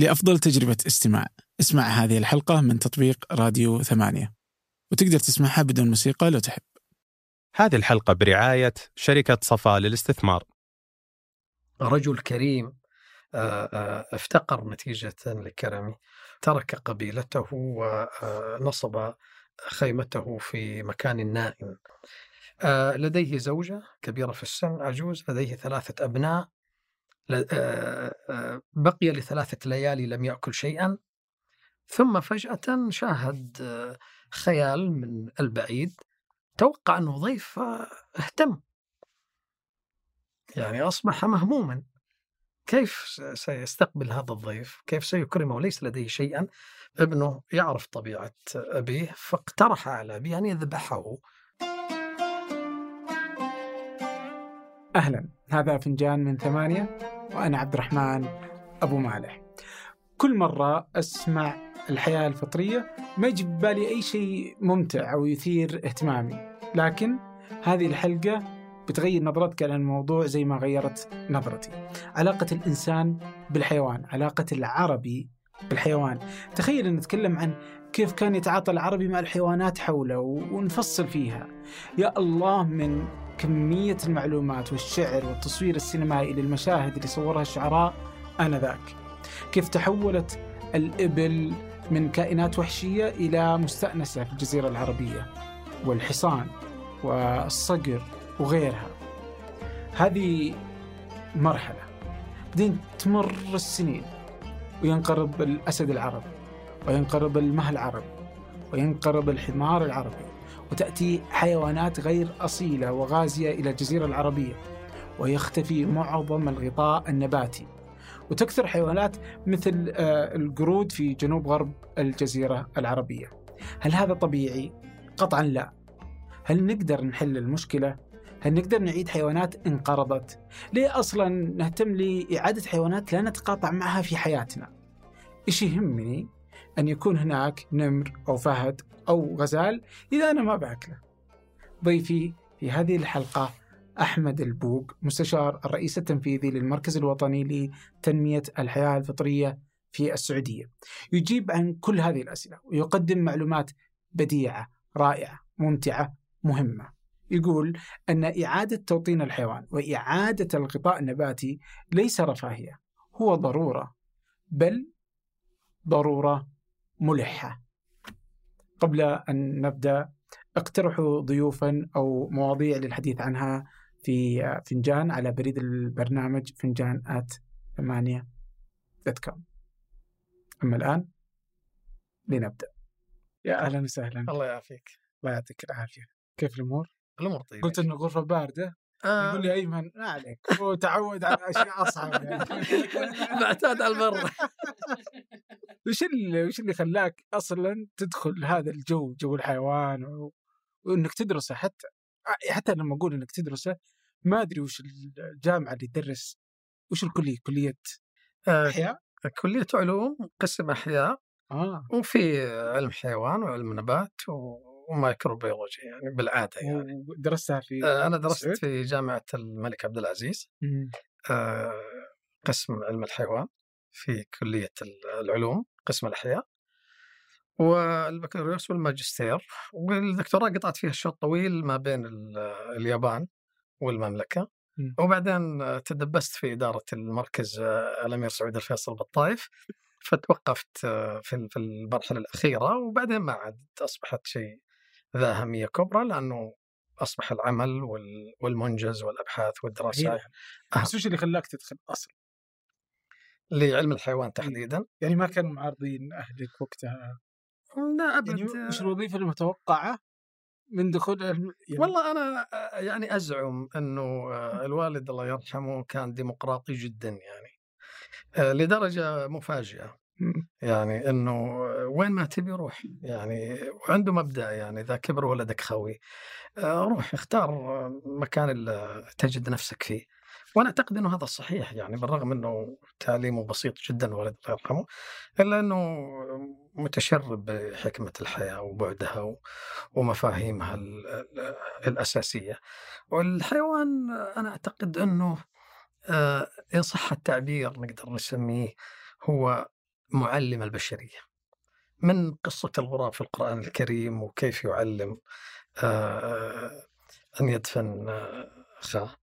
لأفضل تجربة استماع. اسمع هذه الحلقة من تطبيق راديو ثمانية. وتقدر تسمعها بدون موسيقى لو تحب. هذه الحلقة برعاية شركة صفاء للاستثمار. رجل كريم آه، آه، افتقر نتيجة لكرمه ترك قبيلته ونصب خيمته في مكان نائم. آه، لديه زوجة كبيرة في السن عجوز لديه ثلاثة أبناء بقي لثلاثة ليالي لم يأكل شيئا ثم فجأة شاهد خيال من البعيد توقع أنه ضيف اهتم يعني أصبح مهموما. كيف سيستقبل هذا الضيف؟ كيف سيكرمه؟ ليس لديه شيئا. ابنه يعرف طبيعة أبيه فاقترح على أبيه أن يذبحه. أهلا. هذا فنجان من ثمانية. وأنا عبد الرحمن أبو مالح. كل مرة أسمع الحياة الفطرية ما يجي ببالي أي شيء ممتع أو يثير اهتمامي. لكن هذه الحلقة بتغير نظرتك عن الموضوع زي ما غيرت نظرتي. علاقة الإنسان بالحيوان علاقة العربي بالحيوان. تخيل نتكلم عن كيف كان يتعاطى العربي مع الحيوانات حوله ونفصل فيها. يا الله من كمية المعلومات والشعر والتصوير السينمائي للمشاهد اللي صورها الشعراء آنذاك. كيف تحولت الإبل من كائنات وحشية إلى مستأنسة في الجزيرة العربية والحصان والصقر وغيرها؟ هذه مرحلة بعدين تمر السنين وينقرض الأسد العربي وينقرض المه العربي وينقرض الحمار العربي وتأتي حيوانات غير أصيلة وغازية إلى الجزيرة العربية ويختفي معظم الغطاء النباتي وتكثر حيوانات مثل آه، القرود في جنوب غرب الجزيرة العربية هل هذا طبيعي؟ قطعا لا هل نقدر نحل المشكلة؟ هل نقدر نعيد حيوانات انقرضت؟ ليه أصلا نهتم لإعادة حيوانات لا نتقاطع معها في حياتنا؟ إيش يهمني أن يكون هناك نمر أو فهد أو غزال إذا أنا ما بأكله. ضيفي في هذه الحلقة أحمد البوق مستشار الرئيس التنفيذي للمركز الوطني لتنمية الحياة الفطرية في السعودية. يجيب عن كل هذه الأسئلة ويقدم معلومات بديعة رائعة ممتعة مهمة. يقول أن إعادة توطين الحيوان وإعادة الغطاء النباتي ليس رفاهية هو ضرورة بل ضرورة ملحة. قبل أن نبدأ اقترحوا ضيوفا أو مواضيع للحديث عنها في فنجان على بريد البرنامج فنجان آت ثمانية كوم أما الآن لنبدأ. يا أهلا. وسهلا. الله يعافيك. الله يعطيك العافية. كيف الأمور؟ الأمور طيبة. قلت إنه غرفة باردة. آه. يقول لي أيمن ما عليك. هو تعود على أشياء أصعب يعني. معتاد على البر وش اللي وش اللي خلاك أصلا تدخل هذا الجو جو الحيوان و... وإنك تدرسه حتى حتى لما أقول إنك تدرسه ما أدري وش الجامعة اللي تدرس وش الكلية؟ كلية آه، أحياء. كلية علوم قسم أحياء. آه. وفي علم حيوان وعلم نبات و... و microbiology يعني بالعادة يعني. درستها في آه أنا درست سعود؟ في جامعة الملك عبد العزيز. آه قسم علم الحيوان في كلية العلوم. قسم الاحياء والبكالوريوس والماجستير والدكتوراه قطعت فيها الشوط طويل ما بين اليابان والمملكة. وبعدين تدبست في إدارة المركز آه، الأمير سعود الفيصل بالطائف فتوقفت آه، في المرحلة الأخيرة. وبعدين ما عاد أصبحت شيء ذا أهمية كبرى لأنه أصبح العمل والمنجز والأبحاث والدراسات بس وش اللي خلاك تدخل أصلا؟ لعلم الحيوان تحديدا. يعني ما كانوا معارضين أهلك وقتها؟ لا أبدا يعني وش الوظيفة المتوقعة من دخول يعني والله أنا يعني أزعم أنه الوالد الله يرحمه كان ديمقراطي جدا يعني. لدرجة مفاجئة. يعني إنه وين ما تبي روح. يعني وعنده مبدأ يعني إذا كبر ولدك خوي. روح اختار مكان اللي تجد نفسك فيه. وأنا أعتقد إنه هذا صحيح يعني بالرغم إنه تعليمه بسيط جدا والد الله يرحمه إلا إنه متشرب بحكمة الحياة وبعدها ومفاهيمها الأساسية. والحيوان أنا أعتقد إنه آه، إن صح التعبير نقدر نسميه هو معلم البشرية. من قصة الغراب في القرآن الكريم وكيف يعلم آه، أن يدفن أخاه.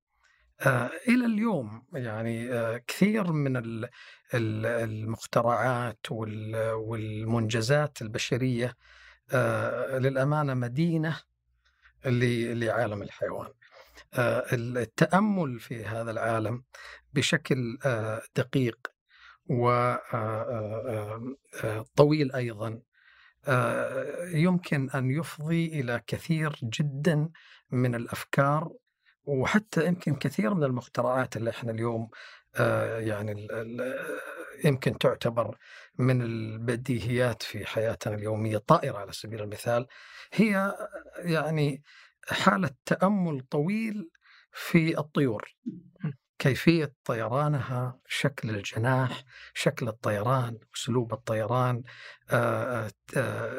آه، إلى اليوم يعني آه، كثير من المخترعات والمنجزات البشرية للأمانة مدينة لعالم الحيوان. التأمل في هذا العالم بشكل دقيق وطويل أيضا يمكن أن يفضي إلى كثير جدا من الأفكار وحتى يمكن كثير من المخترعات اللي إحنا اليوم يعني يمكن تعتبر من البديهيات في حياتنا اليومية طائرة على سبيل المثال هي يعني حالة تأمل طويل في الطيور. كيفية طيرانها شكل الجناح شكل الطيران أسلوب الطيران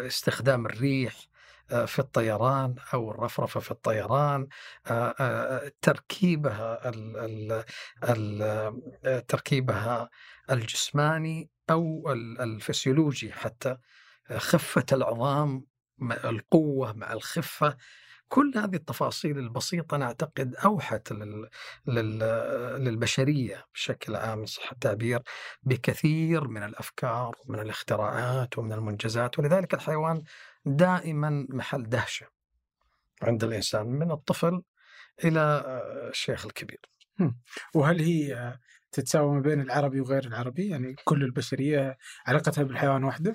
استخدام الريح في الطيران أو الرفرفة في الطيران تركيبها تركيبها الجسماني أو الفسيولوجي حتى خفة العظام القوة مع الخفة كل هذه التفاصيل البسيطة أنا أعتقد أوحت لل... لل... للبشرية بشكل عام صح التعبير بكثير من الأفكار ومن الاختراعات ومن المنجزات. ولذلك الحيوان دائما محل دهشة عند الإنسان من الطفل إلى الشيخ الكبير. وهل هي تتساوى ما بين العربي وغير العربي يعني كل البشرية علاقتها بالحيوان واحدة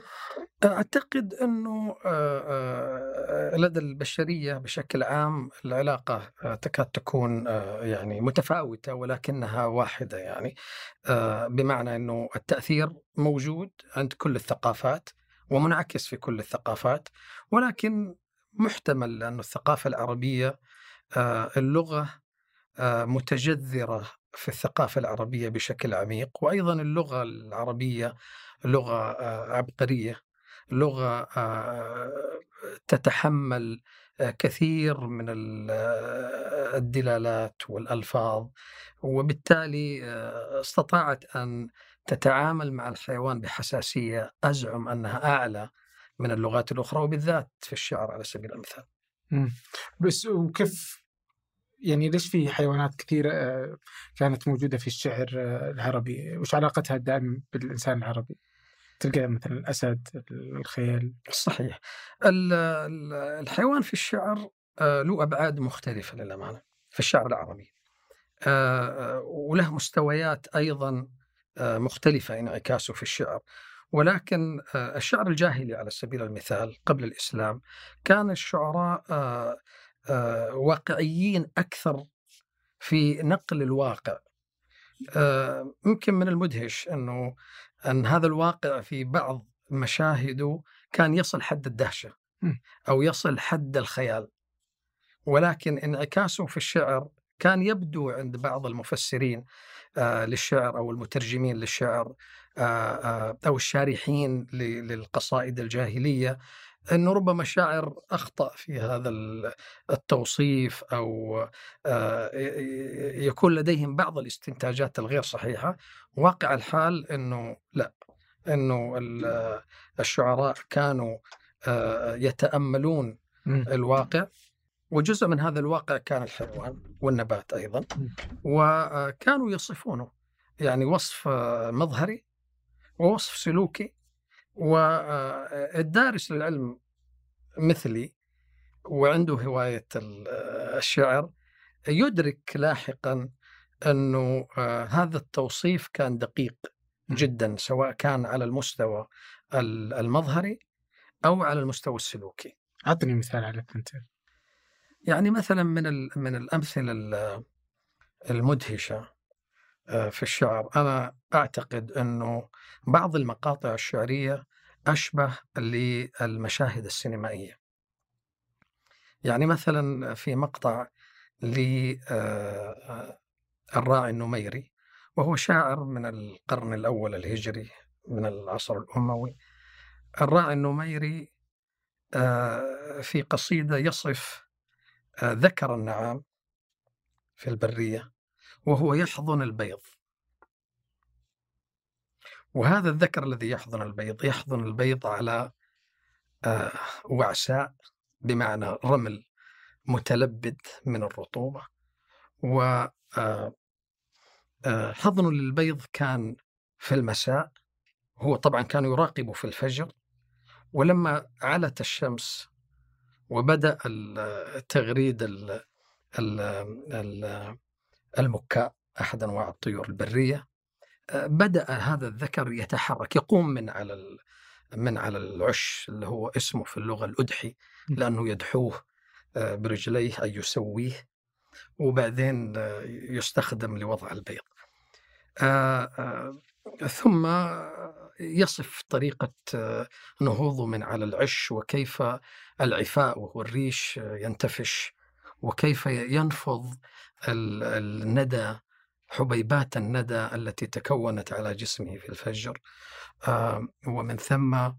أعتقد أنه لدى البشرية بشكل عام العلاقة تكاد تكون يعني متفاوتة ولكنها واحدة يعني. بمعنى أنه التأثير موجود عند كل الثقافات ومنعكس في كل الثقافات ولكن محتمل أن الثقافة العربية اللغة متجذرة في الثقافة العربية بشكل عميق وأيضا اللغة العربية لغة عبقرية لغة تتحمل كثير من الدلالات والألفاظ وبالتالي استطاعت أن تتعامل مع الحيوان بحساسية أزعم أنها أعلى من اللغات الأخرى وبالذات في الشعر على سبيل المثال. بس وكيف يعني ليش في حيوانات كثيرة كانت موجودة في الشعر العربي؟ وش علاقتها دائما بالإنسان العربي؟ تلقى مثلا الأسد الخيل. صحيح. الحيوان في الشعر له أبعاد مختلفة للأمانة في الشعر العربي. وله مستويات أيضا مختلفة انعكاسه في الشعر. ولكن الشعر الجاهلي على سبيل المثال قبل الإسلام كان الشعراء واقعيين أكثر في نقل الواقع. يمكن من المدهش أنه أن هذا الواقع في بعض مشاهده كان يصل حد الدهشة أو يصل حد الخيال. ولكن انعكاسه في الشعر كان يبدو عند بعض المفسرين آه للشعر أو المترجمين للشعر آه آه أو الشارحين للقصائد الجاهلية أنه ربما شاعر أخطأ في هذا التوصيف أو آه، يكون لديهم بعض الاستنتاجات الغير صحيحة. واقع الحال أنه لا أنه الشعراء كانوا آه، يتأملون الواقع وجزء من هذا الواقع كان الحيوان والنبات أيضا. وكانوا يصفونه يعني وصف مظهري ووصف سلوكي والدارس للعلم مثلي وعنده هواية الشعر يدرك لاحقا أنه هذا التوصيف كان دقيق جدا سواء كان على المستوى المظهري أو على المستوى السلوكي. أعطني مثال على الثنتين يعني مثلا من من الأمثلة المدهشة في الشعر. أنا أعتقد أنه بعض المقاطع الشعرية أشبه للمشاهد السينمائية. يعني مثلا في مقطع للراعي النميري وهو شاعر من القرن الأول الهجري من العصر الأموي. الراعي النميري في قصيدة يصف ذكر النعام في البرية وهو يحضن البيض. وهذا الذكر الذي يحضن البيض يحضن البيض على آه، وعساء بمعنى رمل متلبد من الرطوبة. و آه، آه، حضن للبيض كان في المساء. هو طبعا كان يراقب في الفجر. ولما علت الشمس وبدأ تغريد المكاء أحد أنواع الطيور البرية بدأ هذا الذكر يتحرك يقوم من على من على العش اللي هو اسمه في اللغة الأدحي لأنه يدحوه آه، برجليه أي يسويه وبعدين آه، يستخدم لوضع البيض. آه، ثم يصف طريقة نهوضه من على العش وكيف العفاء وهو الريش ينتفش وكيف ينفض الندى حبيبات الندى التي تكونت على جسمه في الفجر. ومن ثم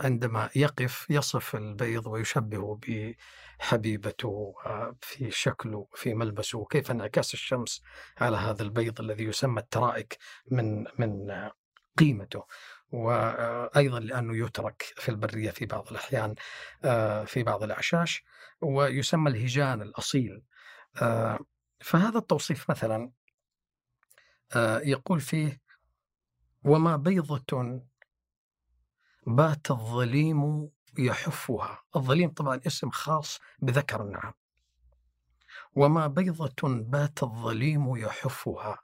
عندما يقف يصف البيض ويشبهه بحبيبته في شكله في ملبسه. وكيف انعكاس الشمس على هذا البيض الذي يسمى الترائك من من قيمته. وأيضا لأنه يترك في البرية في بعض الأحيان في بعض الأعشاش. ويسمى الهجان الأصيل. فهذا التوصيف مثلا يقول فيه وما بيضة بات الظليم يحفها. الظليم طبعا اسم خاص بذكر النعم. وما بيضة بات الظليم يحفها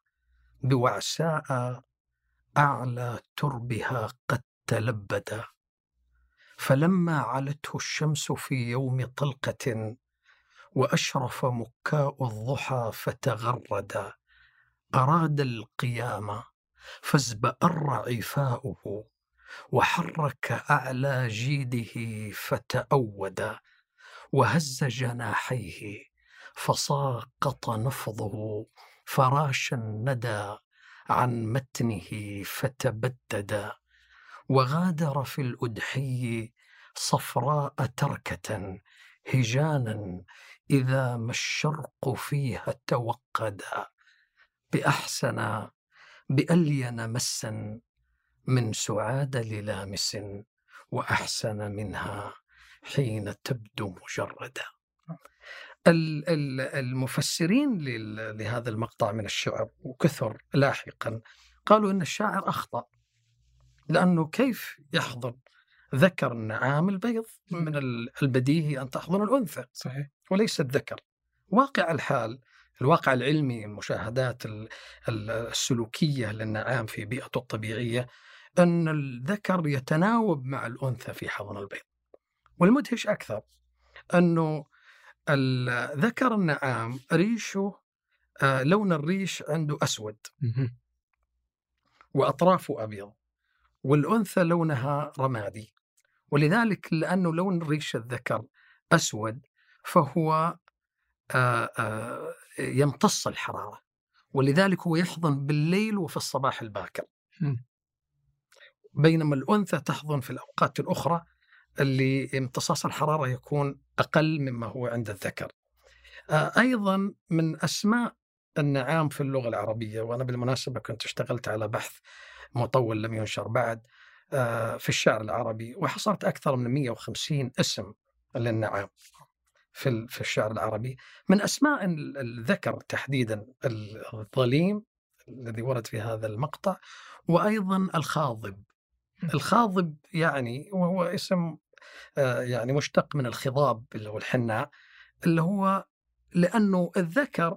بوعساء أعلى تربها قد تلبدا فلما علته الشمس في يوم طلقة وأشرف مكاء الضحى فتغردا أراد القيام فازبأر عفاؤه وحرك أعلى جيده فتأود. وهز جناحيه فساقط نفضه فراش الندى عن متنه فتبدد. وغادر في الأدحي صفراء تركة هجانا إذا ما الشرق فيها توقدا بأحسن بألين مسا من سعاد للامس وأحسن منها حين تبدو مجردا. المفسرين لهذا المقطع من الشعر وكثر لاحقا قالوا إن الشاعر أخطأ لأنه كيف يحضن ذكر النعام البيض من البديهي أن تحضن الأنثى؟ صحيح. وليس الذكر. واقع الحال الواقع العلمي المشاهدات السلوكية للنعام في بيئته الطبيعية أن الذكر يتناوب مع الأنثى في حضن البيض. والمدهش أكثر أنه ذكر النعام ريشه آه، لون الريش عنده أسود. وأطرافه أبيض. والأنثى لونها رمادي. ولذلك لأنه لون ريش الذكر أسود فهو يمتص الحرارة ولذلك هو يحضن بالليل وفي الصباح الباكر. بينما الأنثى تحضن في الأوقات الأخرى اللي امتصاص الحرارة يكون أقل مما هو عند الذكر. أيضا من أسماء النعام في اللغة العربية وأنا بالمناسبة كنت اشتغلت على بحث مطول لم ينشر بعد في الشعر العربي وحصلت أكثر من 150 اسم للنعام. في في الشعر العربي من أسماء الذكر تحديدا الظليم الذي ورد في هذا المقطع وأيضا الخاضب. الخاضب يعني وهو اسم آه، يعني مشتق من الخضاب اللي هو الحناء اللي هو لأنه الذكر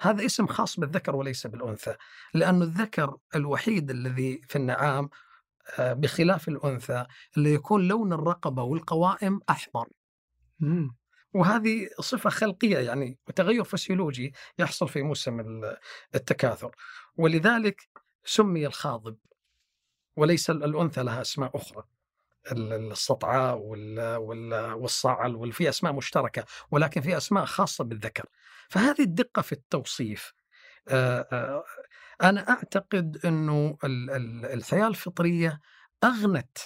هذا اسم خاص بالذكر وليس بالأنثى لأنه الذكر الوحيد الذي في النعام آه، بخلاف الأنثى اللي يكون لون الرقبة والقوائم أحمر. وهذه صفة خلقية يعني وتغير فسيولوجي يحصل في موسم التكاثر. ولذلك سمي الخاضب وليس الأنثى لها أسماء أخرى. السطعاء والصعل وفي أسماء مشتركة ولكن في أسماء خاصة بالذكر. فهذه الدقة في التوصيف أنا أعتقد إنه الحياة الفطرية أغنت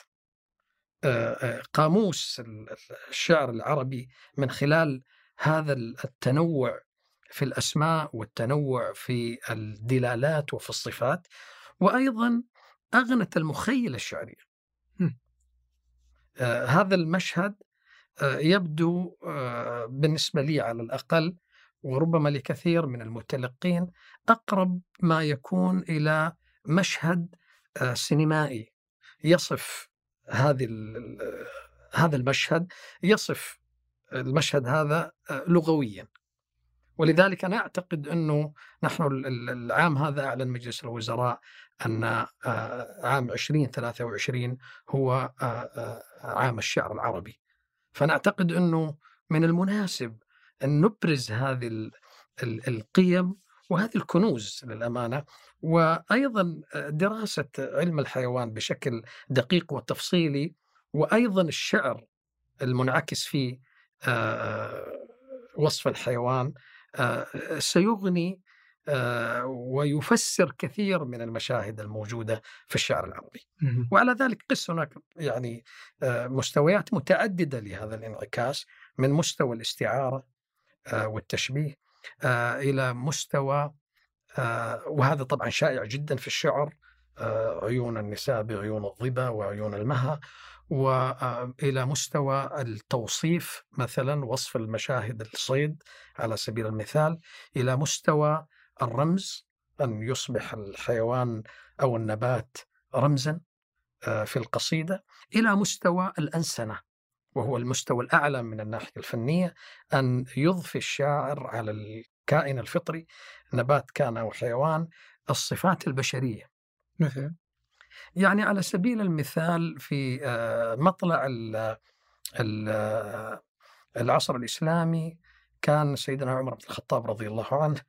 قاموس الشعر العربي من خلال هذا التنوع في الأسماء والتنوع في الدلالات وفي الصفات وأيضا أغنت المخيلة الشعرية مم. آه هذا المشهد آه يبدو آه بالنسبة لي على الأقل وربما لكثير من المتلقين أقرب ما يكون إلى مشهد آه سينمائي يصف هذه هذا المشهد يصف المشهد هذا آه، لغويا. ولذلك أنا أعتقد أنه نحن ال- ال- العام هذا أعلن مجلس الوزراء أن آه، عام 2023 هو آه، عام الشعر العربي. فأنا أعتقد أنه من المناسب أن نبرز هذه ال- ال- القيم وهذه الكنوز للأمانة وأيضا دراسة علم الحيوان بشكل دقيق وتفصيلي وأيضا الشعر المنعكس في آه، وصف الحيوان آه، سيغني آه، ويفسر كثير من المشاهد الموجودة في الشعر العربي. وعلى ذلك قس هناك يعني آه، مستويات متعددة لهذا الانعكاس من مستوى الاستعارة آه، والتشبيه آه، إلى مستوى آه، وهذا طبعا شائع جدا في الشعر آه، عيون النساء بعيون الظبا وعيون المها والى مستوى التوصيف مثلا وصف المشاهد الصيد على سبيل المثال إلى مستوى الرمز أن يصبح الحيوان أو النبات رمزا آه، في القصيدة إلى مستوى الأنسنة. وهو المستوى الأعلى من الناحية الفنية أن يضفي الشاعر على الكائن الفطري نبات كان أو حيوان الصفات البشرية مثلا يعني على سبيل المثال في آه، مطلع ال- ال- العصر الإسلامي كان سيدنا عمر بن الخطاب رضي الله عنه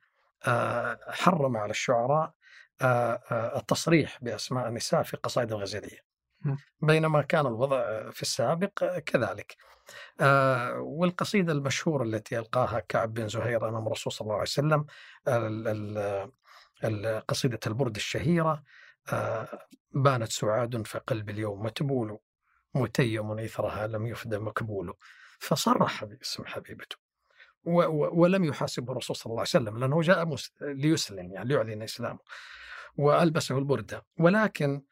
آه، حرم على الشعراء آه، التصريح بأسماء النساء في قصائد الغزليه م. بينما كان الوضع في السابق كذلك. آه، والقصيدة المشهورة التي ألقاها كعب بن زهير أمام الرسول صلى الله عليه وسلم قصيدة البرد الشهيرة آه، بانت سعاد فقلب اليوم متبول متيم إثرها لم يفد مكبول فصرح باسم حبيبته. ولم يحاسبه الرسول صلى الله عليه وسلم لأنه جاء ليسلم يعني ليعلن إسلامه وألبسه البردة. ولكن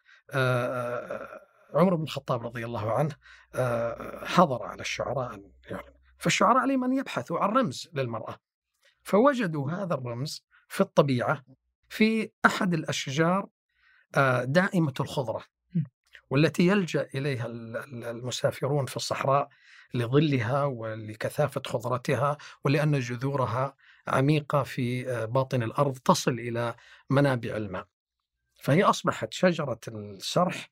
عمر بن الخطاب رضي الله عنه آه، حضر على الشعراء أن يعلن فالشعراء عليهم أن يبحثوا عن رمز للمرأة فوجدوا هذا الرمز في الطبيعة في أحد الأشجار آه، دائمة الخضرة. والتي يلجأ إليها ال- ال- المسافرون في الصحراء لظلها ولكثافة خضرتها ولأن جذورها عميقة في آه، باطن الأرض تصل إلى منابع الماء فهي أصبحت شجرة السرح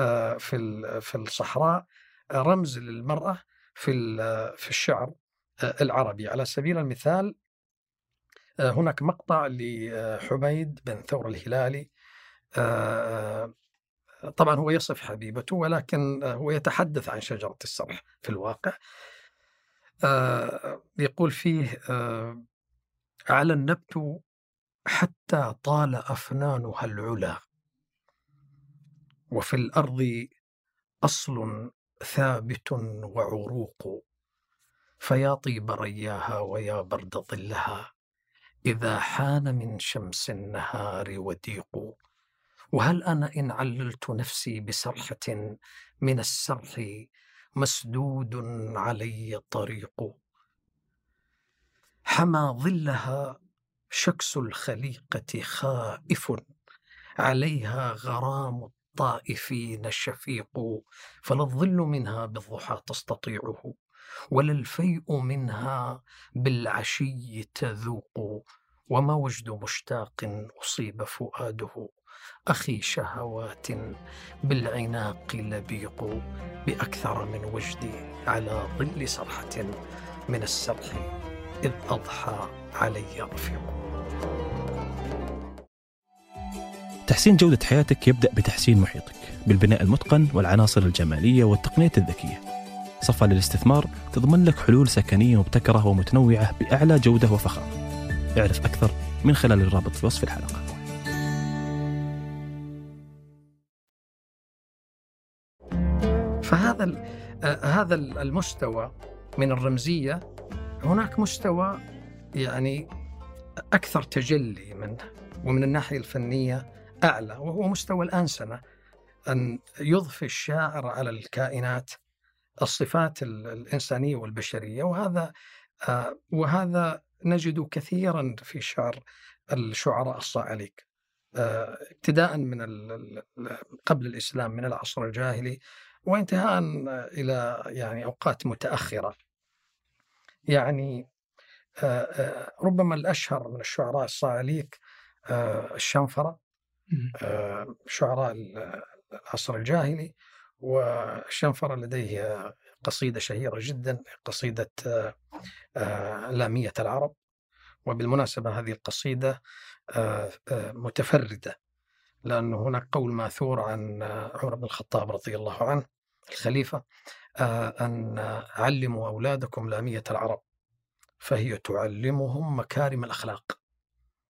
آه، في في الصحراء آه، رمز للمرأة في في الشعر آه، العربي. على سبيل المثال هناك مقطع لحميد بن ثور الهلالي طبعا هو يصف حبيبته ولكن هو يتحدث عن شجرة السرح في الواقع. يقول فيه على النبت حتى طال أفنانها العلا. وفي الأرض أصل ثابت وعروق. فيا طيب رياها ويا برد ظلها إذا حان من شمس النهار وديق. وهل أنا إن عللت نفسي بسرحة من السرح مسدود علي طريق؟ حمى ظلها شكس الخليقة خائف عليها غرام الطائفين شفيق فلا الظل منها بالضحى تستطيعه ولا الفيء منها بالعشي تذوق وما وجد مشتاق أصيب فؤاده. أخي شهوات بالعناق لبيق بأكثر من وجدي على ظل صرحة من السرح. إذ أضحى علي رفيق تحسين جودة حياتك يبدأ بتحسين محيطك بالبناء المتقن والعناصر الجمالية والتقنية الذكية. صفا للاستثمار تضمن لك حلول سكنية مبتكرة ومتنوعة بأعلى جودة وفخامة. اعرف أكثر من خلال الرابط في وصف الحلقة. فهذا آه، هذا ال- المستوى من الرمزية هناك مستوى يعني أكثر تجلي منه ومن الناحية الفنية أعلى وهو مستوى الأنسنة أن يضفي الشاعر على الكائنات الصفات الإنسانية والبشرية. وهذا آه، وهذا نجد كثيرا في شعر الشعراء الصاعليك آه، ابتداء من قبل الإسلام من العصر الجاهلي وانتهاء إلى يعني أوقات متأخرة. يعني ربما الأشهر من الشعراء الصاعليك الشنفرة شعراء العصر الجاهلي والشنفرة لديه قصيدة شهيرة جدا قصيدة لامية العرب. وبالمناسبة هذه القصيدة متفردة لأن هناك قول ماثور عن عمر بن الخطاب رضي الله عنه الخليفة أن علموا أولادكم لأمية العرب فهي تعلمهم مكارم الأخلاق.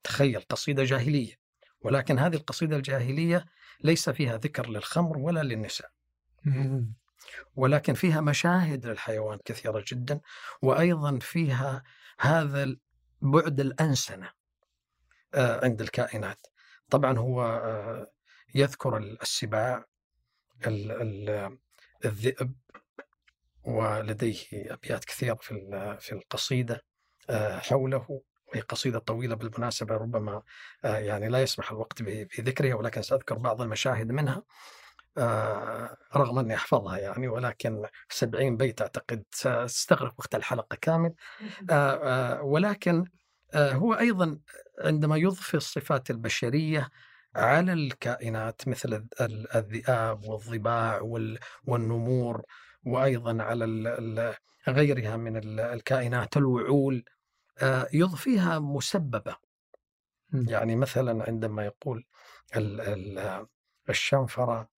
تخيل قصيدة جاهلية. ولكن هذه القصيدة الجاهلية ليس فيها ذكر للخمر ولا للنساء. ولكن فيها مشاهد للحيوان كثيرة جدا وأيضا فيها هذا بعد الأنسنة آه، عند الكائنات. طبعا هو آه، يذكر السباع الذئب ولديه أبيات كثيرة في في القصيدة آه، حوله. وهي قصيدة طويلة بالمناسبة ربما يعني لا يسمح الوقت بذكرها ولكن سأذكر بعض المشاهد منها. آه، رغم أني أحفظها يعني ولكن 70 بيت أعتقد ستستغرق وقت الحلقة كامل. آه، آه، ولكن هو أيضا عندما يضفي الصفات البشرية على الكائنات مثل الذئاب والضباع والنمور وأيضا على غيرها من الكائنات الوعول يضفيها مسببة. يعني مثلا عندما يقول الشنفرة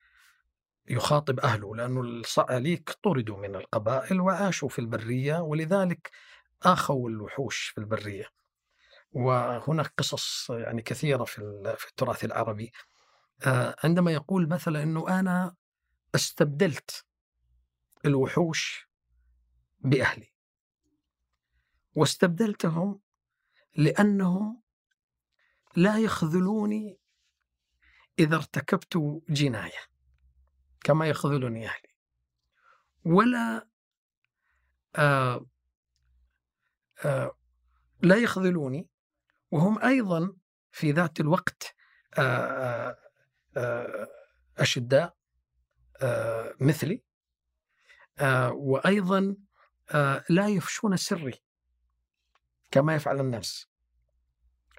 يخاطب أهله لأنه الصعاليك طردوا من القبائل وعاشوا في البرية ولذلك آخوا الوحوش في البرية. وهناك قصص يعني كثيرة في التراث العربي. آه، عندما يقول مثلا أنه أنا استبدلت الوحوش بأهلي. واستبدلتهم لأنهم لا يخذلوني إذا ارتكبت جناية كما يخذلني أهلي. ولا آه آه لا يخذلوني وهم أيضا في ذات الوقت آه آه, أشداء مثلي. آه وأيضا آه لا يفشون سري كما يفعل الناس.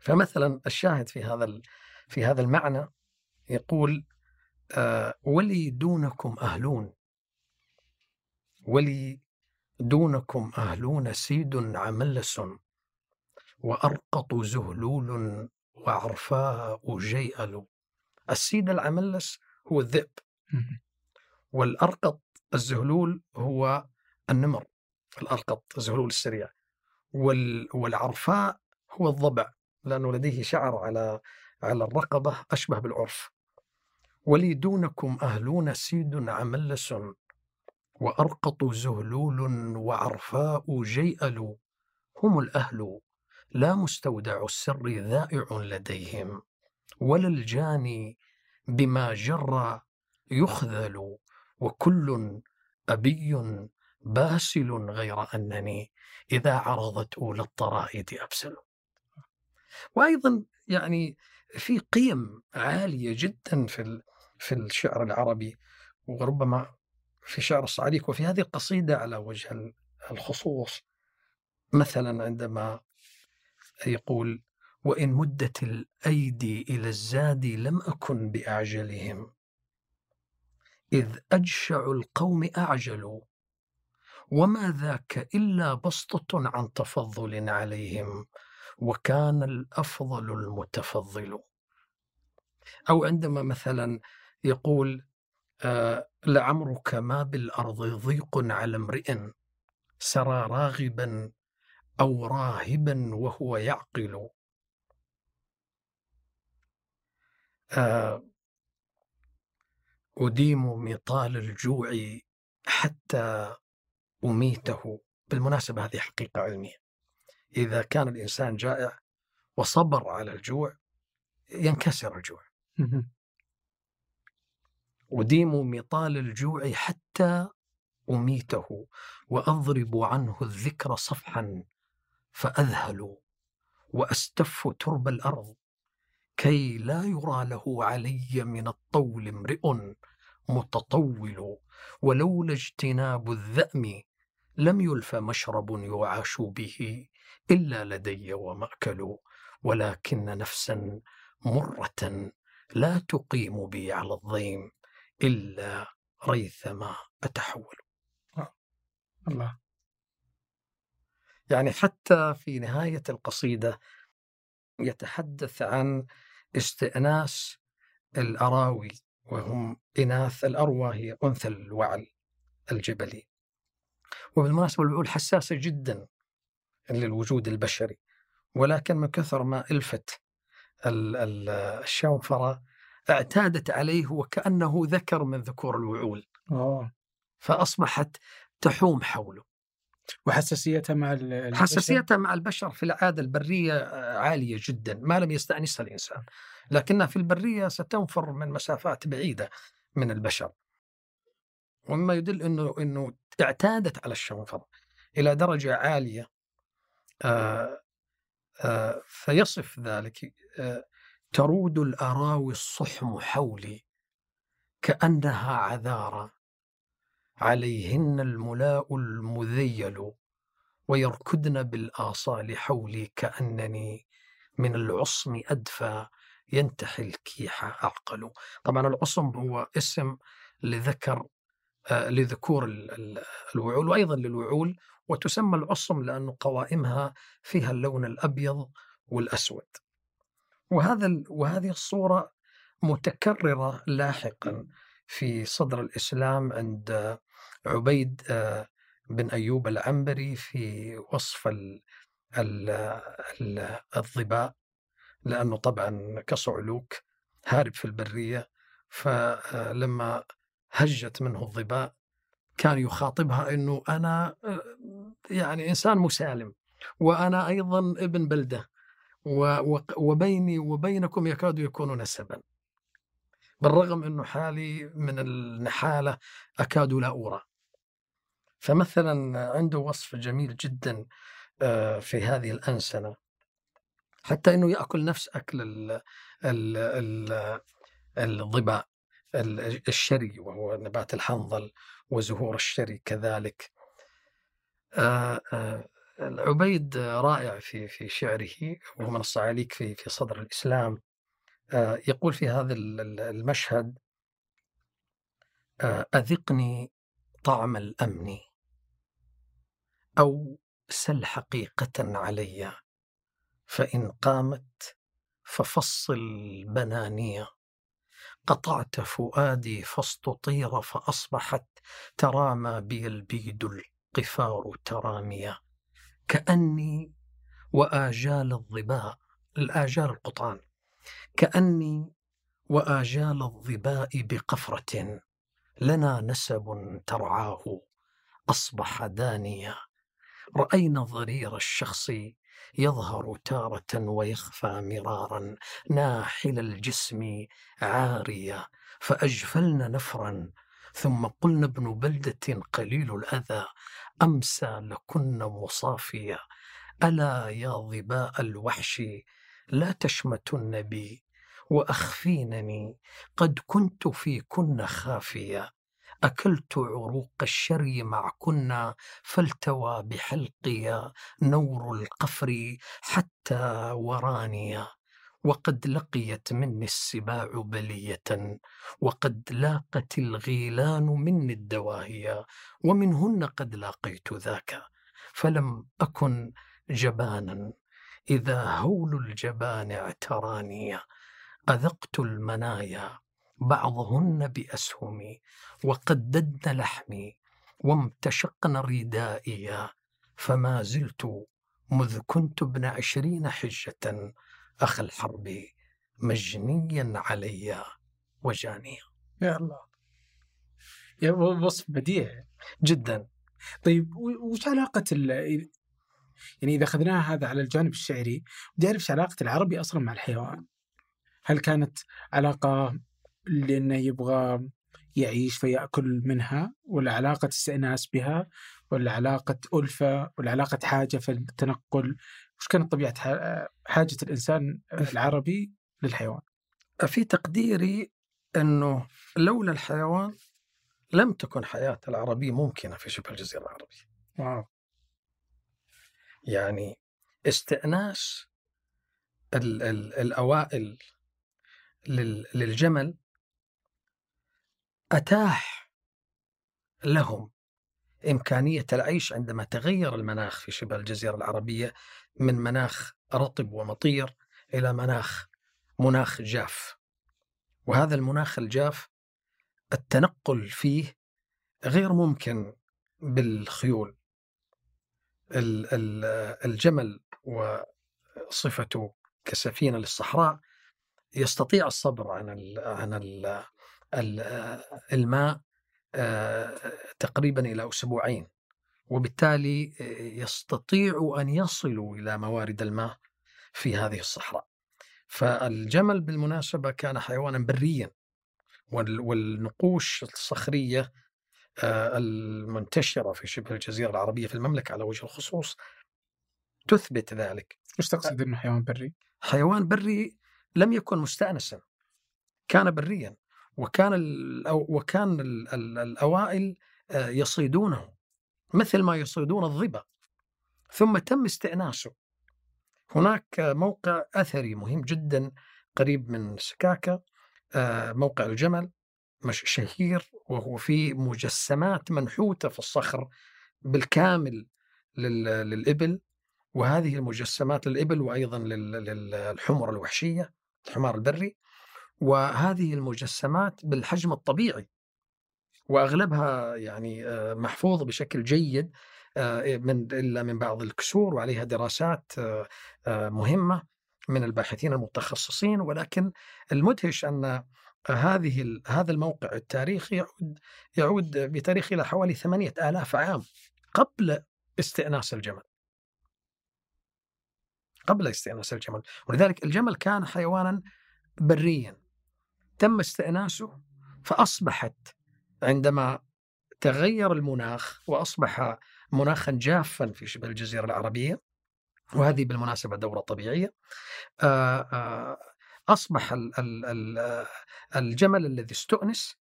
فمثلا الشاهد في هذا في هذا المعنى يقول آه، ولي دونكم أهلون. ولي دونكم أهلون سيد عملس وأرقط زهلول وعرفاء جيئل السيد العملس هو الذئب. والأرقط الزهلول هو النمر الأرقط الزهلول السريع. والعرفاء هو الضبع لأنه لديه شعر على على الرقبة أشبه بالعرف. ولي دونكم أهلون سيد عملس وأرقط زهلول وعرفاء جيئل هم الأهل لا مستودع السر ذائع لديهم. ولا الجاني بما جر يخذل. وكل أبي باسل غير أنني إذا عرضت أولى الطرائد أبسل. وأيضا يعني في قيم عالية جدا في في الشعر العربي وربما في الشعر الصعيدي وفي هذه القصيدة على وجه الخصوص. مثلا عندما يقول وإن مدت الأيدي إلى الزاد لم أكن بأعجلهم إذ أجشع القوم أعجلوا وما ذاك إلا بسطة عن تفضل عليهم وكان الأفضل المتفضل. أو عندما مثلا يقول آه لعمرك ما بالأرض ضيق على امرئ سرى راغبا أو راهبا وهو يعقل. آه أديم مطال الجوع حتى أميته. بالمناسبة هذه حقيقة علمية. إذا كان الإنسان جائع وصبر على الجوع ينكسر الجوع. أديم مطال الجوع حتى أميته وأضرب عنه الذكر صفحا فأذهل وأستف ترب الأرض. كي لا يرى له علي من الطول امرئ متطول ولولا اجتناب الذأم لم يلف مشرب يعاش به إلا لدي ومأكل ولكن نفسا مرة لا تقيم بي على الضيم إلا ريثما أتحول آه. الله يعني حتى في نهاية القصيدة يتحدث عن استئناس الأراوي وهم إناث الأروى هي أنثى الوعل الجبلي. وبالمناسبة الوعول حساسة جدا للوجود البشري ولكن من كثر ما ألفت الشوفرة اعتادت عليه وكأنه ذكر من ذكور الوعول. أوه. فأصبحت تحوم حوله. وحساسيتها مع البشر؟ حساسيتها مع البشر في العادة البرية عالية جدا. ما لم يستأنسها الإنسان. لكنها في البرية ستنفر من مسافات بعيدة من البشر. ومما يدل أنه, إنه اعتادت على الشنفر إلى درجة عالية آه آه فيصف ذلك آه ترود الأراوي الصحم حولي كأنها عذارى عليهن الملاء المذيل ويركضن بالآصال حولي كأنني من العصم أدفى ينتحي الكيح أعقل. طبعا العصم هو اسم لذكر آه لذكور الوعول وأيضا للوعول وتسمى العصم لأن قوائمها فيها اللون الأبيض والأسود. وهذا وهذه الصورة متكررة لاحقا في صدر الإسلام عند عبيد آه، بن أيوب العنبري في وصف الظباء لأنه طبعا كصعلوك هارب في البرية فلما هجت منه الظباء كان يخاطبها أنه أنا آه، يعني إنسان مسالم وأنا أيضا ابن بلدة وبيني وبينكم يكاد يكون نسبا بالرغم أنه حالي من النحالة أكاد لا أرى. فمثلا عنده وصف جميل جدا آه، في هذه الأنسنة. حتى أنه يأكل نفس أكل الظباء الشري وهو نبات الحنظل وزهور الشري كذلك. آه، آه، العبيد رائع في في شعره وهو من الصعاليك في في صدر الإسلام. يقول في هذا المشهد أذقني طعم الأمن. أو سل حقيقة علي فإن قامت ففصل بنانية. قطعت فؤادي فاستطير فأصبحت ترامى بي البيد القفار ترامية كأني وآجال الظباء الآجال القطعان. كأني وآجال الظباء بقفرة. لنا نسب ترعاه أصبح دانيا. رأينا ضرير الشخص يظهر تارة ويخفى مرارا ناحل الجسم عارية فأجفلن نفرا. ثم قلنا ابن بلدة قليل الأذى أمسى لكن مصافية. ألا يا ظباء الوحش لا تشمتن بي وأخفينني قد كنت فيكن خافية. أكلت عروق الشري معكن فالتوى بحلقي نور القفر حتى وراني. وقد لقيت مني السباع بلية وقد لاقت الغيلان مني الدواهي ومنهن قد لاقيت ذاك. فلم أكن جبانا إذا هول الجبان اعتراني. أذقت المنايا بعضهن بأسهمي وقددن لحمي وامتشقن ردائي فما زلت مذ كنت ابن عشرين حجة أخ الحرب مجنيا علي وجانيا يا الله. يا وصف بديع جدا. طيب وش علاقة ال... يعني إذا أخذناها هذا على الجانب الشعري بدي أعرف علاقة العربي أصلا مع الحيوان؟ هل كانت علاقة لأنه يبغى يعيش فيأكل منها ولا علاقة استئناس بها ولا علاقة ألفة ولا علاقة حاجة في التنقل. وش كانت طبيعة حاجة الإنسان العربي للحيوان؟ في تقديري أنه لولا الحيوان لم تكن حياة العربي ممكنة في شبه الجزيرة العربية. واو. يعني استئناس ال ال الأوائل لل للجمل أتاح لهم إمكانية العيش عندما تغير المناخ في شبه الجزيرة العربية من مناخ رطب ومطير إلى مناخ مناخ جاف. وهذا المناخ الجاف التنقل فيه غير ممكن بالخيول. ال- ال- الجمل وصفته كسفينة للصحراء يستطيع الصبر عن عن الماء آه، تقريبا إلى أسبوعين وبالتالي آه، يستطيع أن يصلوا إلى موارد الماء في هذه الصحراء. فالجمل بالمناسبة كان حيوانا بريا وال- والنقوش الصخرية آه، المنتشرة في شبه الجزيرة العربية في المملكة على وجه الخصوص تثبت ذلك. وش تقصد إنه حيوان بري؟ حيوان بري لم يكن مستأنسا كان بريا. وكان وكان ال ال الأوائل آه، يصيدونه مثل ما يصيدون الظبا ثم تم استئناسه. هناك موقع أثري مهم جدا قريب من سكاكا آه، موقع الجمل مش شهير وهو فيه مجسمات منحوتة في الصخر بالكامل لل- للإبل. وهذه المجسمات للإبل وأيضا لل- للحمر الوحشية الحمار البري. وهذه المجسمات بالحجم الطبيعي. وأغلبها يعني آه، محفوظ بشكل جيد آه، من إلا من بعض الكسور وعليها دراسات آه، مهمة من الباحثين المتخصصين. ولكن المدهش أن هذه هذا الموقع التاريخي يعود يعود بتاريخ إلى حوالي ثمانية آلاف عام قبل استئناس الجمل. قبل استئناس الجمل. ولذلك الجمل كان حيوانا بريا. تم استئناسه فأصبحت عندما تغير المناخ وأصبح مناخا جافا في شبه الجزيرة العربية وهذه بالمناسبة دورة طبيعية آه، آه، أصبح ال- ال- ال- الجمل الذي استؤنس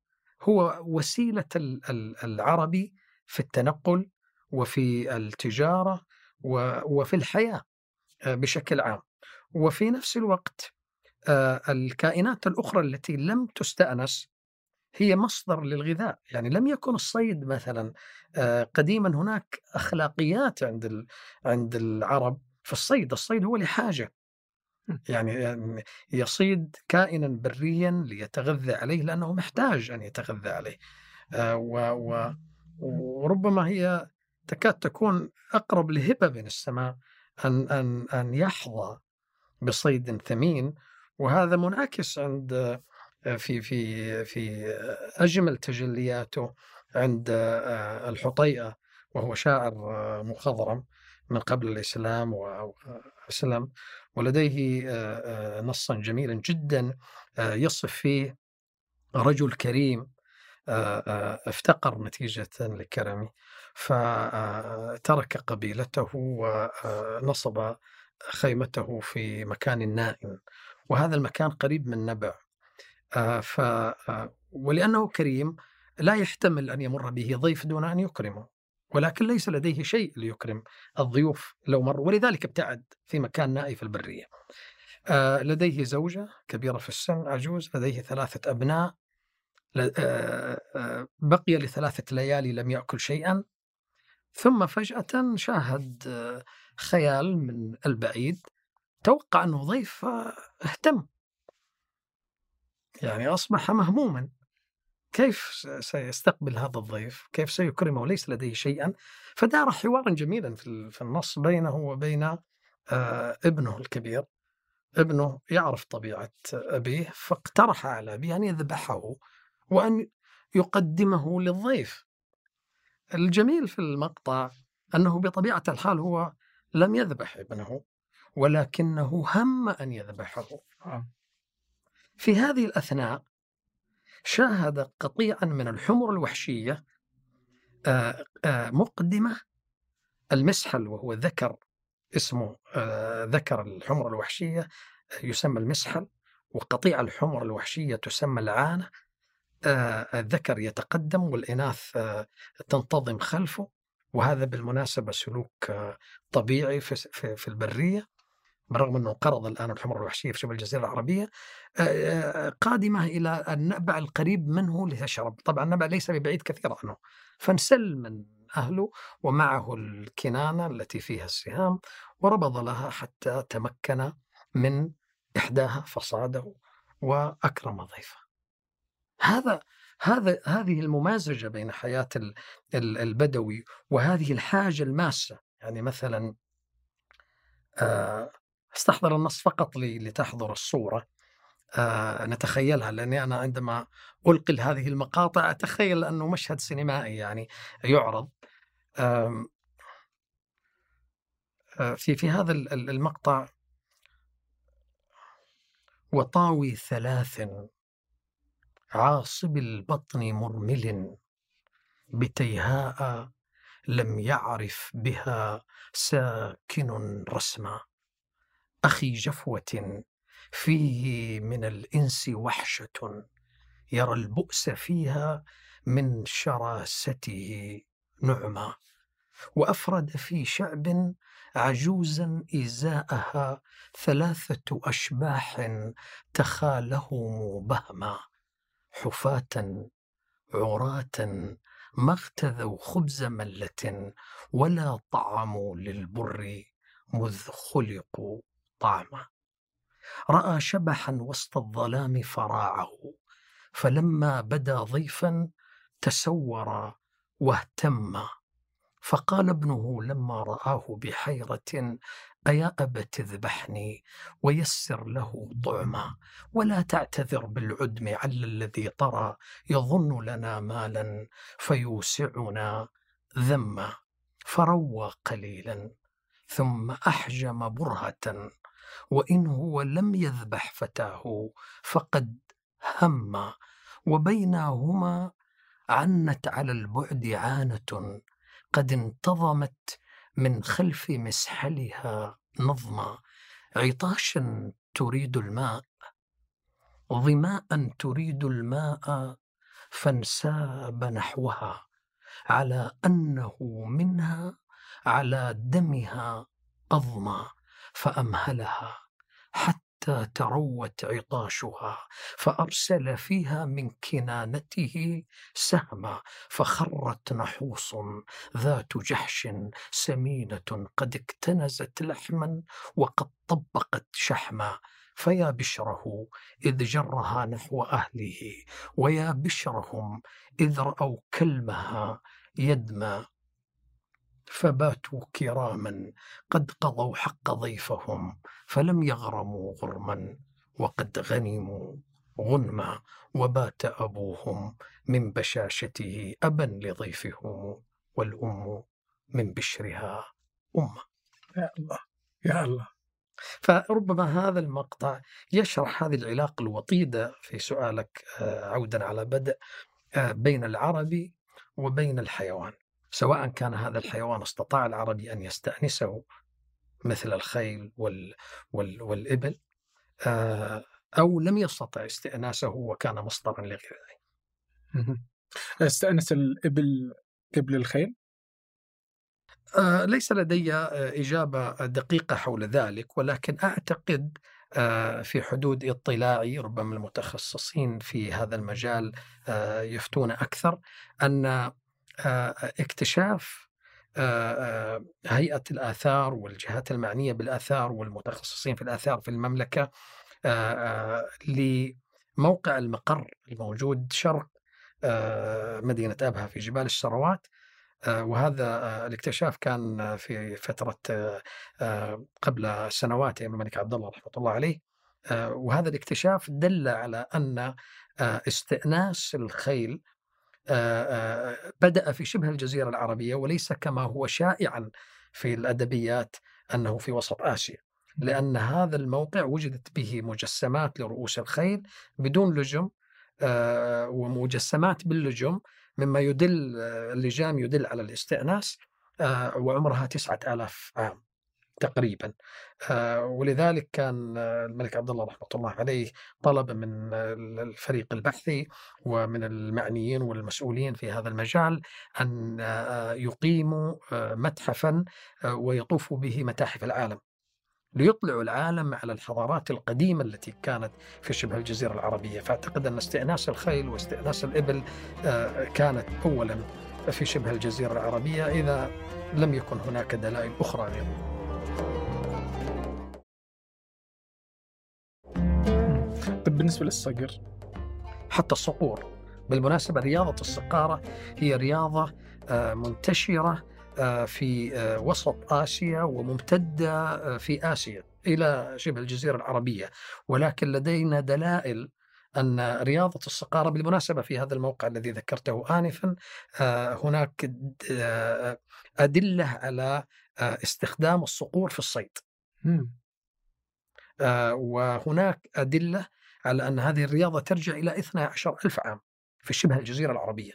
هو وسيلة ال- ال- العربي في التنقل وفي التجارة وفي الحياة آه، بشكل عام. وفي نفس الوقت الكائنات الأخرى التي لم تستأنس هي مصدر للغذاء. يعني لم يكن الصيد مثلا آه، قديما هناك أخلاقيات عند عند العرب في الصيد. الصيد هو لحاجة. يعني يصيد كائنا بريا ليتغذى عليه لأنه محتاج أن يتغذى عليه. آه، و- وربما هي تكاد تكون أقرب لهبة من السماء أن أن أن يحظى بصيد ثمين وهذا منعكس عند آه، في في في أجمل تجلياته عند آه، الحطيئة وهو شاعر آه، مخضرم من قبل الإسلام وأسلم ولديه آه، آه، نصا جميلا جدا آه، يصف فيه رجل كريم آه، آه، افتقر نتيجة لكرمه فترك قبيلته ونصب خيمته في مكان نائم. وهذا المكان قريب من نبع. آه، ف آه، ولأنه كريم لا يحتمل أن يمر به ضيف دون أن يكرمه ولكن ليس لديه شيء ليكرم الضيوف لو مر ولذلك ابتعد في مكان نائي في البرية. آه، لديه زوجة كبيرة في السن عجوز لديه ثلاثة أبناء بقي لثلاثة ليالي لم يأكل شيئا ثم فجأة شاهد خيال من البعيد توقع أنه ضيف آه، اهتم. يعني أصبح مهموما. كيف سيستقبل هذا الضيف؟ كيف سيكرمه؟ ليس لديه شيئا. فدار حوارا جميلا في النص بينه وبين آه، ابنه الكبير. ابنه يعرف طبيعة أبيه فاقترح على أبيه أن يذبحه وأن يقدمه للضيف. الجميل في المقطع أنه بطبيعة الحال هو لم يذبح ابنه. ولكنه هم أن يذبحه. آه. في هذه الأثناء شاهد قطيعا من الحمر الوحشية آه، آه، مقدمة المسحل وهو ذكر اسمه ذكر الحمر الوحشية يسمى المسحل وقطيع الحمر الوحشية تسمى العانة. الذكر يتقدم والإناث تنتظم خلفه وهذا بالمناسبة سلوك طبيعي في البرية. بالرغم أنه انقرض الآن الحمر الوحشية في شبه الجزيرة العربية قادمة إلى النبع القريب منه لتشرب طبعا النبع ليس ببعيد كثير عنه. فانسل من أهله ومعه الكنانة التي فيها السهام وربض لها حتى تمكن من إحداها فصاده وأكرم ضيفه. هذا هذا هذه الممازجة بين حياة البدوي وهذه الحاجة الماسة. يعني مثلا أستحضر النص فقط لتحضر الصورة. نتخيلها لأني أنا عندما ألقي هذه المقاطع أتخيل أنه مشهد سينمائي يعني يعرض. في في هذا المقطع وطاوي ثلاث عاصب البطن مرمل بتيهاء لم يعرف بها ساكن رسما. أخي جفوة فيه من الإنس وحشة يرى البؤس فيها من شراسته نعما وأفرد في شعب عجوزا إزاءها ثلاثة أشباح تخالهم بهما. حفاة عراة ما اغتذوا خبز ملة ولا طعموا للبر مذ خلقوا طعما رأى شبحا وسط الظلام فراعه فلما بدا ضيفا تسور واهتم. فقال ابنه لما رآه بحيرة أيا أبت اذبحني ويسر له طعما ولا تعتذر بالعدم عل الذي طرى يظن لنا مالا فيوسعنا ذما فروى قليلا ثم أحجم برهة. وإن هو لم يذبح فتاه فقد هم. وبينهما عنت على البعد عانة قد انتظمت من خلف مسحلها نظما عطاشا تريد الماء ظماء تريد الماء فانساب نحوها. على أنه منها على دمها أظمى. فأمهلها حتى حتى تروت عطاشها فأرسل فيها من كنانته سهما فخرت نحوص ذات جحش سمينة قد اكتنزت لحما وقد طبقت شحما فيا بشره إذ جرها نحو أهله ويا بشرهم إذ رأوا كلمها يدمى فباتوا كراما قد قضوا حق ضيفهم فلم يغرموا غرما وقد غنموا غنما وبات أبوهم من بشاشته أبا لضيفهم والأم من بشرها أمة. يا الله يا الله. فربما هذا المقطع يشرح هذه العلاقة الوطيدة في سؤالك آه، عودا على بدء آه، بين العربي وبين الحيوان. سواء كان هذا الحيوان استطاع العربي أن يستأنسه مثل الخيل وال وال والإبل آه، أو لم يستطع استئناسه وكان مصدرا لغذائه استأنس الإبل قبل الخيل؟ آه ليس لدي آه إجابة دقيقة حول ذلك ولكن أعتقد في حدود اطلاعي ربما المتخصصين في هذا المجال يفتون أكثر أن اكتشاف هيئة الآثار والجهات المعنية بالآثار والمتخصصين في الآثار في المملكة لموقع المقر الموجود شرق مدينة أبها في جبال السروات وهذا الاكتشاف كان في فترة قبل سنوات أيام الملك عبد الله رحمة الله عليه. وهذا الاكتشاف دل على أن استئناس الخيل بدأ في شبه الجزيرة العربية وليس كما هو شائعا في الأدبيات أنه في وسط آسيا لأن هذا الموقع وجدت به مجسمات لرؤوس الخيل بدون لجم آه، ومجسمات باللجم مما يدل آه، اللجام يدل على الاستئناس آه، وعمرها تسعة آلاف عام. تقريبا. ولذلك كان الملك عبد الله رحمة الله عليه طلب من الفريق البحثي ومن المعنيين والمسؤولين في هذا المجال أن يقيموا متحفا ويطوفوا به متاحف العالم. ليطلعوا العالم على الحضارات القديمة التي كانت في شبه الجزيرة العربية. فأعتقد أن استئناس الخيل واستئناس الإبل آه، كانت أولا في شبه الجزيرة العربية إذا لم يكن هناك دلائل أخرى غير بالنسبة للصقر. حتى الصقور. بالمناسبة رياضة الصقارة هي رياضة آه، منتشرة آه، في آه، وسط آسيا وممتدة آه، في آسيا إلى شبه الجزيرة العربية. ولكن لدينا دلائل أن رياضة الصقارة بالمناسبة في هذا الموقع الذي ذكرته آنفا هناك أدلة على استخدام الصقور في الصيد. وهناك أدلة على أن هذه الرياضة ترجع إلى 12 ألف عام في شبه الجزيرة العربية.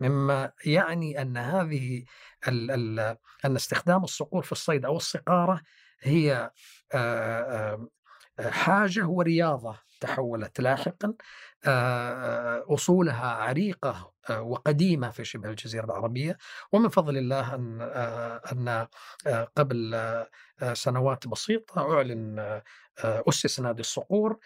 مما يعني أن هذه ال ال أن استخدام الصقور في الصيد أو الصقارة هي حاجة ورياضة. تحولت لاحقا أصولها عريقة وقديمة في شبه الجزيرة العربية. ومن فضل الله أن أن قبل سنوات بسيطة أعلن أسس نادي الصقور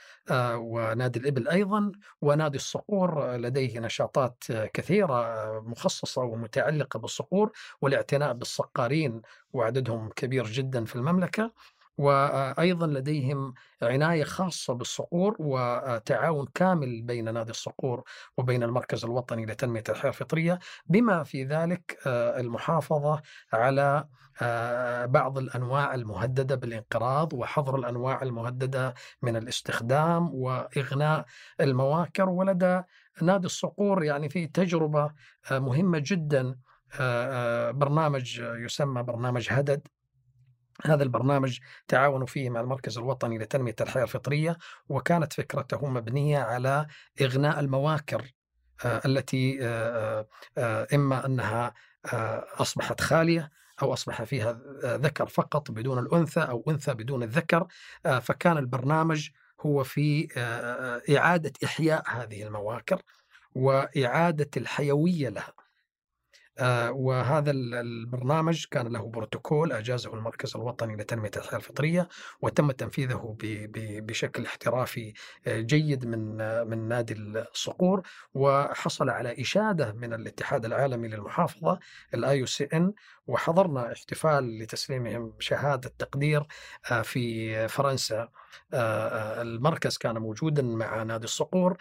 ونادي الإبل أيضا. ونادي الصقور لديه نشاطات كثيرة مخصصة ومتعلقة بالصقور والاعتناء بالصقارين وعددهم كبير جدا في المملكة. وأيضا لديهم عناية خاصة بالصقور وتعاون كامل بين نادي الصقور وبين المركز الوطني لتنمية الحياة الفطرية بما في ذلك المحافظة على بعض الأنواع المهددة بالانقراض وحظر الأنواع المهددة من الاستخدام وإغناء المواكر ولدى نادي الصقور يعني في تجربة مهمة جدا برنامج يسمى برنامج هدد. هذا البرنامج تعاونوا فيه مع المركز الوطني لتنمية الحياة الفطرية وكانت فكرته مبنية على إغناء المواكر آه، التي آه، آه، إما أنها أصبحت خالية أو أصبح فيها ذكر فقط بدون الأنثى أو أنثى بدون الذكر فكان البرنامج هو في إعادة إحياء هذه المواكر وإعادة الحيوية لها. وهذا البرنامج كان له بروتوكول أجازه المركز الوطني لتنمية الحياة الفطرية وتم تنفيذه بشكل احترافي آه، جيد من آه، من نادي الصقور. وحصل على إشادة من الاتحاد العالمي للمحافظة ال IUCN وحضرنا احتفال لتسليمهم شهاده تقدير في فرنسا المركز كان موجودا مع نادي الصقور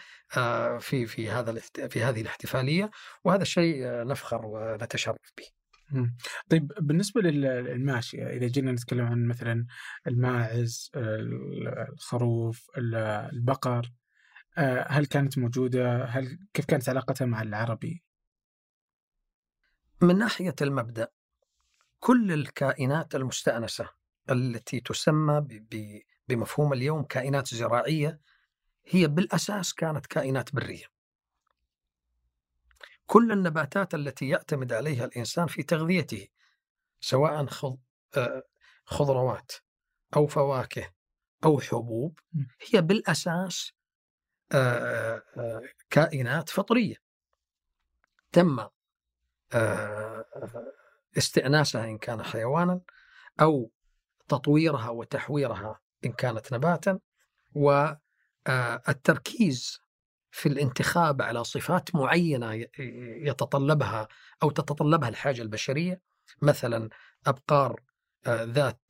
في في هذا في هذه الاحتفالية وهذا شيء نفخر ونتشرف به. طيب بالنسبة للماشية إذا جينا نتكلم عن مثلا الماعز الخروف البقر هل كانت موجودة؟ هل كيف كانت علاقتها مع العربي؟ من ناحية المبدأ كل الكائنات المستأنسة التي تسمى بمفهوم اليوم كائنات زراعية هي بالأساس كانت كائنات برية. كل النباتات التي يعتمد عليها الإنسان في تغذيته سواء آه، خضروات أو فواكه أو حبوب هي بالأساس آه، آه، كائنات فطرية. تم استئناسها إن كان حيوانا أو تطويرها وتحويرها إن كانت نباتا والتركيز في الانتخاب على صفات معينة يتطلبها أو تتطلبها الحاجة البشرية. مثلا أبقار ذات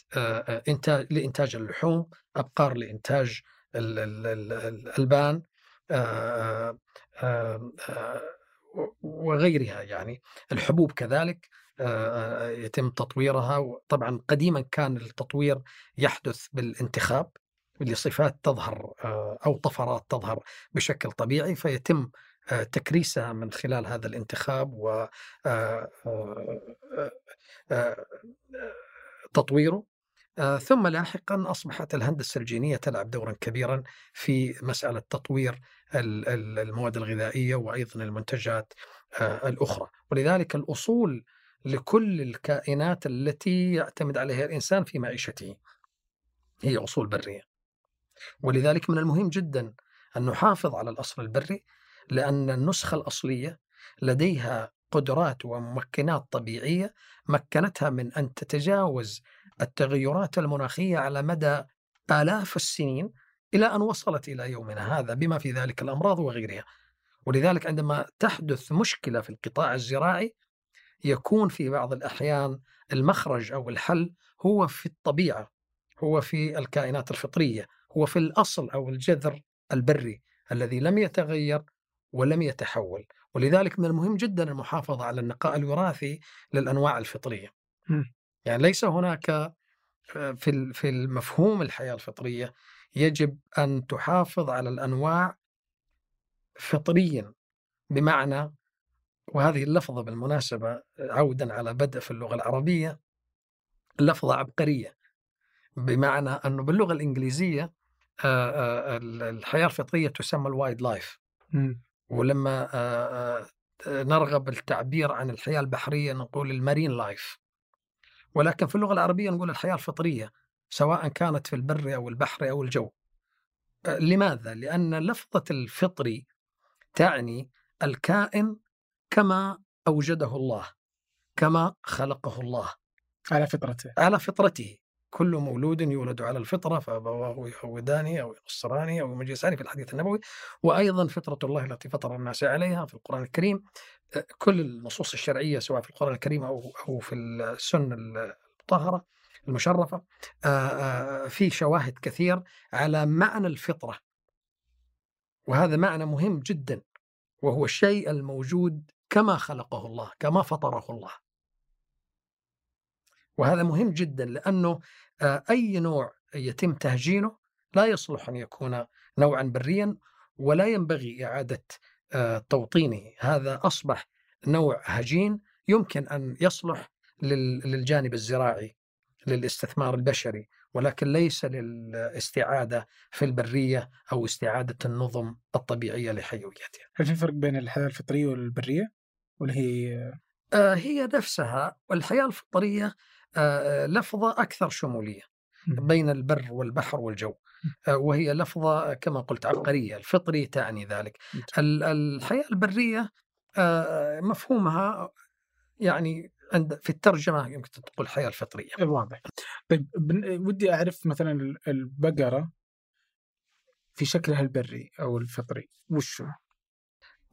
إنتاج لإنتاج اللحوم أبقار لإنتاج الألبان وغيرها يعني. الحبوب كذلك. يتم تطويرها طبعا قديما كان التطوير يحدث بالانتخاب لصفات تظهر أو طفرات تظهر بشكل طبيعي فيتم تكريسها من خلال هذا الانتخاب و تطويره. آه، ثم لاحقا أصبحت الهندسة الجينية تلعب دورا كبيرا في مسألة تطوير ال- ال- المواد الغذائية وأيضا المنتجات آه، الأخرى. ولذلك الأصول لكل الكائنات التي يعتمد عليها الإنسان في معيشته. هي أصول برية. ولذلك من المهم جدا أن نحافظ على الأصل البري لأن النسخة الأصلية لديها قدرات وممكنات طبيعية مكنتها من أن تتجاوز التغيرات المناخية على مدى آلاف السنين إلى أن وصلت إلى يومنا هذا بما في ذلك الأمراض وغيرها. ولذلك عندما تحدث مشكلة في القطاع الزراعي يكون في بعض الأحيان المخرج أو الحل هو في الطبيعة هو في الكائنات الفطرية هو في الأصل أو الجذر البري الذي لم يتغير ولم يتحول ولذلك من المهم جدا المحافظة على النقاء الوراثي للأنواع الفطرية. يعني ليس هناك آه، في في المفهوم الحياة الفطرية يجب أن تحافظ على الأنواع فطريا بمعنى وهذه اللفظة بالمناسبة عودا على بدء في اللغة العربية لفظة عبقرية بمعنى أنه باللغة الإنجليزية آه، آه، الحياة الفطرية تسمى ال wildlife. ولما آه، نرغب التعبير عن الحياة البحرية نقول ال marine life ولكن في اللغة العربية نقول الحياة الفطرية سواء كانت في البر أو البحر أو الجو لماذا؟ لأن لفظة الفطري تعني الكائن كما أوجده الله كما خلقه الله. على فطرته. على فطرته. كل مولود يولد على الفطرة فأبواه يهودانه أو ينصرانه أو يمجسانه في الحديث النبوي. وأيضا فطرة الله التي فطر الناس عليها في القرآن الكريم. كل النصوص الشرعية سواء في القرآن الكريم أو أو في السنة المطهرة المشرفة آه، آه، في شواهد كثير على معنى الفطرة. وهذا معنى مهم جدا وهو الشيء الموجود كما خلقه الله كما فطره الله. وهذا مهم جدا لأنه آه، أي نوع يتم تهجينه لا يصلح أن يكون نوعا بريا ولا ينبغي إعادة آه، توطينه. هذا أصبح نوع هجين يمكن أن يصلح لل- للجانب الزراعي للاستثمار البشري ولكن ليس للاستعادة في البرية أو استعادة النظم الطبيعية لحيويتها. هل في فرق بين الحياة الفطرية والبرية؟ ولا هي آه، هي نفسها والحياة الفطرية آه، لفظة أكثر شمولية. بين البر والبحر والجو. آه، وهي لفظة كما قلت عبقرية الفطري تعني ذلك. ال- الحياة البرية مفهومها يعني عند في الترجمة يمكن تقول الحياة الفطرية. واضح. طيب ودي أعرف مثلا ال- البقرة في شكلها البري أو الفطري وش هو؟ آه،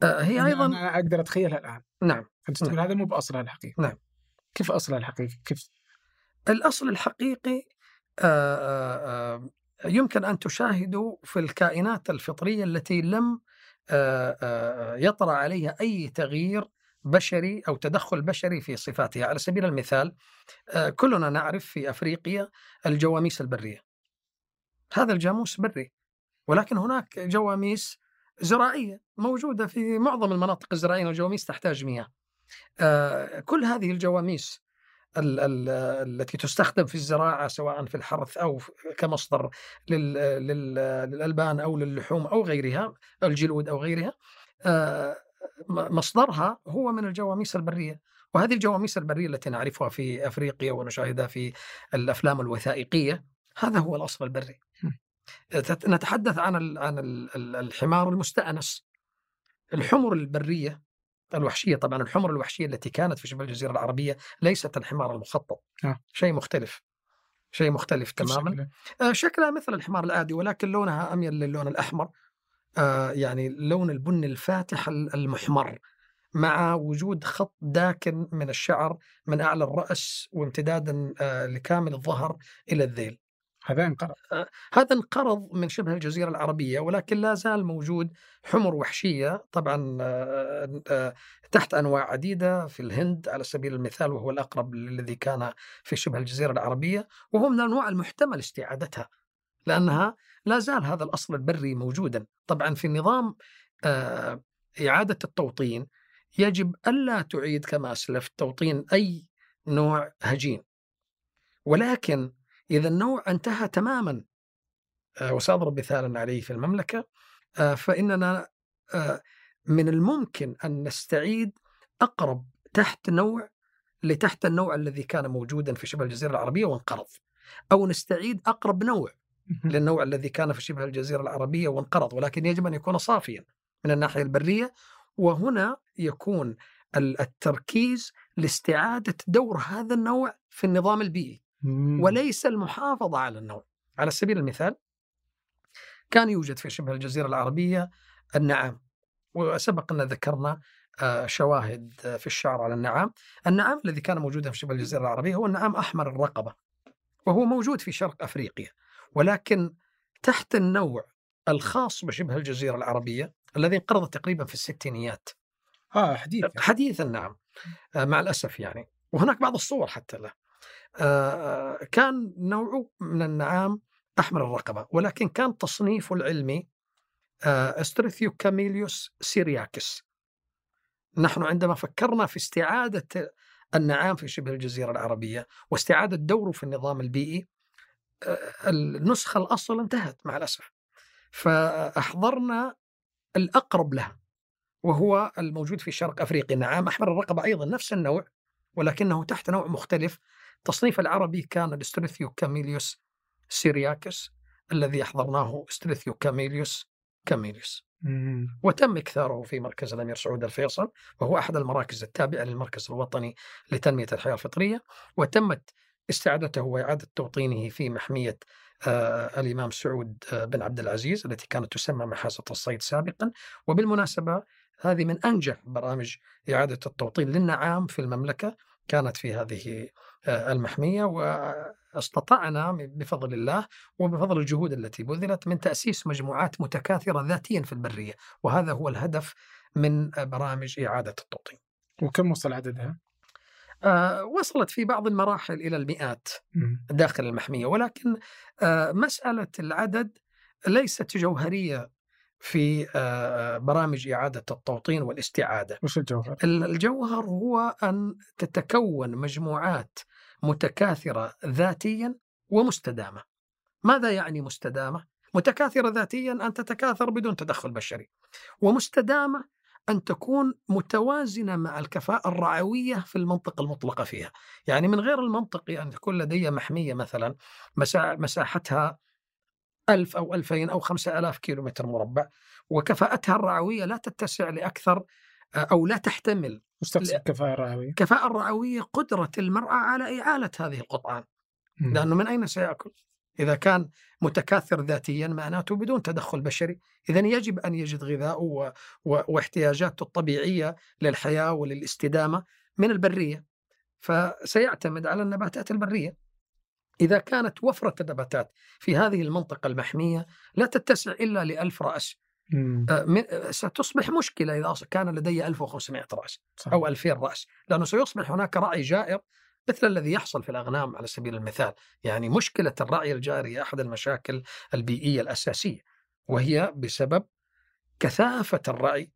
هي أيضا أنا أقدر أتخيلها الآن. نعم. أنت تقول هذا مو بأصلها الحقيقي. نعم. كيف أصلها الحقيقي؟ كيف؟ الأصل الحقيقي آه، آه، آه، يمكن أن تشاهدوا في الكائنات الفطرية التي لم يطرأ عليها أي تغيير بشري أو تدخل بشري في صفاتها. على سبيل المثال كلنا نعرف في أفريقيا الجواميس البرية. هذا الجاموس بري ولكن هناك جواميس زراعية موجودة في معظم المناطق الزراعية والجواميس تحتاج مياه. آه، كل هذه الجواميس ال- ال- التي تستخدم في الزراعة سواء في الحرث أو كمصدر لل- لل- للألبان أو للحوم أو غيرها الجلود أو غيرها آه، مصدرها هو من الجواميس البرية. وهذه الجواميس البرية التي نعرفها في أفريقيا ونشاهدها في الأفلام الوثائقية هذا هو الأصل البري. نتحدث عن عن ال- ال- الحمار المستأنس. الحمر البرية الوحشية طبعا الحمر الوحشية التي كانت في شبه الجزيرة العربية ليست الحمار المخطط. آه. شيء مختلف. شيء مختلف تماما. شكلها؟ آه، شكلها مثل الحمار العادي ولكن لونها أميل للون الأحمر. آه، يعني لون البني الفاتح ال- المحمر مع وجود خط داكن من الشعر من أعلى الرأس وامتدادا آه، لكامل الظهر إلى الذيل. هذا انقرض. هذا انقرض من شبه الجزيرة العربية ولكن لا زال موجود حمر وحشية طبعا آه، آه، تحت أنواع عديدة في الهند على سبيل المثال وهو الأقرب الذي كان في شبه الجزيرة العربية وهو من الأنواع المحتمل استعادتها لأنها لا زال هذا الأصل البري موجودا. طبعا في نظام آه، إعادة التوطين يجب ألا تعيد كما أسلفت توطين أي نوع هجين. ولكن إذا النوع انتهى تماما. آه، وسأضرب مثالا عليه في المملكة. آه، فإننا آه، من الممكن أن نستعيد أقرب تحت نوع لتحت النوع الذي كان موجودا في شبه الجزيرة العربية وانقرض. أو نستعيد أقرب نوع للنوع الذي كان في شبه الجزيرة العربية وانقرض. ولكن يجب أن يكون صافيا من الناحية البرية. وهنا يكون التركيز لاستعادة دور هذا النوع في النظام البيئي. وليس المحافظة على النوع. على سبيل المثال كان يوجد في شبه الجزيرة العربية النعام وسبق أن ذكرنا آه، شواهد في الشعر على النعام. النعام الذي كان موجودا في شبه الجزيرة العربية هو النعام أحمر الرقبة وهو موجود في شرق أفريقيا. ولكن تحت النوع الخاص بشبه الجزيرة العربية الذي انقرض تقريبا في الستينيات. آه حديث حديثا نعم. آه، مع الأسف يعني. وهناك بعض الصور حتى له آه، كان نوعه من النعام أحمر الرقبة ولكن كان تصنيفه العلمي Struthio camelus syriacus نحن عندما فكرنا في استعادة النعام في شبه الجزيرة العربية واستعادة دوره في النظام البيئي النسخة الأصل انتهت مع الأسف. فأحضرنا الأقرب لها وهو الموجود في شرق أفريقيا نعام أحمر الرقبة أيضا نفس النوع ولكنه تحت نوع مختلف تصنيف العربي كان ال Struthio camelus syriacus الذي أحضرناه Struthio camelus camelus. وتم إكثاره في مركز الأمير سعود الفيصل وهو أحد المراكز التابعة للمركز الوطني لتنمية الحياة الفطرية. وتمت استعادته وإعادة توطينه في محمية آه الإمام سعود آه بن عبد العزيز التي كانت تسمى محاسة الصيد سابقا. وبالمناسبة هذه من أنجح برامج إعادة التوطين للنعام في المملكة. كانت في هذه المحمية واستطعنا بفضل الله وبفضل الجهود التي بذلت من تأسيس مجموعات متكاثرة ذاتيا في البرية. وهذا هو الهدف من برامج إعادة التوطين. وكم وصل عددها؟ آه وصلت في بعض المراحل إلى المئات داخل المحمية. ولكن آه مسألة العدد ليست جوهرية في آه برامج إعادة التوطين والاستعادة وش الجوهر؟ الجوهر هو أن تتكون مجموعات متكاثرة ذاتيا ومستدامة ماذا يعني مستدامة؟ متكاثرة ذاتيا أن تتكاثر بدون تدخل بشري ومستدامة أن تكون متوازنة مع الكفاءة الرعوية في المنطقة المطلقة فيها يعني من غير المنطقي أن تكون لدي محمية مثلا مساحتها ألف أو ألفين أو خمسة ألاف كيلو متر مربع وكفاءتها الرعوية لا تتسع لأكثر أو لا تحتمل وش تقصد الكفاءة الرعوية؟ الكفاءة الرعوية قدرة المرأة على إعالة هذه القطعان لأنه من أين سيأكل؟ إذا كان متكاثر ذاتيا معناته بدون تدخل بشري. إذا يجب أن يجد غذاءه و... و... واحتياجاته الطبيعية للحياة وللاستدامة من البرية. فسيعتمد على النباتات البرية. إذا كانت وفرة النباتات في هذه المنطقة المحمية لا تتسع إلا لألف رأس. من... ستصبح مشكلة إذا كان لدي 1500 رأس صح. أو 2000 رأس لأنه سيصبح هناك رعي جائر مثل الذي يحصل في الأغنام على سبيل المثال. يعني مشكلة الرعي الجاري أحد المشاكل البيئية الأساسية وهي بسبب كثافة الرعي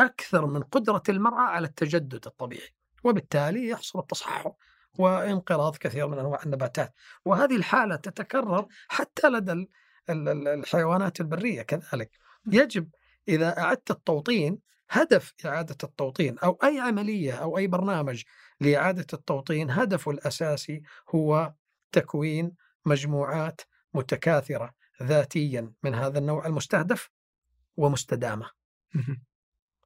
أكثر من قدرة المرأة على التجدد الطبيعي وبالتالي يحصل التصحر. وانقراض كثير من أنواع النباتات. وهذه الحالة تتكرر حتى لدى الحيوانات البرية كذلك. يجب إذا أعدت التوطين هدف إعادة التوطين أو أي عملية أو أي برنامج لإعادة التوطين هدفه الأساسي هو تكوين مجموعات متكاثرة ذاتيا من هذا النوع المستهدف ومستدامة.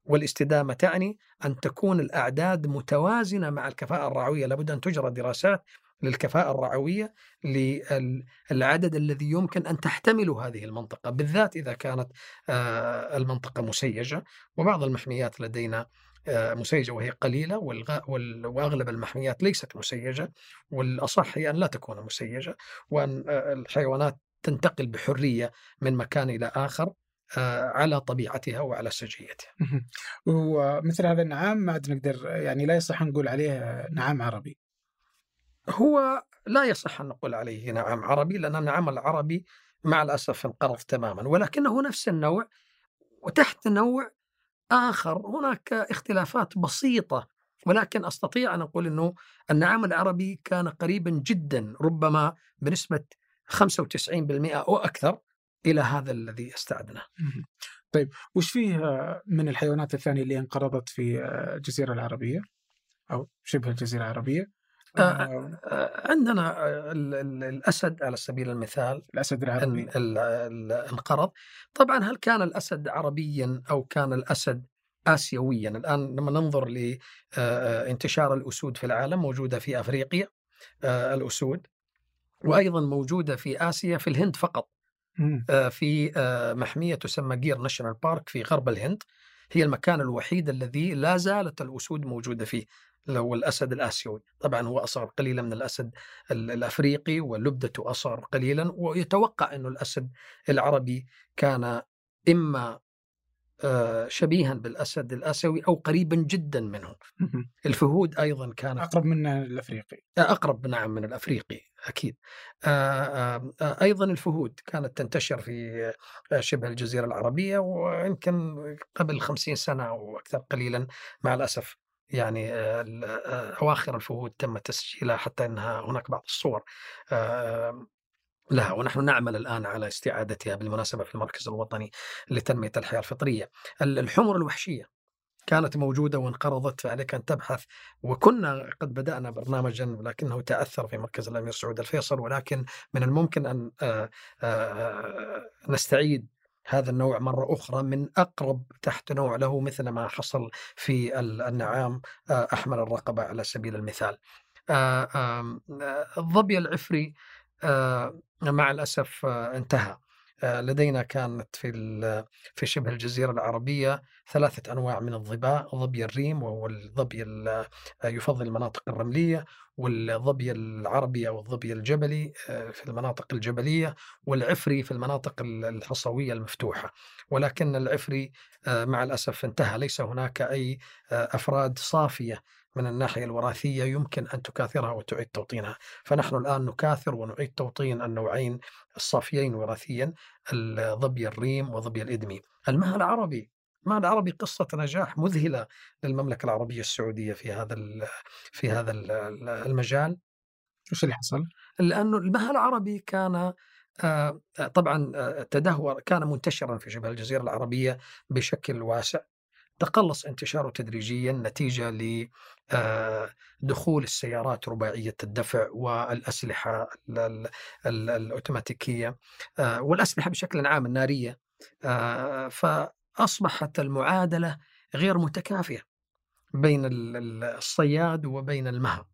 والاستدامة تعني أن تكون الأعداد متوازنة مع الكفاءة الرعوية. لابد أن تجرى دراسات للكفاءة الرعوية للعدد الذي يمكن أن تحتمله هذه المنطقة بالذات إذا كانت آه، المنطقة مسيجة. وبعض المحميات لدينا آه، مسيجة وهي قليلة وأغلب المحميات ليست مسيجة. والأصح هي أن لا تكون مسيجة وأن آه، الحيوانات تنتقل بحرية من مكان إلى آخر. على طبيعتها وعلى سجيتها. ومثل هذا النعام ما عاد نقدر يعني لا يصح نقول عليه نعام عربي. هو لا يصح أن نقول عليه نعم عربي لأن النعم العربي مع الأسف انقرض تماما ولكنه نفس النوع وتحت نوع آخر هناك اختلافات بسيطة ولكن أستطيع أن أقول إنه النعام العربي كان قريبا جدا ربما بنسبة 95% أو أكثر إلى هذا الذي استعدنا. طيب وش فيه من الحيوانات الثانية اللي انقرضت في الجزيرة العربية؟ أو شبه الجزيرة العربية؟ آه، آه، عندنا الأسد على سبيل المثال. الأسد العربي. انقرض. طبعا هل كان الأسد عربيا أو كان الأسد اسيويا؟ الآن لما ننظر لانتشار الأسود في العالم موجودة في أفريقيا الأسود وأيضا موجودة في آسيا في الهند فقط. في محمية تسمى جير ناشونال بارك في غرب الهند. هي المكان الوحيد الذي لا زالت الأسود موجودة فيه هو الأسد الآسيوي، طبعا هو أصغر قليلا من الأسد الأفريقي ولبدته أصغر قليلا. ويتوقع إنه الأسد العربي كان إما آه، شبيها بالأسد الآسيوي أو قريبا جدا منه. الفهود أيضا كانت أقرب من الأفريقي. أقرب نعم من الأفريقي. أكيد. آه، آه، أيضا الفهود كانت تنتشر في شبه الجزيرة العربية ويمكن قبل خمسين سنة أو أكثر قليلا مع الأسف. يعني أواخر الفهود تم تسجيلها حتى إنها هناك بعض الصور لها. ونحن نعمل الآن على استعادتها بالمناسبة في المركز الوطني لتنمية الحياة الفطرية. الحمر الوحشية. كانت موجودة وانقرضت فعليك أن تبحث. وكنا قد بدأنا برنامجا ولكنه تأثر في مركز الأمير سعود الفيصل ولكن من الممكن أن نستعيد هذا النوع مرة أخرى من أقرب تحت نوع له مثل ما حصل في النعام أحمر الرقبة على سبيل المثال. الظبي العفري مع الأسف آه، انتهى. آه، لدينا كانت في في شبه الجزيرة العربية ثلاثة أنواع من الظباء، ظبي الريم وهو الظبي آه، يفضل المناطق الرملية، والظبي العربي أو الظبي الجبلي في المناطق الجبلية، والعفري في المناطق الحصوية المفتوحة، ولكن العفري مع الأسف انتهى، ليس هناك أي أفراد صافية من الناحية الوراثية يمكن أن تكاثرها وتعيد توطينها. فنحن الآن نكاثر ونعيد توطين النوعين الصافيين وراثيا الظبي الريم وظبي الإدمي. المها العربي المها العربي قصة نجاح مذهلة للمملكة العربية السعودية في هذا في هذا المجال. وش اللي حصل؟ لأنه المها العربي كان آه، طبعا آه، تدهور كان منتشرا في شبه الجزيرة العربية بشكل واسع. تقلص انتشاره تدريجيا نتيجة لدخول آه، السيارات رباعية الدفع والأسلحة الأوتوماتيكية آه، والأسلحة بشكل عام النارية آه، فأصبحت المعادلة غير متكافئة بين الصياد وبين المهب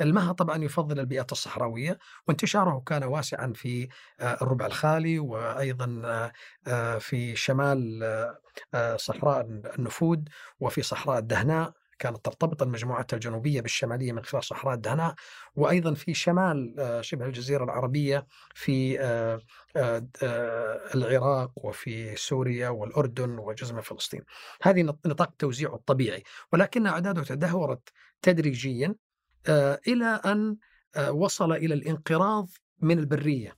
المها طبعا يفضل البيئات الصحراوية وانتشاره كان واسعا في الربع الخالي وأيضا في شمال صحراء النفود وفي صحراء الدهناء. كانت ترتبط المجموعات الجنوبية بالشمالية من خلال صحراء الدهناء. وأيضا في شمال شبه الجزيرة العربية في العراق وفي سوريا والأردن وجزء من فلسطين. هذه نطاق توزيعه الطبيعي. ولكن أعداده تدهورت تدريجيا. إلى أن وصل إلى الانقراض من البرية.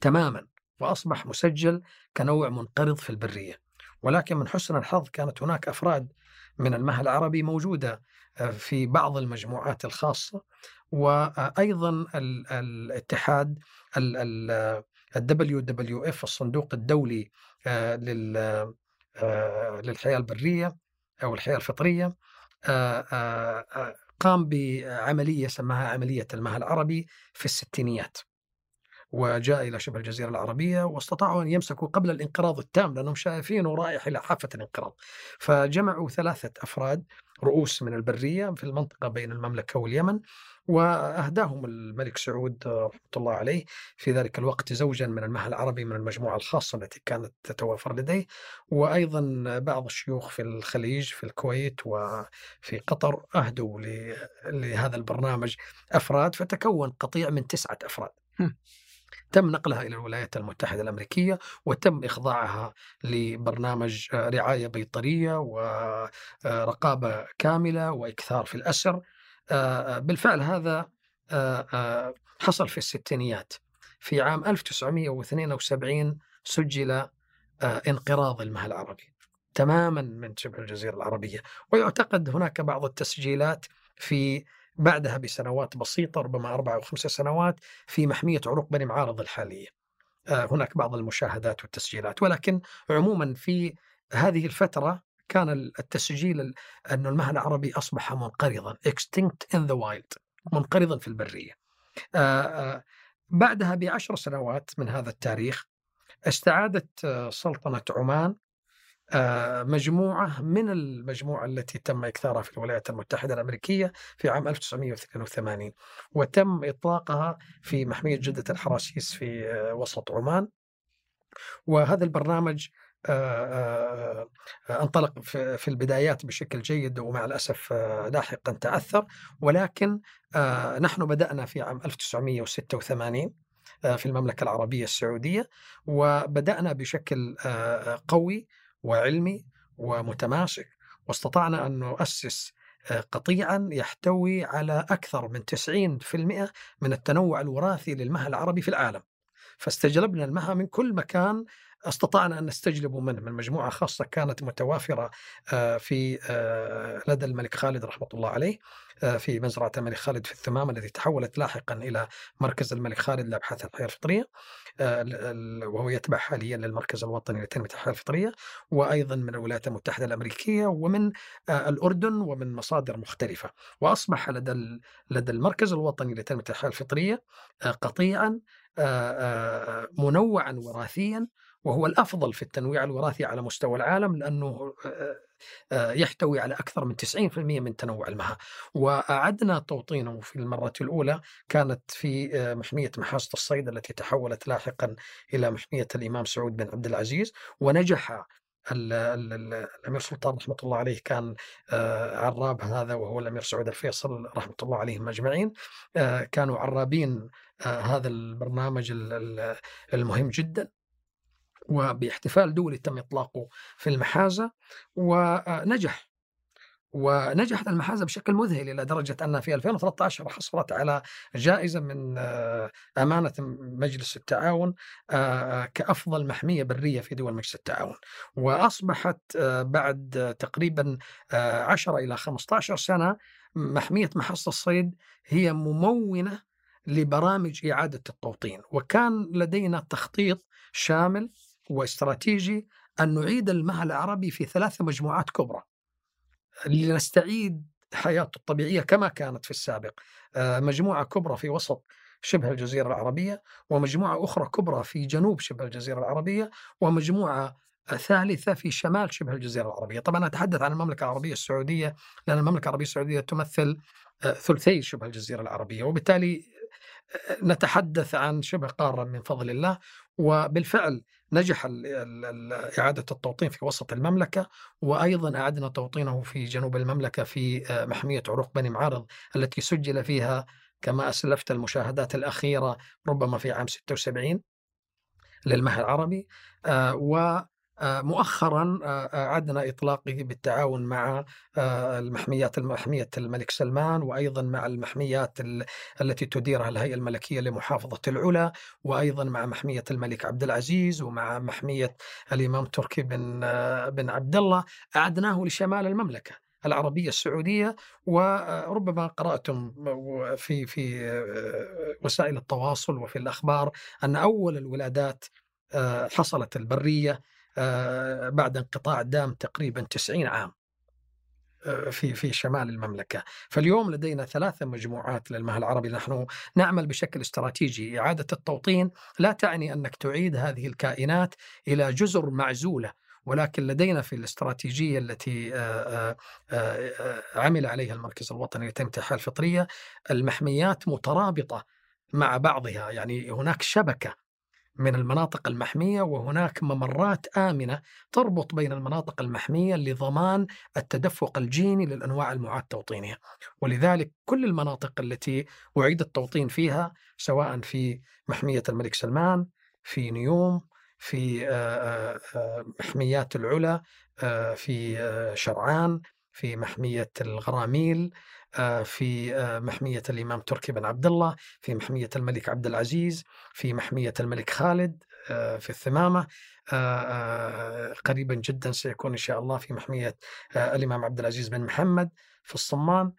تماما. وأصبح مسجل كنوع منقرض في البرية. ولكن من حسن الحظ كانت هناك أفراد من المها العربي موجودة في بعض المجموعات الخاصة. وأيضا الاتحاد ال WWF الصندوق الدولي للحياة البرية أو الحياة الفطرية قام بعملية سماها عملية المها العربي في الستينيات. وجاء إلى شبه الجزيرة العربية واستطاعوا أن يمسكوا قبل الانقراض التام لأنهم شايفينه رايح إلى حافة الانقراض. فجمعوا ثلاثة أفراد رؤوس من البرية في المنطقة بين المملكة واليمن وأهداهم الملك سعود رحمة الله عليه في ذلك الوقت زوجا من المها العربي من المجموعة الخاصة التي كانت تتوافر لديه. وأيضا بعض الشيوخ في الخليج في الكويت وفي قطر أهدوا لهذا البرنامج أفراد فتكون قطيع من تسعة أفراد. تم نقلها إلى الولايات المتحدة الأمريكية وتم إخضاعها لبرنامج رعاية بيطرية ورقابة كاملة وإكثار في الأسر. بالفعل هذا حصل في الستينيات. في عام 1972 سجل انقراض المها العربي تماما من شبه الجزيرة العربية. ويعتقد هناك بعض التسجيلات في بعدها بسنوات بسيطة ربما أربع أو خمسة سنوات في محمية عروق بني معارض الحالية. آه، هناك بعض المشاهدات والتسجيلات. ولكن عموما في هذه الفترة كان التسجيل أن المها العربي أصبح منقرضا extinct in the wild منقرضا في البرية. آه، آه، بعدها بعشر سنوات من هذا التاريخ استعادت سلطنة عمان مجموعة من المجموعة التي تم إكثارها في الولايات المتحدة الأمريكية في عام 1982 وتم إطلاقها في محمية جدة الحراسيس في وسط عمان. وهذا البرنامج انطلق في البدايات بشكل جيد ومع الأسف لاحقا تعثر ولكن نحن بدأنا في عام 1986 في المملكة العربية السعودية وبدأنا بشكل قوي. وعلمي ومتماسك واستطعنا أن نؤسس قطيعا يحتوي على أكثر من 90% من التنوع الوراثي للمها العربي في العالم. فاستجلبنا المها من كل مكان استطعنا أن نستجلب منه من مجموعة خاصة كانت متوافرة آه، في آه، لدى الملك خالد رحمة الله عليه آه، في مزرعة الملك خالد في الثمام التي تحولت لاحقا إلى مركز الملك خالد لأبحاث الحياة الفطرية وهو يتبع حاليا للمركز الوطني لتنمية الحياة الفطرية وأيضا من الولايات المتحدة الأمريكية ومن الأردن ومن مصادر مختلفة وأصبح لدى لدى المركز الوطني لتنمية الحياة الفطرية قطيعا منوعا وراثيا وهو الأفضل في التنويع الوراثي على مستوى العالم لأنه يحتوي على أكثر من 90% من تنوع المها وأعدنا توطينه في المرة الأولى كانت في محمية محاسه الصيد التي تحولت لاحقا إلى محمية الإمام سعود بن عبد العزيز. ونجح الأمير سلطان رحمة الله عليه كان عراب هذا وهو الأمير سعود الفيصل رحمة الله عليهم أجمعين. كانوا عرابين هذا البرنامج المهم جدا. وباحتفال دولي تم إطلاقه في المحازة ونجح. ونجحت المحازة بشكل مذهل إلى درجة أنها في 2013 حصلت على جائزة من آه، أمانة مجلس التعاون آه، كأفضل محمية برية في دول مجلس التعاون. وأصبحت آه، بعد تقريبا 10 إلى 15 سنة محمية محصة الصيد هي ممونة لبرامج إعادة التوطين. وكان لدينا تخطيط شامل واستراتيجي أن نعيد المها العربي في ثلاث مجموعات كبرى. لنستعيد حياته الطبيعية كما كانت في السابق. آه، مجموعة كبرى في وسط شبه الجزيرة العربية ومجموعة أخرى كبرى في جنوب شبه الجزيرة العربية ومجموعة ثالثة في شمال شبه الجزيرة العربية. طبعا أتحدث عن المملكة العربية السعودية لأن المملكة العربية السعودية تمثل آه، ثلثي شبه الجزيرة العربية. وبالتالي آه، نتحدث عن شبه قارة من فضل الله وبالفعل نجح إعادة التوطين في وسط المملكة وأيضا أعدنا توطينه في جنوب المملكة في آه، محمية عروق بني معارض التي سجل فيها كما أسلفت المشاهدات الأخيرة ربما في عام 76 للمها العربي آه، مؤخرا أعدنا آه، إطلاقه بالتعاون مع آه، المحميات محمية الملك سلمان وأيضا مع المحميات التي تديرها الهيئة الملكية لمحافظة العلا وأيضا مع محمية الملك عبد العزيز ومع محمية الإمام تركي بن بن عبد الله أعدناه لشمال المملكة العربية السعودية وربما قرأتم في في وسائل التواصل وفي الأخبار أن أول الولادات حصلت البرية آه، بعد انقطاع دام تقريبا 90 عام آه، في في شمال المملكة، فاليوم لدينا ثلاثة مجموعات للمها العربي، نحن نعمل بشكل استراتيجي، إعادة التوطين. لا تعني أنك تعيد هذه الكائنات إلى جزر معزولة، ولكن لدينا في الاستراتيجية التي آه، عمل عليها المركز الوطني لتنميه الحياة الفطرية المحميات مترابطة مع بعضها، يعني هناك شبكة من المناطق المحمية وهناك ممرات آمنة تربط بين المناطق المحمية لضمان التدفق الجيني للأنواع المعاد توطينها ولذلك كل المناطق التي أعيد التوطين فيها سواء في محمية الملك سلمان في نيوم في محميات العلا في شرعان في محمية الغراميل آه، في آه، محمية الإمام تركي بن عبد الله في محمية الملك عبد العزيز في محمية الملك خالد آه، في الثمامة آه، آه، قريبا جدا سيكون إن شاء الله في محمية آه، الإمام عبد العزيز بن محمد في الصمان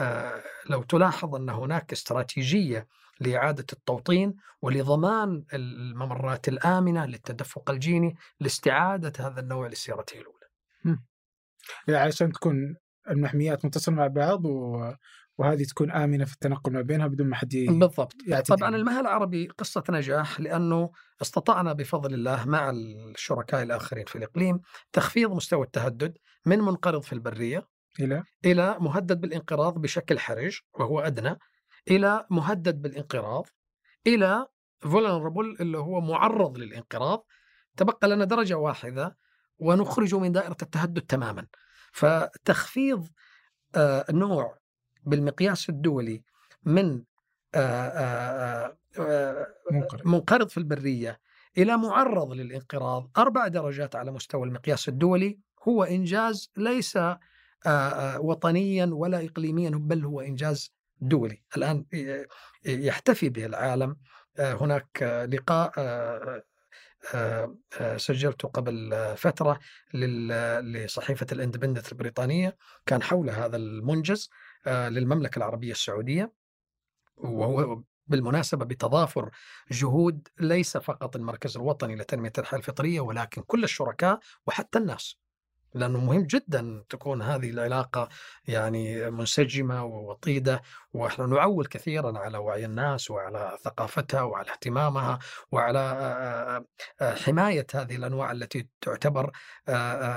آه، لو تلاحظ أن هناك استراتيجية لإعادة التوطين ولضمان الممرات الآمنة للتدفق الجيني لاستعادة هذا النوع لسيرته الأولى. يعني عشان تكون المحميات متصلة مع بعض و... وهذه تكون آمنة في التنقل ما بينها بدون ما حد بالضبط. يعتدي. طبعا المها العربي قصة نجاح لأنه استطعنا بفضل الله مع الشركاء الآخرين في الإقليم تخفيض مستوى التهدد من منقرض في البرية إلى؟ إلى مهدد بالانقراض بشكل حرج وهو أدنى إلى مهدد بالانقراض إلى vulnerable اللي هو معرض للانقراض. تبقى لنا درجة واحدة ونخرج من دائرة التهدد تماما. فتخفيض آه، نوع بالمقياس الدولي من آه، آه، منقرض. في البرية إلى معرض للانقراض. أربع درجات على مستوى المقياس الدولي. هو إنجاز ليس وطنيا ولا إقليميا بل هو إنجاز دولي. الآن ي- يحتفي به العالم. هناك لقاء سجلته قبل آه، فترة لصحيفة الإندبندنت البريطانية. كان حول هذا المنجز آه، للمملكة العربية السعودية. وهو بالمناسبة بتضافر جهود ليس فقط المركز الوطني لتنمية الحياة الفطرية ولكن كل الشركاء وحتى الناس. لأنه مهم جدا تكون هذه العلاقة يعني منسجمة ووطيدة ونحن نعول كثيرا على وعي الناس وعلى ثقافتها وعلى اهتمامها وعلى حماية هذه الأنواع التي تعتبر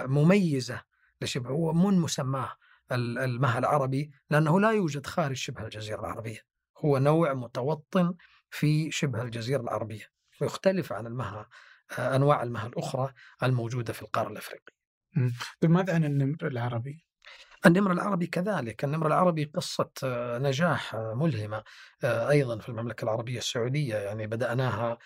مميزة لشبه هو من مسماه ال- المها العربي لأنه لا يوجد خارج شبه الجزيرة العربية. هو نوع متوطن في شبه الجزيرة العربية ويختلف عن المها أنواع المها الأخرى الموجودة في القارة الأفريقية. طيب ماذا عن النمر العربي؟ النمر العربي كذلك. النمر العربي قصة آه، نجاح آه، ملهمة آه، أيضا في المملكة العربية السعودية. يعني بدأناها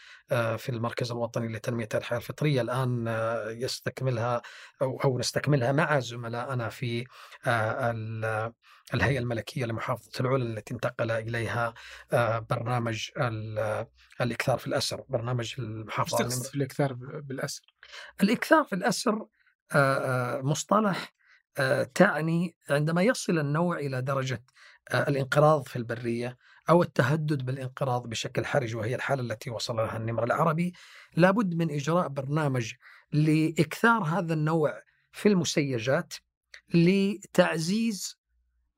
في المركز الوطني لتنمية الحياة الفطرية. الآن يستكملها أو أو نستكملها مع زملائنا في ال- الهيئة الملكية لمحافظة العلا التي انتقل إليها برنامج ال- الإكثار في الأسر. برنامج المحافظة تقصد في الإكثار بالأسر؟ الإكثار في الأسر مصطلح آه، تعني عندما يصل النوع إلى درجة آه، الانقراض في البرية أو التهدد بالانقراض بشكل حرج وهي الحالة التي وصل لها النمر العربي لابد من إجراء برنامج لإكثار هذا النوع في المسيجات لتعزيز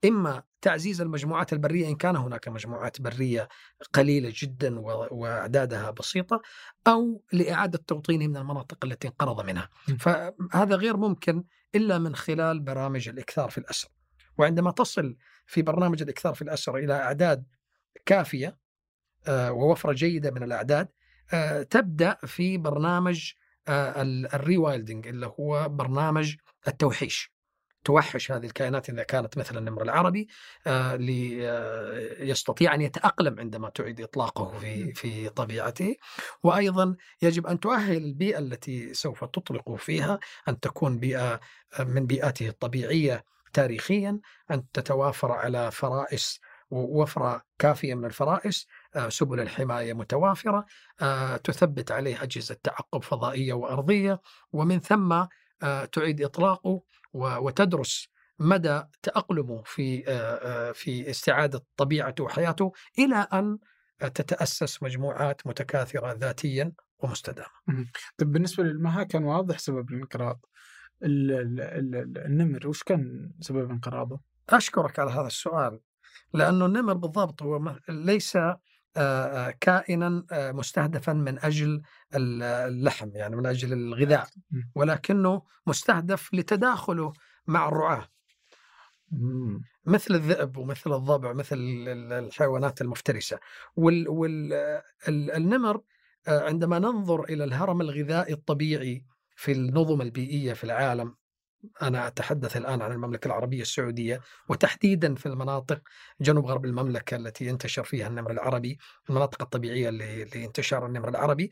إما تعزيز المجموعات البرية إن كان هناك مجموعات برية قليلة جدا وأعدادها بسيطة أو لإعادة توطينه من المناطق التي انقرض منها. فهذا غير ممكن إلا من خلال برامج الإكثار في الأسر. وعندما تصل في برنامج الإكثار في الأسر إلى أعداد كافية آه، ووفرة جيدة من الأعداد آه، تبدأ في برنامج آه، ال- الريوايلدنج اللي هو برنامج التوحيش. توحش هذه الكائنات إذا كانت مثل النمر العربي آه، لي- آه، يستطيع أن يتأقلم عندما تعيد إطلاقه في في طبيعته. وأيضا يجب أن تؤهل البيئة التي سوف تطلق فيها أن تكون بيئة آه، من بيئاته الطبيعية تاريخيا أن تتوافر على فرائس ووفرة كافية من الفرائس سبل الحماية متوافرة آه، تثبت عليه أجهزة تعقب فضائية وأرضية ومن ثم تعيد إطلاقه و- وتدرس مدى تأقلمه في في استعادة طبيعته وحياته إلى أن تتأسس مجموعات متكاثرة ذاتيا ومستدامة. طيب بالنسبة للمها كان واضح سبب الانقراض. ال- ال- ال- ال- النمر وش كان سبب انقراضه؟ أشكرك على هذا السؤال لأنه النمر بالضبط هو ليس كائنا مستهدفا من ال- اللحم يعني من أجل الغذاء. ولكنه مستهدف لتداخله مع الرعاة مم. مثل الذئب ومثل الضبع مثل ال- ال- الحيوانات المفترسة والنمر عندما ننظر إلى الهرم الغذائي الطبيعي في النظم البيئية في العالم أنا أتحدث الآن عن المملكة العربية السعودية وتحديدا في المناطق جنوب غرب المملكة التي ينتشر فيها النمر العربي المناطق الطبيعية لانتشار النمر العربي.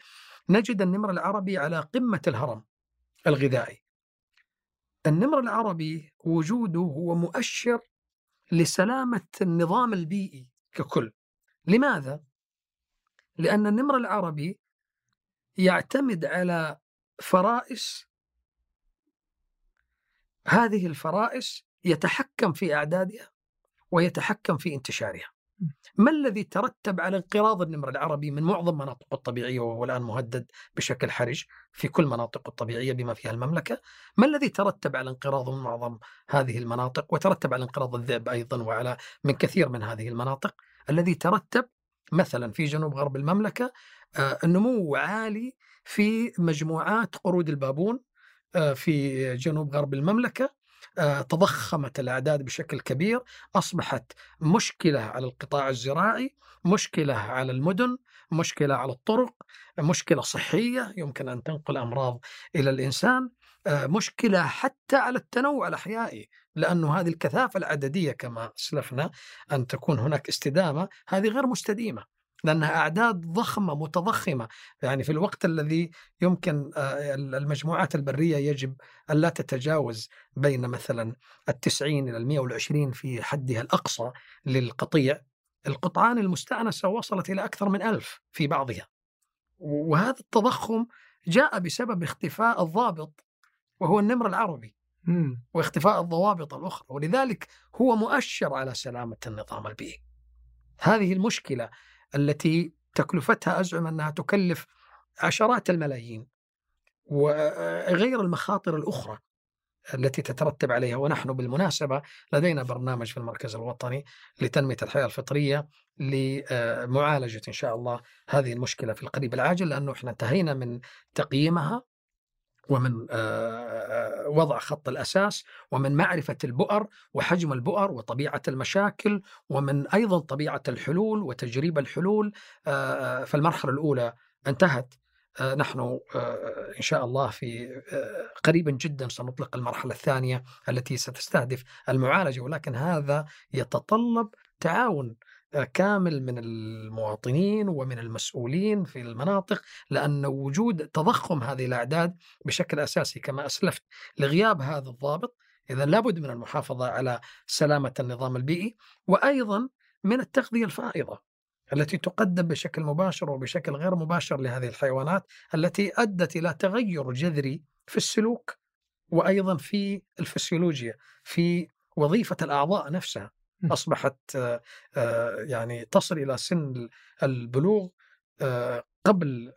نجد النمر العربي على قمة الهرم الغذائي. النمر العربي وجوده هو مؤشر لسلامة النظام البيئي ككل. لماذا؟ لأن النمر العربي يعتمد على فرائس هذه الفرائس يتحكم في أعدادها ويتحكم في انتشارها. ما الذي ترتب على انقراض النمر العربي من معظم مناطقه الطبيعية وهو الآن مهدد بشكل حرج في كل مناطقه الطبيعية بما فيها المملكة؟ ما الذي ترتب على انقراضه من معظم هذه المناطق وترتب على انقراض الذئب أيضا وعلى من كثير من هذه المناطق؟ الذي ترتب مثلا في جنوب غرب المملكة آه، النمو عالي في مجموعات قرود البابون في جنوب غرب المملكة آه، تضخمت الأعداد بشكل كبير أصبحت مشكلة على القطاع الزراعي مشكلة على المدن مشكلة على الطرق مشكلة صحية يمكن أن تنقل أمراض إلى الإنسان مشكلة حتى على التنوع الأحيائي لأنه هذه الكثافة العددية كما أسلفنا أن تكون هناك استدامة هذه غير مستديمة. لأنها أعداد ضخمة متضخمة. يعني في الوقت الذي يمكن آه، المجموعات البرية يجب أن لا تتجاوز بين مثلا التسعين إلى المئة والعشرين في حدها الأقصى للقطيع القطعان المستأنسة وصلت إلى أكثر من ألف في بعضها. وهذا التضخم جاء بسبب اختفاء الضابط وهو النمر العربي واختفاء الضوابط الأخرى. ولذلك هو مؤشر على سلامة النظام البيئي. هذه المشكلة التي تكلفتها أزعم أنها تكلف عشرات الملايين وغير المخاطر الأخرى التي تترتب عليها. ونحن بالمناسبة لدينا برنامج في المركز الوطني لتنمية الحياة الفطرية لمعالجة إن شاء الله هذه المشكلة في القريب العاجل لأنه إحنا انتهينا من تقييمها. ومن وضع خط الأساس ومن معرفة البؤر وحجم البؤر وطبيعة المشاكل ومن أيضا طبيعة الحلول وتجريب الحلول. فالمرحلة الأولى انتهت. نحن إن شاء الله في قريبا جدا سنطلق المرحلة الثانية التي ستستهدف المعالجة ولكن هذا يتطلب تعاون كامل من المواطنين ومن المسؤولين في المناطق لأن وجود تضخم هذه الأعداد بشكل أساسي. كما أسلفت لغياب هذا الضابط إذا لابد من المحافظة على سلامة النظام البيئي وأيضا من التغذية الفائضة التي تقدم بشكل مباشر وبشكل غير مباشر لهذه الحيوانات التي أدت إلى تغير جذري في السلوك وأيضا في الفسيولوجيا في وظيفة الأعضاء نفسها. أصبحت يعني تصل إلى سن البلوغ قبل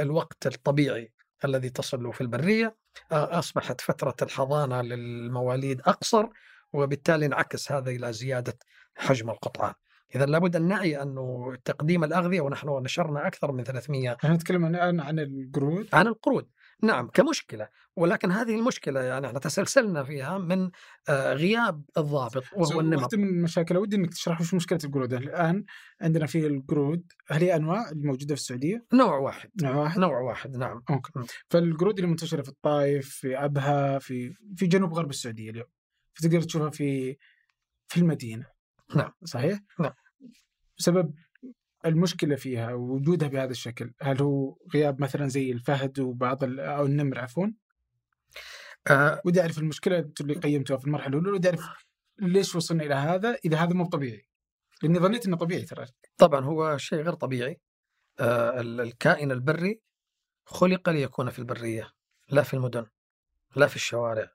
الوقت الطبيعي الذي تصل له في البرية أصبحت فترة الحضانة للمواليد أقصر وبالتالي انعكس هذا إلى زيادة حجم القطعان. اذا لابد أن نعي انه تقديم الأغذية ونحن نشرنا أكثر من 300 إحنا نتكلم الان عن القرود؟ عن القرود. نعم كمشكلة. ولكن هذه المشكلة يعني إحنا تسلسلنا فيها من آه، غياب الضابط وهو النمر. واحدة من المشاكل ودي إنك تشرح وش مشكلة القرود. الآن عندنا في القرود هل هي أنواع الموجودة في السعودية؟ نوع واحد. نوع واحد؟ نوع واحد نعم. أوكي. فالقرود اللي منتشرة في الطائف في أبها في في جنوب غرب السعودية اليوم. فتقدر تشوفها في في المدينة. نعم. صحيح؟ نعم. بسبب المشكلة فيها وجودها بهذا الشكل؟ هل هو غياب مثلا زي الفهد وبعض أو النمر عفوا؟ أه. ودي أعرف المشكلة اللي قيمتها في المرحلة الأولى ودي أعرف ليش وصلنا إلى هذا؟ إذا هذا مو طبيعي. لأني ظنيت إنه طبيعي ترى. طبعا هو شيء غير طبيعي. آه الكائن البري خلق ليكون في البرية لا في المدن لا في الشوارع.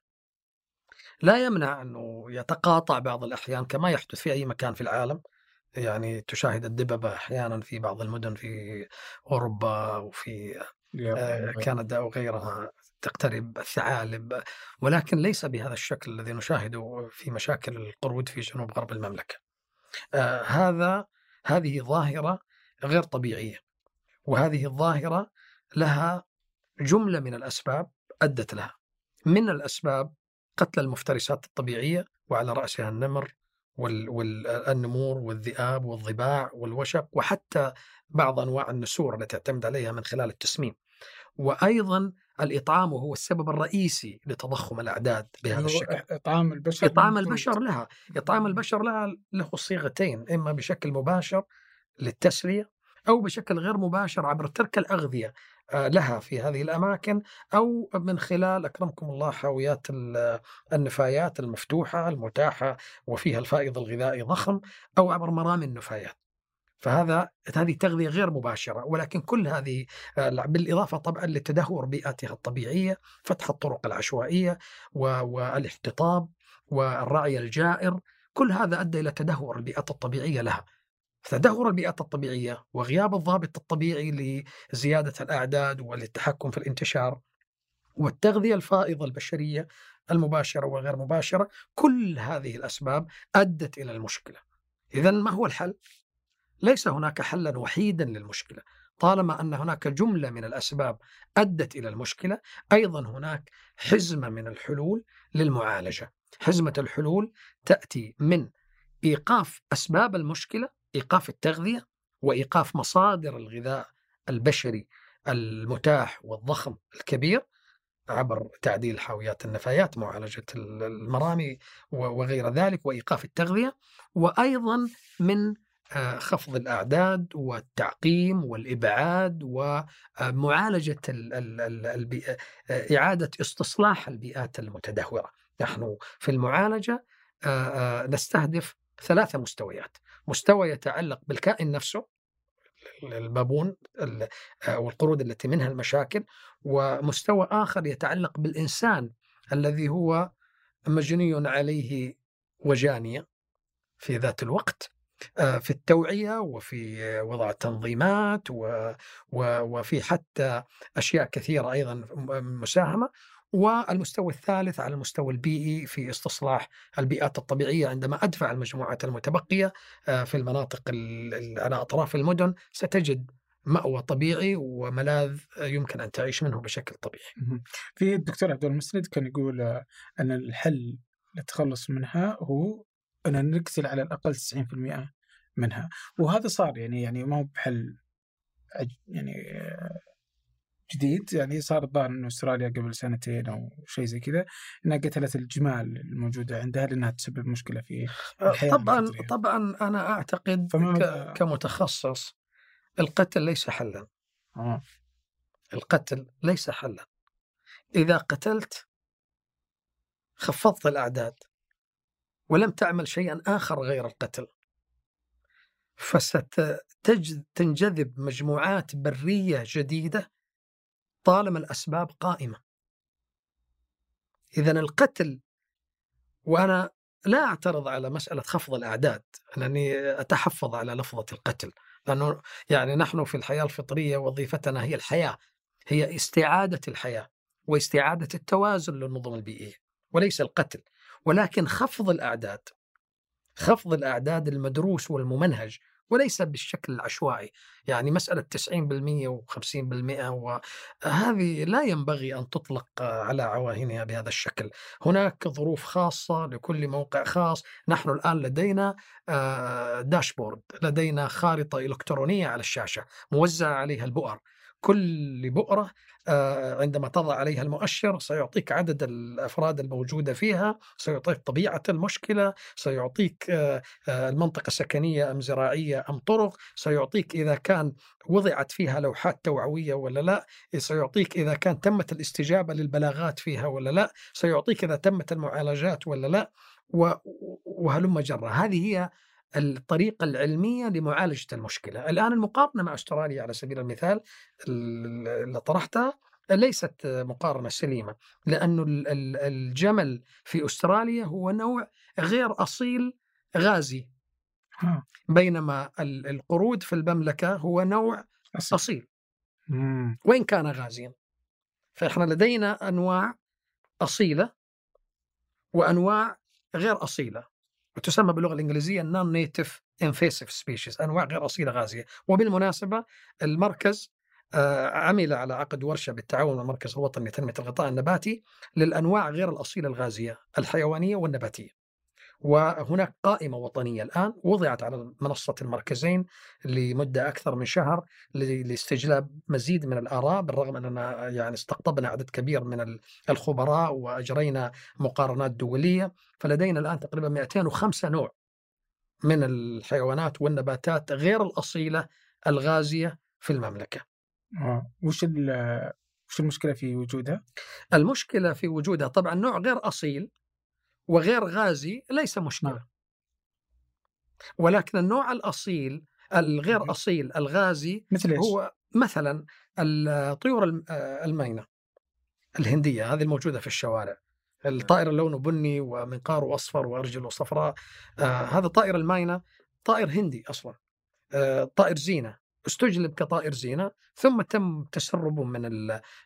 لا يمنع أنه يتقاطع بعض الأحيان كما يحدث في أي مكان في العالم. يعني تشاهد الدببة أحيانا في بعض المدن في أوروبا وفي آه، كندا وغيرها تقترب الثعالب. ولكن ليس بهذا الشكل الذي نشاهده في مشاكل القرود في جنوب غرب المملكة. آه هذا هذه ظاهرة غير طبيعية. وهذه الظاهرة لها جملة من الأسباب أدت لها. من الأسباب قتل المفترسات الطبيعية وعلى رأسها النمر والنمور والذئاب والضباع والوشق وحتى بعض أنواع النسور التي تعتمد عليها من خلال التسمين. وأيضا الإطعام وهو السبب الرئيسي لتضخم الأعداد بهذا الشكل. إطعام البشر إطعام البشر لها، إطعام البشر لها له صيغتين إما بشكل مباشر للتسلية أو بشكل غير مباشر عبر ترك الأغذية لها في هذه الأماكن أو من خلال أكرمكم الله حاويات النفايات المفتوحة المتاحة وفيها الفائض الغذائي ضخم أو عبر مرامي النفايات. فهذا هذه تغذية غير مباشرة ولكن كل هذه آه، بالإضافة طبعا لتدهور بيئاتها الطبيعية فتح الطرق العشوائية و- والإحتطاب والرعي الجائر كل هذا أدى إلى تدهور البيئات الطبيعية لها تدهور البيئات الطبيعية وغياب الضابط الطبيعي لزيادة الأعداد وللتحكم في الانتشار والتغذية الفائضة البشرية المباشرة والغير مباشرة. كل هذه الأسباب أدت إلى المشكلة. إذا ما هو الحل؟ ليس هناك حلا وحيدا للمشكلة. طالما أن هناك جملة من الأسباب أدت إلى المشكلة أيضا هناك حزمة من الحلول للمعالجة. حزمة الحلول تأتي من إيقاف أسباب المشكلة إيقاف التغذية وإيقاف مصادر الغذاء البشري المتاح والضخم الكبير عبر تعديل حاويات النفايات معالجة المرامي وغير ذلك وإيقاف التغذية وأيضا من آه، خفض الأعداد والتعقيم والإبعاد ومعالجة البيئة آه، إعادة استصلاح البيئات المتدهورة. نحن في المعالجة آه، نستهدف ثلاثة مستويات. مستوى يتعلق بالكائن نفسه البابون والقرود التي منها المشاكل ومستوى آخر يتعلق بالإنسان الذي هو مجني عليه وجانية في ذات الوقت آه، في التوعية وفي وضع تنظيمات وفي حتى أشياء كثيرة أيضا مساهمة. والمستوى الثالث على المستوى البيئي في استصلاح البيئات الطبيعية عندما أدفع المجموعات المتبقية آه، في المناطق على أطراف المدن ستجد مأوى طبيعي وملاذ يمكن أن تعيش منه بشكل طبيعي. في الدكتور عبد المسند كان يقول آه، أن الحل للتخلص منها هو أن نقتل على الأقل 90% منها. وهذا صار يعني يعني ما هو بحل يعني آه، جديد يعني صار الظاهر إنه أستراليا قبل سنتين أو شيء زي كذا إنها قتلت الجمال الموجوده عندها لأنها تسبب مشكلة في آه، الحياة طبعا الفطرية. طبعا أنا أعتقد ك... كمتخصص القتل ليس حلا آه. القتل ليس حلا إذا قتلت خفضت الأعداد ولم تعمل شيئا آخر غير القتل فستنجذب مجموعات برية جديدة طالما الأسباب قائمة. إذا القتل وأنا لا أعترض على مسألة خفض الأعداد لأني أتحفظ على لفظة القتل لأنه يعني نحن في الحياة الفطرية وظيفتنا هي الحياة هي استعادة الحياة واستعادة التوازن للنظم البيئية وليس القتل. ولكن خفض الأعداد خفض الأعداد المدروس والممنهج وليس بالشكل العشوائي. يعني مسألة 90% و50% وهذه لا ينبغي أن تطلق على عواهنها بهذا الشكل. هناك ظروف خاصة لكل موقع خاص. نحن الآن لدينا داشبورد لدينا خارطة إلكترونية على الشاشة موزعة عليها البؤر. كل بؤرة آه، عندما تضع عليها المؤشر سيعطيك عدد الأفراد الموجودة فيها، سيعطيك طبيعة المشكلة، سيعطيك آه، آه، المنطقة سكنية أم زراعية أم طرق، سيعطيك إذا كان وضعت فيها لوحات توعوية ولا لا، سيعطيك إذا كان تمت الاستجابة للبلاغات فيها ولا لا، سيعطيك إذا تمت المعالجات ولا لا، وهلم جرة. هذه هي الطريقة العلمية لمعالجة المشكلة. الآن المقارنة مع أستراليا على سبيل المثال اللي طرحتها ليست مقارنة سليمة لأن الجمل في أستراليا هو نوع غير أصيل غازي. بينما القرود في المملكة هو نوع أصيل. وإن كان غازيا. فإحنا لدينا أنواع أصيلة وأنواع غير أصيلة. وتسمى باللغة الإنجليزية non-native invasive species أنواع غير أصيلة غازية وبالمناسبة المركز آه، عمل على عقد ورشة بالتعاون مع المركز الوطني لتنمية الغطاء النباتي للأنواع غير الأصيلة الغازية الحيوانية والنباتية. وهناك قائمة وطنية الآن وضعت على منصة المركزين لمدة أكثر من شهر لاستجلاب مزيد من الآراء بالرغم أننا يعني استقطبنا عدد كبير من الخبراء وأجرينا مقارنات دولية فلدينا الآن تقريبا 205 نوع من الحيوانات والنباتات غير الأصيلة الغازية في المملكة آه. وش وش المشكلة في وجودها؟ المشكلة في وجودها طبعا نوع غير أصيل وغير غازي ليس مشكلة. نعم. ولكن النوع الأصيل الغير أصيل الغازي مثل؟ هو مثلا الطيور الم- آه، الهندية هذه الموجودة في الشوارع. الطائر لونه بني ومنقاره اصفر وارجله صفراء آه هذا طائر الماينة طائر هندي أصلا. آه طائر زينة. استجلب كطائر زينة ثم تم تسربه من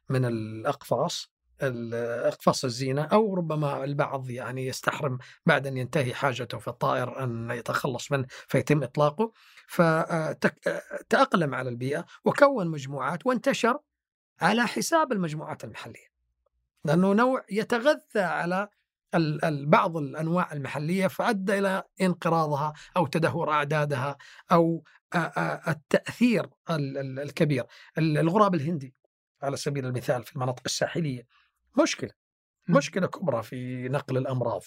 من الأقفاص ال- اقفاص الزينة أو ربما البعض يعني يستحرم بعد أن ينتهي حاجته في الطائر أن يتخلص منه فيتم إطلاقه. فتاقلم على البيئة وكون مجموعات وانتشر على حساب المجموعات المحلية. لأنه نوع يتغذى على بعض الأنواع المحلية فأدى إلى انقراضها أو تدهور أعدادها أو آ- آ- التأثير ال- ال- الكبير. ال- الغراب الهندي على سبيل المثال في المناطق الساحلية مشكلة مم. مشكلة كبرى في نقل الأمراض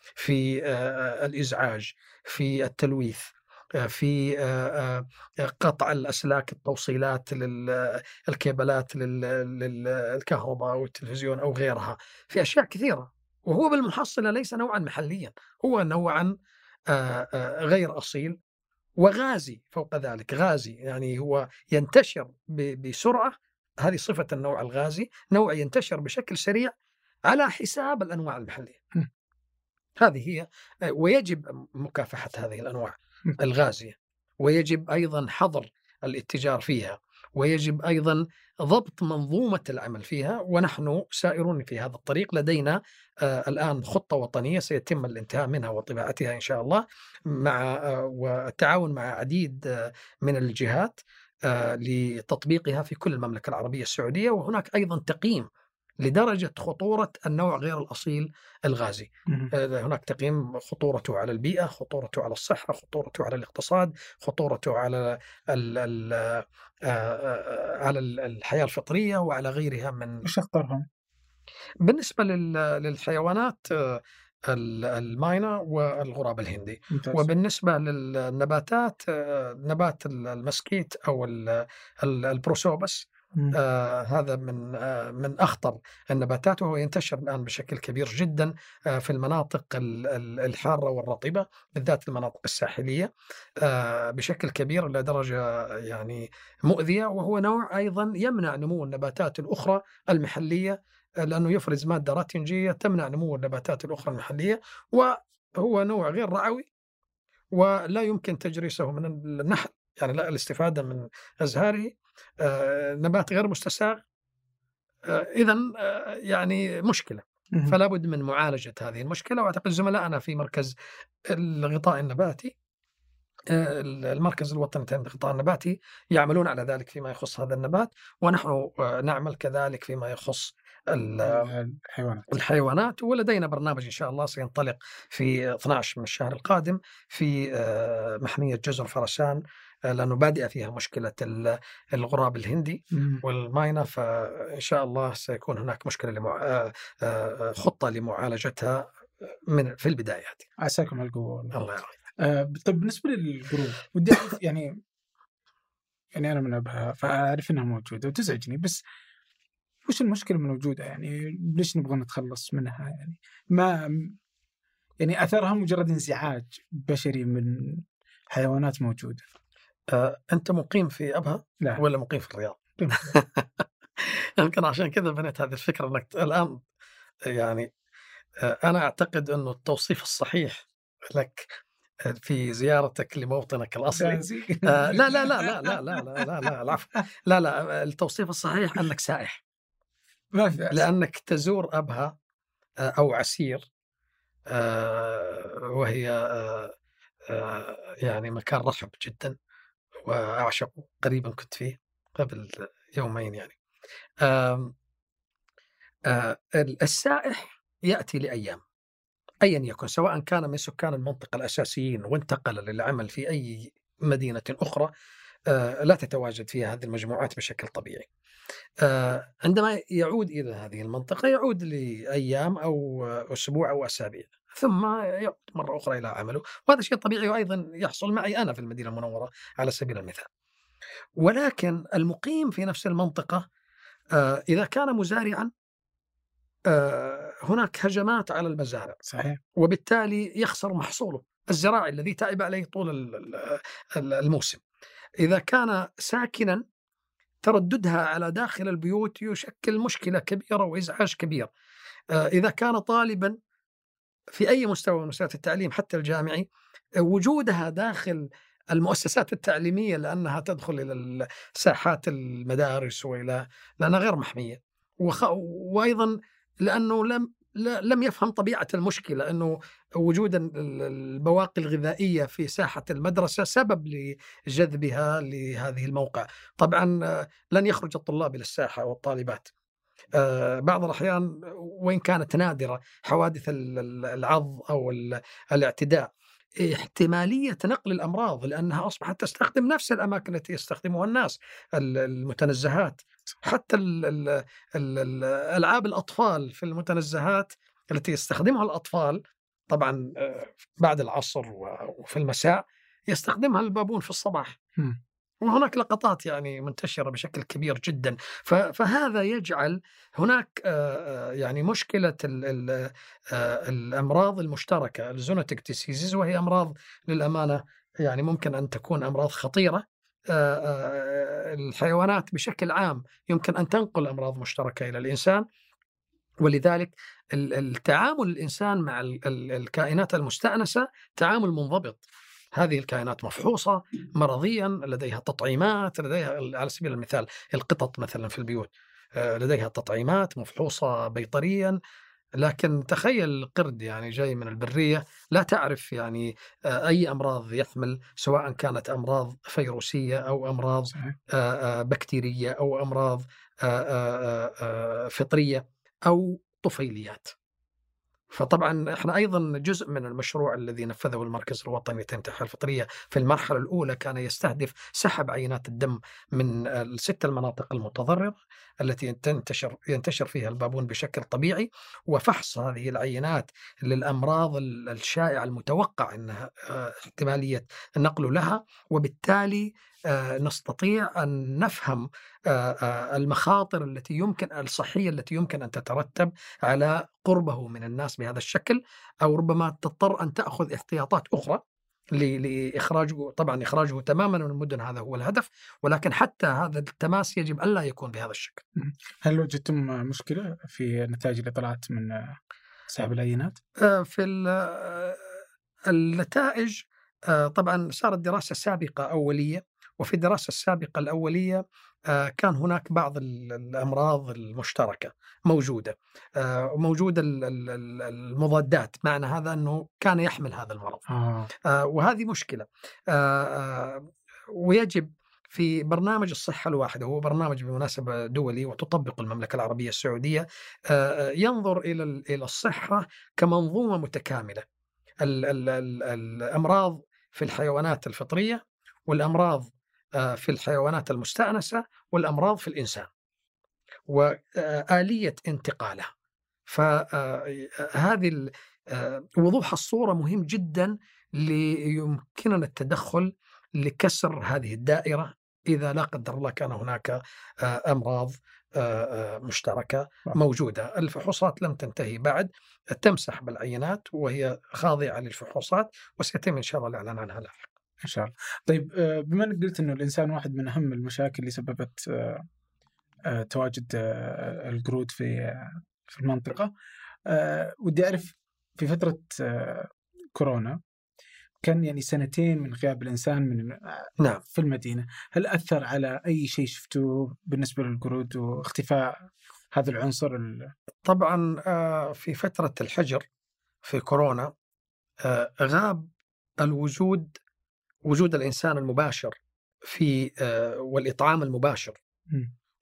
في الإزعاج في التلويث في قطع الأسلاك التوصيلات للكيبلات للكهرباء والتلفزيون أو غيرها في أشياء كثيرة وهو بالمحصلة ليس نوعا محليا هو نوعا غير أصيل وغازي فوق ذلك غازي يعني هو ينتشر بسرعة هذه صفة النوع الغازي نوع ينتشر بشكل سريع على حساب الأنواع المحلية. م. هذه هي آه، ويجب مكافحة هذه الأنواع م. الغازية. ويجب أيضا حظر الاتجار فيها. ويجب أيضا ضبط منظومة العمل فيها. ونحن سائرون في هذا الطريق. لدينا آه، الآن خطة وطنية سيتم الانتهاء منها وطباعتها إن شاء الله مع آه، والتعاون مع عديد من الجهات. لتطبيقها في كل المملكة العربية السعودية وهناك أيضا تقييم لدرجة خطورة النوع غير الأصيل الغازي. آه، هناك تقييم خطورته على البيئة خطورته على الصحة خطورته على الاقتصاد خطورته على ال ال آه، آه، على ال- الحياة الفطرية وعلى غيرها من وش أخطرهم؟ بالنسبة لل- للحيوانات ال- الماينة والغراب الهندي ممتاز وبالنسبة للنباتات آه، نبات ال- المسكيت أو ال- ال- البروسوبس. آه هذا من آه من أخطر النباتات وهو ينتشر الآن بشكل كبير جدا آه في المناطق ال- ال- الحارة والرطبه بالذات المناطق الساحلية آه بشكل كبير إلى درجه يعني مؤذية وهو نوع أيضا يمنع نمو النباتات الأخرى المحلية آه، لأنه يفرز مادة راتنجية تمنع نمو النباتات الأخرى المحلية وهو نوع غير رعوي ولا يمكن تجريسه من النحل يعني لا الاستفادة من أزهاره. آه، نبات غير مستساغ. اذا يعني مشكلة. مم. فلا بد من معالجة هذه المشكلة وأعتقد زملائنا في مركز الغطاء النباتي آه، المركز الوطني للغطاء النباتي يعملون على ذلك فيما يخص هذا النبات ونحن آه، نعمل كذلك فيما يخص الحيوانات الحيوانات ولدينا برنامج إن شاء الله سينطلق في 12 من الشهر القادم في آه، محمية جزر فرسان آه، لأنه بادئة فيها مشكلة ال- الغراب الهندي. والماينة فإن شاء الله سيكون هناك مشكلة لمع... آه، خطة لمعالجتها من في البدايات عساكم على القوة. الله يعافيك آه طيب بالنسبة للقروب ودي أعرف يعني يعني أنا من أبها فأعرف إنها موجودة وتزعجني بس وش المشكلة الموجوده يعني ليش نبغى نتخلص منها؟ يعني ما يعني أثرها مجرد انزعاج بشري من حيوانات موجودة. آه، أنت مقيم في أبها لا. ولا مقيم في الرياض؟ يمكن عشان كذا بنيت هذه الفكرة إنك الآن يعني آه، أنا أعتقد إنه التوصيف الصحيح لك آه، في زيارتك لموطنك الأصلي. آه، لا لا لا لا لا لا لا لا لا العفو. لا لا التوصيف الصحيح أنك سائح. ما في بأس. لأنك تزور أبها آه، أو عسير آه، وهي آه، يعني مكان رحب جدا وأعشق قريبا كنت فيه قبل يومين يعني السائح يأتي لأيام أيا يكن سواء كان من سكان المنطقة الأساسيين وانتقل للعمل في أي مدينة أخرى لا تتواجد فيها هذه المجموعات بشكل طبيعي. آه، عندما يعود إلى هذه المنطقة يعود لأيام أو أسبوع أو أسابيع ثم يعود مرة أخرى إلى عمله وهذا شيء طبيعي وأيضا يحصل معي أنا في المدينة المنورة على سبيل المثال. ولكن المقيم في نفس المنطقة آه، إذا كان مزارعا آه، هناك هجمات على المزارع صحيح وبالتالي يخسر محصوله الزراعي الذي تعب عليه طول الموسم إذا كان ساكنا ترددها على داخل البيوت يشكل مشكلة كبيرة وإزعاج كبير. آه، إذا كان طالبا في أي مستوى من مستويات التعليم حتى الجامعي وجودها داخل المؤسسات التعليمية لأنها تدخل إلى ساحات المدارس وإلى لأنها غير محمية. وخ... وأيضا لأنه لم لم يفهم طبيعة المشكلة أنه وجود البواقي الغذائية في ساحة المدرسة سبب لجذبها لهذه الموقع. طبعا لن يخرج الطلاب إلى الساحة والطالبات. آه، بعض الأحيان وإن كانت نادرة حوادث العض أو الاعتداء. احتمالية نقل الأمراض لأنها أصبحت تستخدم نفس الأماكن التي يستخدمها الناس المتنزهات. حتى الألعاب الأطفال في المتنزهات التي يستخدمها الأطفال طبعا آه، بعد العصر وفي المساء يستخدمها البابون في الصباح. وهناك لقطات يعني منتشرة بشكل كبير جدا. فهذا يجعل هناك يعني مشكلة الأمراض المشتركة ال zoonotic diseases وهي أمراض للأمانة يعني ممكن أن تكون أمراض خطيرة. الحيوانات بشكل عام يمكن أن تنقل أمراض مشتركة إلى الإنسان. ولذلك التعامل الإنسان مع الكائنات المستأنسة تعامل منضبط. هذه الكائنات مفحوصة مرضيا لديها تطعيمات لديها على سبيل المثال القطط مثلا في البيوت آه، لديها تطعيمات مفحوصة بيطريا. لكن تخيل القرد يعني جاي من البرية لا تعرف يعني آه، أي أمراض يحمل سواء كانت أمراض فيروسية أو أمراض آه، بكتيرية أو أمراض فطرية. أو طفيليات. فطبعا إحنا أيضا جزء من المشروع الذي نفذه المركز الوطني للتنميه الفطرية في المرحلة الأولى كان يستهدف سحب عينات الدم من الست المناطق المتضررة التي تنتشر ينتشر فيها البابون بشكل طبيعي وفحص هذه العينات للأمراض الشائعه المتوقع إنها آه، احتمالية النقل لها وبالتالي نستطيع أن نفهم آه، المخاطر التي يمكن الصحية التي يمكن أن تترتب على قربه من الناس بهذا الشكل أو ربما تضطر أن تأخذ احتياطات أخرى لإخراجه طبعا إخراجه تماما من المدن هذا هو الهدف ولكن حتى هذا التماس يجب الا يكون بهذا الشكل. هل وجدتم مشكلة في نتائج اللي طلعت من سحب العينات؟ آه، في آه، النتائج آه، طبعا صارت دراسة سابقة أولية وفي الدراسة السابقة الأولية آه، كان هناك بعض الأمراض المشتركة موجودة وموجودة آه، المضادات معنى هذا أنه كان يحمل هذا المرض آه. وهذه مشكلة ويجب في برنامج الصحة الواحدة هو برنامج بالمناسبة دولي وتطبق المملكة العربية السعودية ينظر إلى إلى الصحة كمنظومة متكاملة الأمراض في الحيوانات الفطرية والأمراض في الحيوانات المستأنسة والأمراض في الإنسان وآلية انتقالها فهذه آه، وضوح الصورة مهم جدا ليمكننا التدخل لكسر هذه الدائرة. إذا لا قدر الله كان هناك آه، أمراض مشتركة نعم. موجودة. الفحوصات لم تنتهي بعد تمسح بالعينات وهي خاضعة للفحوصات وسيتم إن شاء الله الإعلان عنها لاحقا إن شاء الله. طيب آه، بما إنك قلت إنه الإنسان واحد من أهم المشاكل اللي سببت آه، آه، تواجد القرود في في المنطقة ودي أعرف في فترة كورونا كان يعني سنتين من غياب الإنسان من نعم في المدينة، هل أثر على أي شيء شفتوه بالنسبة للقرود واختفاء هذا العنصر طبعا في فترة الحجر في كورونا غاب الوجود وجود الإنسان المباشر في آه، والإطعام المباشر.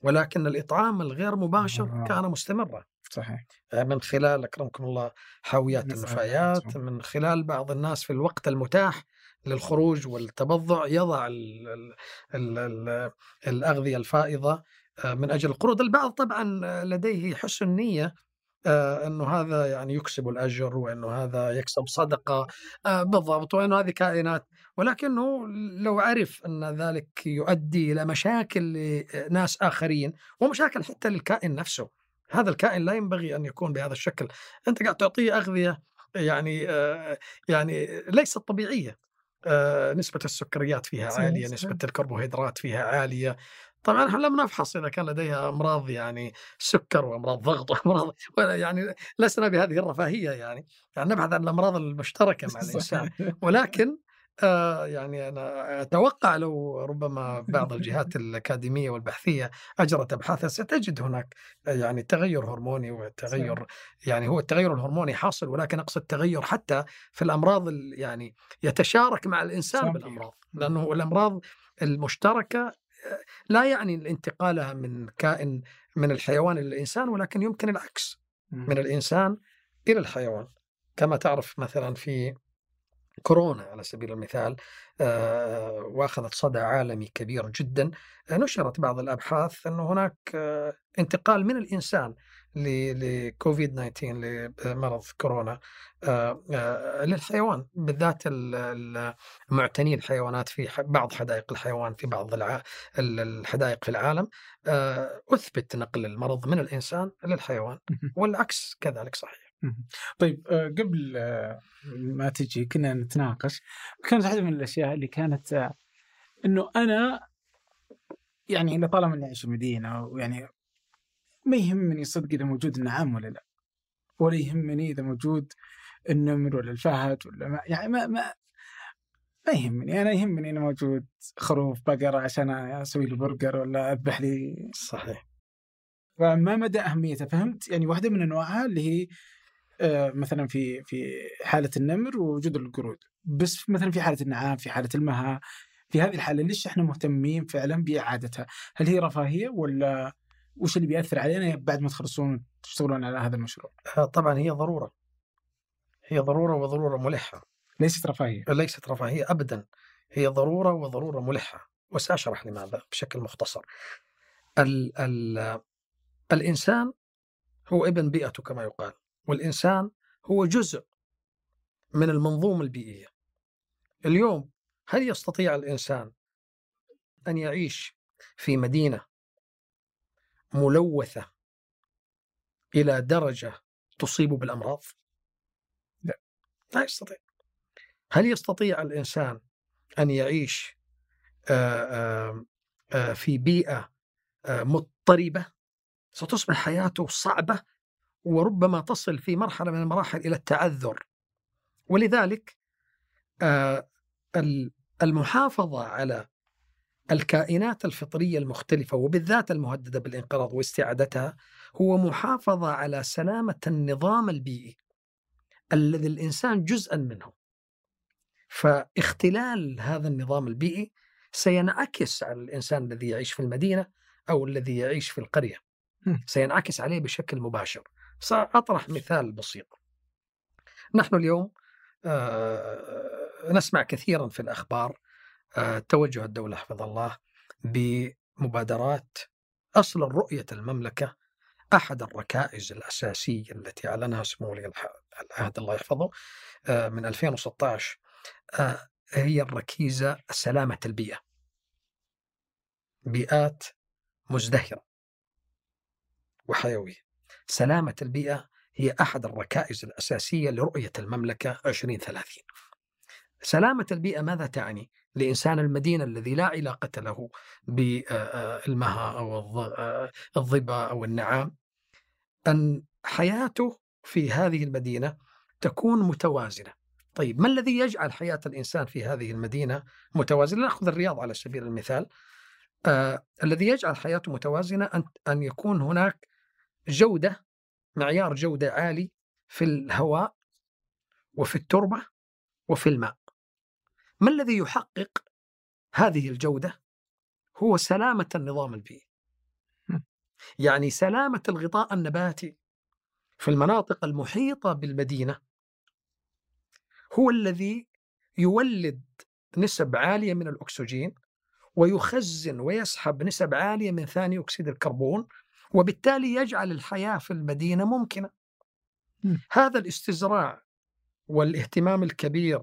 ولكن الإطعام الغير مباشر آه. كان مستمرا. صحيح. آه، من خلال أكرمكم الله حاويات النفايات من خلال بعض الناس في الوقت المتاح للخروج والتبضع يضع ال ال ال ال الأغذية الفائضة من أجل القروض. البعض طبعا لديه حسن نية آه إنه هذا يعني يكسب الأجر وإنه هذا يكسب صدقة آه بالضبط وإنه هذه كائنات. ولكنه لو عرف أن ذلك يؤدي إلى مشاكل لناس آخرين ومشاكل حتى للكائن نفسه. هذا الكائن لا ينبغي أن يكون بهذا الشكل. أنت قاعد تعطيه أغذية يعني آه، يعني ليست طبيعية. آه، نسبة السكريات فيها صحيح. نسبة الكربوهيدرات فيها عالية. طبعا إحنا لم نفحص إذا كان لديها أمراض يعني سكر وأمراض ضغط وأمراض ولا يعني لسنا بهذه الرفاهية يعني. يعني نبحث عن الأمراض المشتركة مع الإنسان. ولكن آه يعني أنا أتوقع لو ربما بعض الجهات الأكاديمية والبحثية أجرت أبحاثها ستجد هناك آه، يعني تغير هرموني وتغير يعني هو التغير الهرموني حاصل ولكن أقصد تغير حتى في الأمراض ال- يعني يتشارك مع الإنسان. بالأمراض. لأنه الأمراض المشتركة لا يعني انتقالها من كائن من الحيوان إلى الإنسان ولكن يمكن العكس من الإنسان إلى الحيوان. كما تعرف مثلا في كورونا على سبيل المثال آه، وأخذت صدى عالمي كبير جدا نشرت بعض الأبحاث أنه هناك آه، انتقال من الإنسان لكوفيد 19 لمرض كورونا. آه، آه، للحيوان بالذات ال- ال- معتني الحيوانات في بعض حدائق الحيوان في بعض الحدائق في العالم. آه، أثبت نقل المرض من الإنسان للحيوان والعكس كذلك صحيح. طيب قبل ما تجي كنا نتناقش. كانت واحدة من الأشياء اللي كانت إنه أنا يعني لطالما إني أعيش في مدينة ويعني ما يهمني صدق إذا موجود النعام ولا لا ولا يهمني إذا موجود النمر ولا الفهد ولا ما يعني ما ما ما يهمني. أنا يهمني إنه موجود خروف بقرة عشان أسوي له برجر ولا أذبح لي. صحيح. فما مدى اهميتها فهمت؟ يعني واحدة من أنواعها اللي هي آه، مثلا في في حالة النمر ووجود القرود. بس مثلا في حالة النعام في حالة المها في هذه الحالة ليش إحنا مهتمين فعلا بإعادتها؟ هل هي رفاهية ولا وش اللي بيأثر علينا بعد ما تخلصون تشتغلون على هذا المشروع؟ آه، طبعا هي ضرورة. هي ضرورة وضرورة ملحة. ليست رفاهية. ليست رفاهية أبدا. هي ضرورة وضرورة ملحة. وسأشرح لماذا بشكل مختصر. ال ال الإنسان هو ابن بيئته كما يقال. والإنسان هو جزء من المنظومة البيئية. اليوم هل يستطيع الإنسان أن يعيش في مدينة ملوثة إلى درجة تصيبه بالأمراض؟ لا. لا يستطيع هل يستطيع الإنسان أن يعيش آه، آه، آه، في بيئة آه، مضطربة ستصبح حياته صعبة وربما تصل في مرحلة من المراحل إلى التعذر ولذلك ال- المحافظة على الكائنات الفطرية المختلفة وبالذات المهددة بالانقراض واستعادتها هو محافظة على سلامة النظام البيئي الذي الإنسان جزءا منه. فاختلال هذا النظام البيئي سينعكس على الإنسان الذي يعيش في المدينة أو الذي يعيش في القرية. مم. سينعكس عليه بشكل مباشر. سأطرح مثال بسيط. نحن اليوم آه، نسمع كثيرا في الأخبار آه، توجه الدولة حفظ الله بمبادرات أصلا رؤية المملكة أحد الركائز الأساسية التي أعلنها سمو ولي العهد الله يحفظه آه، من 2016 آه، هي الركيزة سلامة البيئة. بيئات مزدهرة. وحيوية. سلامة البيئة هي أحد الركائز الأساسية لرؤية المملكة 2030 سلامة البيئة ماذا تعني؟ لإنسان المدينة الذي لا علاقة له بالمها أو الظبا أو النعام. أن حياته في هذه المدينة تكون متوازنة. طيب ما الذي يجعل حياة الإنسان في هذه المدينة متوازنة؟ نأخذ الرياض على سبيل المثال. آه الذي يجعل حياته متوازنة أن, أن يكون هناك جودة معيار جودة عالي في الهواء وفي التربة وفي الماء. ما الذي يحقق هذه الجودة؟ هو سلامة النظام البيئي. يعني سلامة الغطاء النباتي في المناطق المحيطة بالمدينة هو الذي يولد نسب عالية من الأكسجين ويخزن ويسحب نسب عالية من ثاني أكسيد الكربون وبالتالي يجعل الحياة في المدينة ممكنة. م. هذا الاستزراع والاهتمام الكبير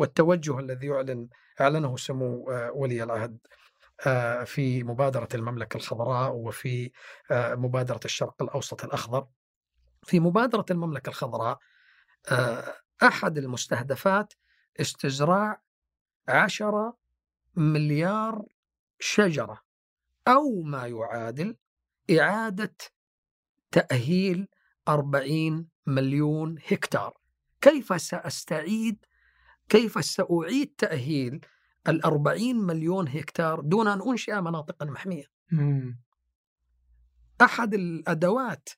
والتوجه الذي يعلن أعلنه سمو آه، ولي العهد آه، في مبادرة المملكة الخضراء وفي آه، مبادرة الشرق الأوسط الأخضر. في مبادرة المملكة الخضراء أحد المستهدفات استزراع عشرة مليار شجرة أو ما يعادل إعادة تأهيل 40 مليون هكتار. كيف سأستعيد كيف سأعيد تأهيل الأربعين مليون هكتار دون أن أنشئ مناطقا محمية مم. أحد الأدوات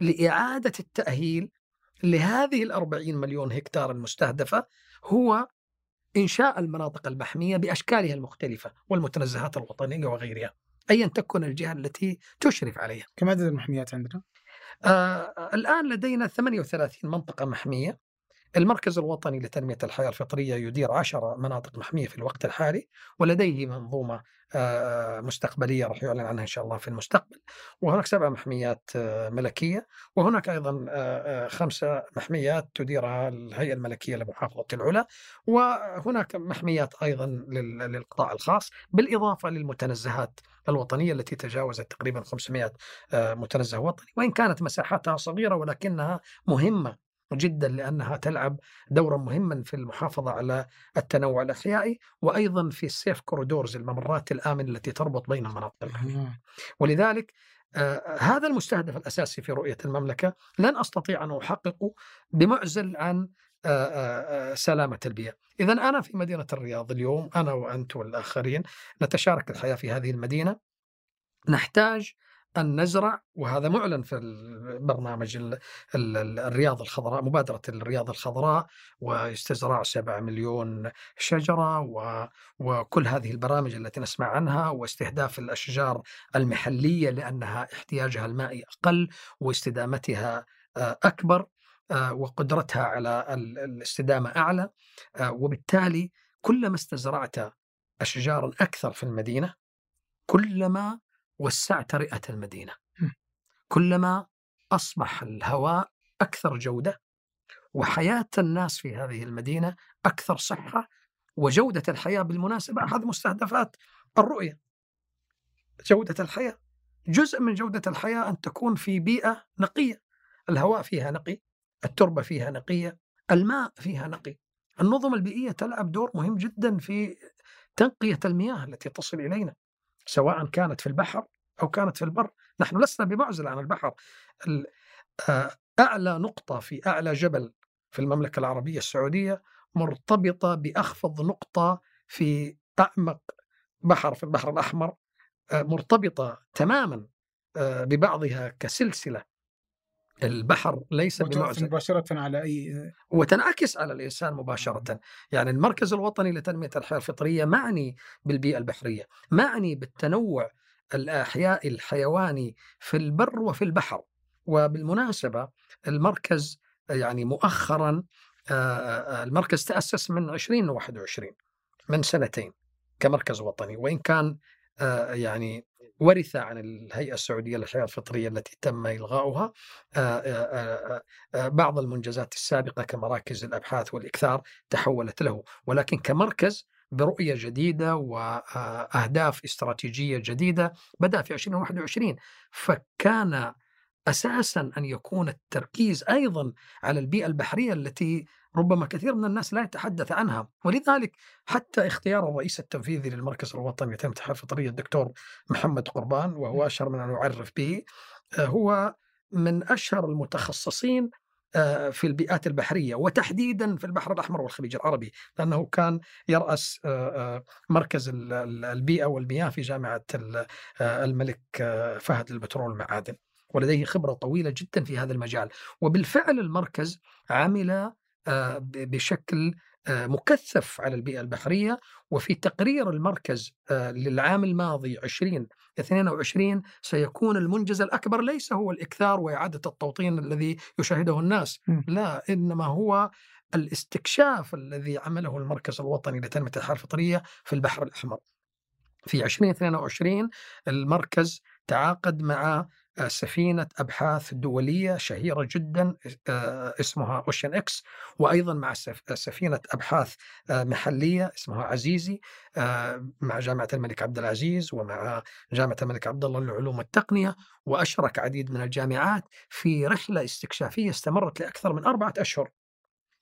لإعادة التأهيل لهذه الأربعين مليون هكتار المستهدفة هو إنشاء المناطق المحمية بأشكالها المختلفة والمتنزهات الوطنية وغيرها أيا تكن الجهة التي تشرف عليها كم عدد المحميات عندنا؟ آه الآن لدينا 38 منطقة محمية المركز الوطني لتنمية الحياة الفطرية يدير عشرة مناطق محمية في الوقت الحالي ولديه منظومة آه، مستقبلية راح يعلن عنها إن شاء الله في المستقبل. وهناك سبع محميات آه، ملكية وهناك أيضا آه، خمسة محميات تديرها الهيئة الملكية لمحافظة العلا. وهناك محميات أيضا للقطاع الخاص بالإضافة للمتنزهات الوطنية التي تجاوزت تقريبا 500 متنزه وطني. وإن كانت مساحاتها صغيرة ولكنها مهمة جدا لأنها تلعب دورا مهما في المحافظة على التنوع الأحيائي وأيضا في السيف كوريدورز الممرات الآمنة التي تربط بين المناطق. ولذلك آه هذا المستهدف الأساسي في رؤية المملكة لن أستطيع أن أحققه بمعزل عن آه آه سلامة البيئة. اذا أنا في مدينة الرياض اليوم أنا وأنت والآخرين نتشارك الحياة في هذه المدينة نحتاج أن نزرع وهذا معلن في البرنامج الرياض الخضراء مبادرة الرياض الخضراء واستزراع 7 مليون شجرة وكل هذه البرامج التي نسمع عنها واستهداف الأشجار المحلية لأنها احتياجها المائي أقل واستدامتها آه، أكبر آه، وقدرتها على الاستدامة أعلى آه، وبالتالي كلما استزرعت أشجارا أكثر في المدينة كلما وسعت رئة المدينة. كلما أصبح الهواء أكثر جودة وحياة الناس في هذه المدينة أكثر صحة وجودة الحياة بالمناسبة أحد مستهدفات الرؤية. جودة الحياة جزء من جودة الحياة أن تكون في بيئة نقية. الهواء فيها نقي التربة فيها نقية الماء فيها نقي. النظم البيئية تلعب دور مهم جدا في تنقية المياه التي تصل إلينا. سواء كانت في البحر أو كانت في البر. نحن لسنا بمعزل عن البحر. آه، أعلى نقطة في أعلى جبل في المملكة العربية السعودية مرتبطة بأخفض نقطة في أعمق بحر في البحر الأحمر آه، مرتبطة تماما آه، ببعضها كسلسلة البحر ليس بمعزل مباشرة على أي وتنعكس على الإنسان مباشرة. يعني المركز الوطني لتنمية الحياة الفطرية معني بالبيئة البحرية معني بالتنوع الأحياء الحيواني في البر وفي البحر. وبالمناسبة المركز يعني مؤخرا المركز تأسس من 2021 من سنتين كمركز وطني. وإن كان يعني ورث عن الهيئة السعودية للحياة الفطرية التي تم إلغاؤها. بعض المنجزات السابقة كمراكز الأبحاث والإكثار تحولت له ولكن كمركز برؤية جديدة وأهداف استراتيجية جديدة بدأ في 2021 فكان أساسا أن يكون التركيز أيضا على البيئة البحرية التي ربما كثير من الناس لا يتحدث عنها. ولذلك حتى اختيار الرئيس التنفيذي للمركز الوطني لتنمية الحياة الفطرية الدكتور محمد قربان وهو أشهر من أن يعرف به هو من أشهر المتخصصين آه، في البيئات البحرية وتحديدا في البحر الأحمر والخليج العربي لأنه كان يرأس آه، آه، مركز البيئة والمياه في جامعة الملك فهد للبترول والمعادن ولديه خبرة طويلة جدا في هذا المجال. وبالفعل المركز عمل بشكل مكثف على البيئة البحرية. وفي تقرير المركز للعام الماضي 2022 سيكون المنجز الأكبر. ليس هو الإكثار وإعادة التوطين الذي يشاهده الناس لا إنما هو الاستكشاف الذي عمله المركز الوطني لتنمية الحياة الفطرية في البحر الأحمر. في 2022 المركز تعاقد مع سفينة أبحاث دولية شهيرة جدا آه، اسمها أوشن إكس وأيضا مع سفينة أبحاث آه، محلية اسمها عزيزي آه، مع جامعة الملك عبد العزيز ومع جامعة الملك عبد الله للعلوم والتقنية وأشرك عديد من الجامعات في رحلة استكشافية استمرت لأكثر من أربعة أشهر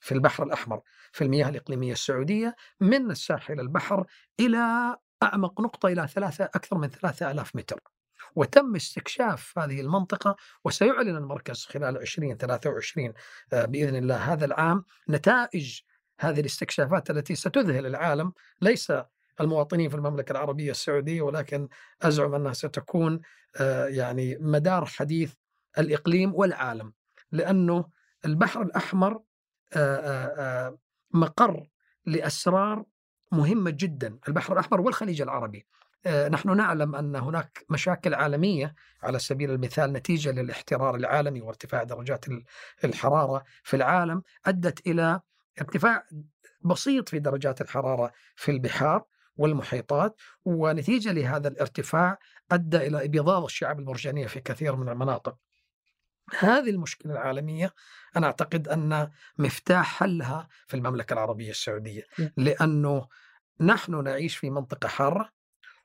في البحر الأحمر في المياه الإقليمية السعودية من الساحل البحر إلى أعمق نقطة إلى ثلاثة أكثر من ثلاثة ألاف متر. وتم استكشاف هذه المنطقة وسيعلن المركز خلال 2023 آه، بإذن الله هذا العام نتائج هذه الاستكشافات التي ستذهل العالم. ليس المواطنين في المملكة العربية السعودية ولكن أزعم أنها ستكون آه، يعني مدار حديث الإقليم والعالم. لأنه البحر الأحمر آه، مقر لأسرار مهمة جدا البحر الأحمر والخليج العربي. نحن نعلم أن هناك مشاكل عالمية على سبيل المثال نتيجة للاحترار العالمي وارتفاع درجات الحرارة في العالم أدت إلى ارتفاع بسيط في درجات الحرارة في البحار والمحيطات ونتيجة لهذا الارتفاع أدى إلى إبيضاض الشعاب المرجانية في كثير من المناطق. هذه المشكلة العالمية أنا أعتقد أن مفتاح حلها في المملكة العربية السعودية لأنه نحن نعيش في منطقة حارة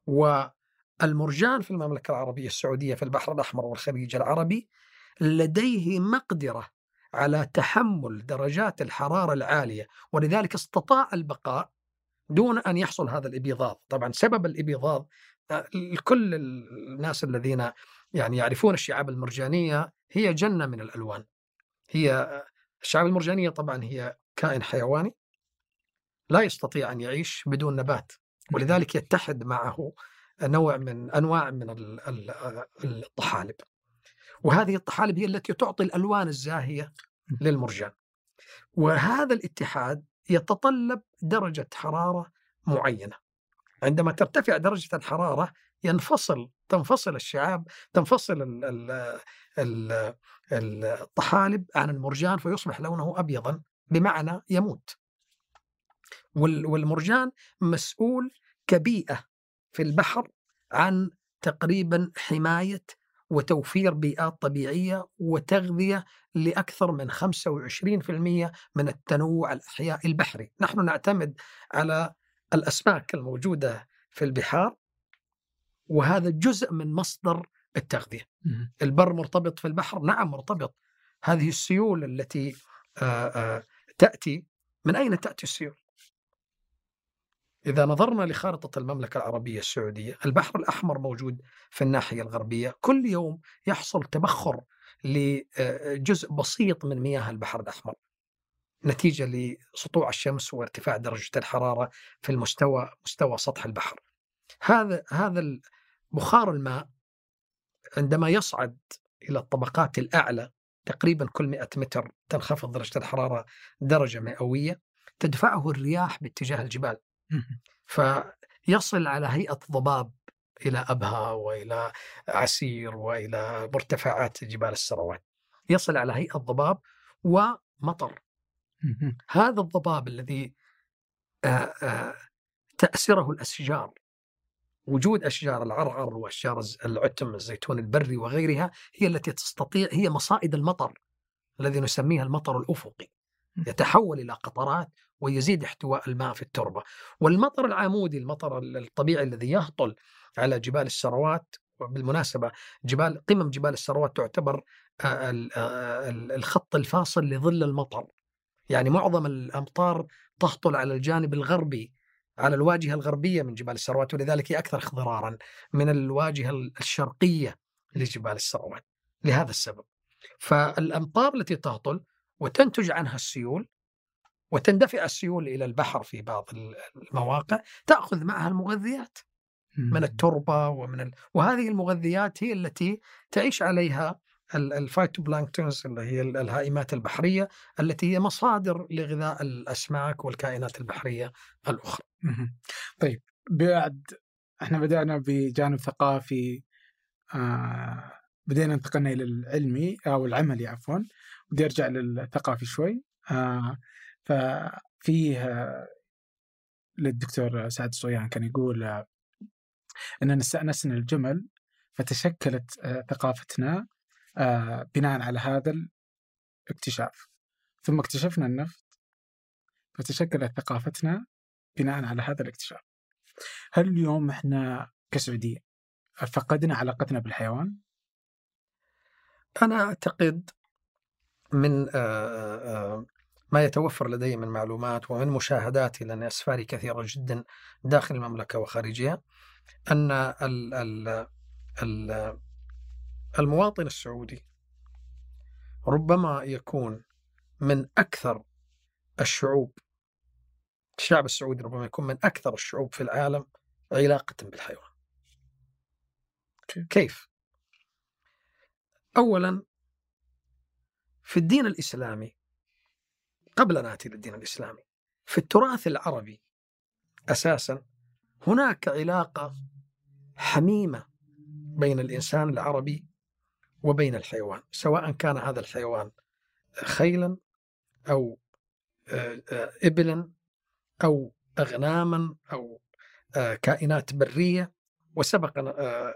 والمرجان في المملكة العربية السعودية في البحر الأحمر والخليج العربي لديه مقدرة على تحمل درجات الحرارة العالية ولذلك استطاع البقاء دون أن يحصل هذا الإبيضاض. طبعا سبب الإبيضاض آه، كل الناس الذين يعني يعرفون الشعاب المرجانية هي جنة من الألوان. هي الشعاب المرجانية طبعا هي كائن حيواني لا يستطيع أن يعيش بدون نبات. ولذلك يتحد معه نوع من أنواع من الطحالب. وهذه الطحالب هي التي تعطي الألوان الزاهية للمرجان. وهذا الاتحاد يتطلب درجة حرارة معينة. عندما ترتفع درجة الحرارة ينفصل تنفصل الشعاب تنفصل ال ال ال الطحالب عن المرجان فيصبح لونه ابيضا بمعنى يموت. والمرجان مسؤول كبيئة في البحر عن تقريبا حماية وتوفير بيئات طبيعية وتغذية لأكثر من 25% من التنوع الأحياء البحري. نحن نعتمد على الأسماك الموجودة في البحار وهذا جزء من مصدر التغذية. البر مرتبط في البحر نعم مرتبط. هذه السيول التي تأتي. من أين تأتي السيول؟ إذا نظرنا لخارطة المملكة العربية السعودية البحر الأحمر موجود في الناحية الغربية. كل يوم يحصل تبخر لجزء بسيط من مياه البحر الأحمر. نتيجة لسطوع الشمس وارتفاع درجة الحرارة في المستوى مستوى سطح البحر. هذا هذا بخار الماء عندما يصعد إلى الطبقات الأعلى تقريبا كل 100 متر تنخفض درجة الحرارة درجة مئوية تدفعه الرياح باتجاه الجبال. فيصل على هيئة ضباب إلى أبها وإلى عسير وإلى مرتفعات جبال السروات يصل على هيئة ضباب ومطر. هذا الضباب الذي تأسره الأشجار وجود أشجار العرعر وأشجار العتم الزيتون البري وغيرها هي التي تستطيع هي مصائد المطر الذي نسميها المطر الأفقي. يتحول إلى قطرات ويزيد احتواء الماء في التربة. والمطر العمودي المطر الطبيعي الذي يهطل على جبال السروات وبالمناسبة جبال قمم جبال السروات تعتبر الخط الفاصل لظل المطر. يعني معظم الأمطار تهطل على الجانب الغربي على الواجهة الغربية من جبال السروات ولذلك هي أكثر اخضرارا من الواجهة الشرقية لجبال السروات لهذا السبب. فالأمطار التي تهطل وتنتج عنها السيول وتندفع السيول إلى البحر في بعض المواقع تأخذ معها المغذيات من التربة ومن ال... وهذه المغذيات هي التي تعيش عليها ال phytoplanktons اللي هي الهائمات البحرية التي هي مصادر لغذاء الأسماك والكائنات البحرية الأخرى. طيب بعد إحنا بدأنا بجانب ثقافي آه بدينا انتقلنا إلى العلمي أو العملي عفوا بدي أرجع للثقافي شوي. آه ففيه للدكتور سعد الصويان كان يقول اننا استانسنا الجمل فتشكلت ثقافتنا بناء على هذا الاكتشاف ثم اكتشفنا النفط فتشكلت ثقافتنا بناء على هذا الاكتشاف هل اليوم إحنا كسعودية فقدنا علاقتنا بالحيوان؟ أنا أعتقد من آآ آآ ما يتوفر لدي من معلومات ومن مشاهداتي لأن أسفاري كثيرة جدا داخل المملكة وخارجها أن ال ال ال المواطن السعودي ربما يكون من أكثر الشعوب الشعب السعودي ربما يكون من أكثر الشعوب في العالم علاقة بالحيوان كيف؟ أولا في الدين الإسلامي قبل أن آتي للدين الإسلامي. في التراث العربي أساسا هناك علاقة حميمة بين الإنسان العربي وبين الحيوان سواء كان هذا الحيوان خيلا أو آه، آه، إبلا أو أغناما أو آه، كائنات برية. وسبق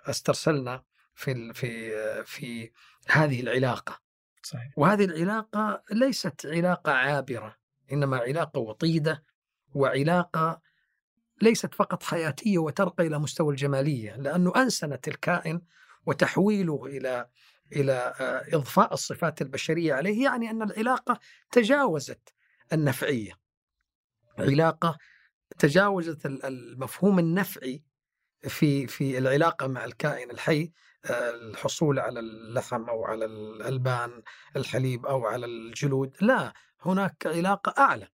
استرسلنا في في في هذه العلاقة. صحيح. وهذه العلاقة ليست علاقة عابرة إنما علاقة وطيدة وعلاقة ليست فقط حياتية وترقى إلى مستوى الجمالية لأنه أنسنت الكائن وتحويله إلى إلى آه، إضفاء الصفات البشرية عليه يعني أن العلاقة تجاوزت النفعية علاقة تجاوزت المفهوم النفعي في في العلاقة مع الكائن الحي آه، الحصول على اللحم أو على الألبان الحليب أو على الجلود. لا هناك علاقة أعلى.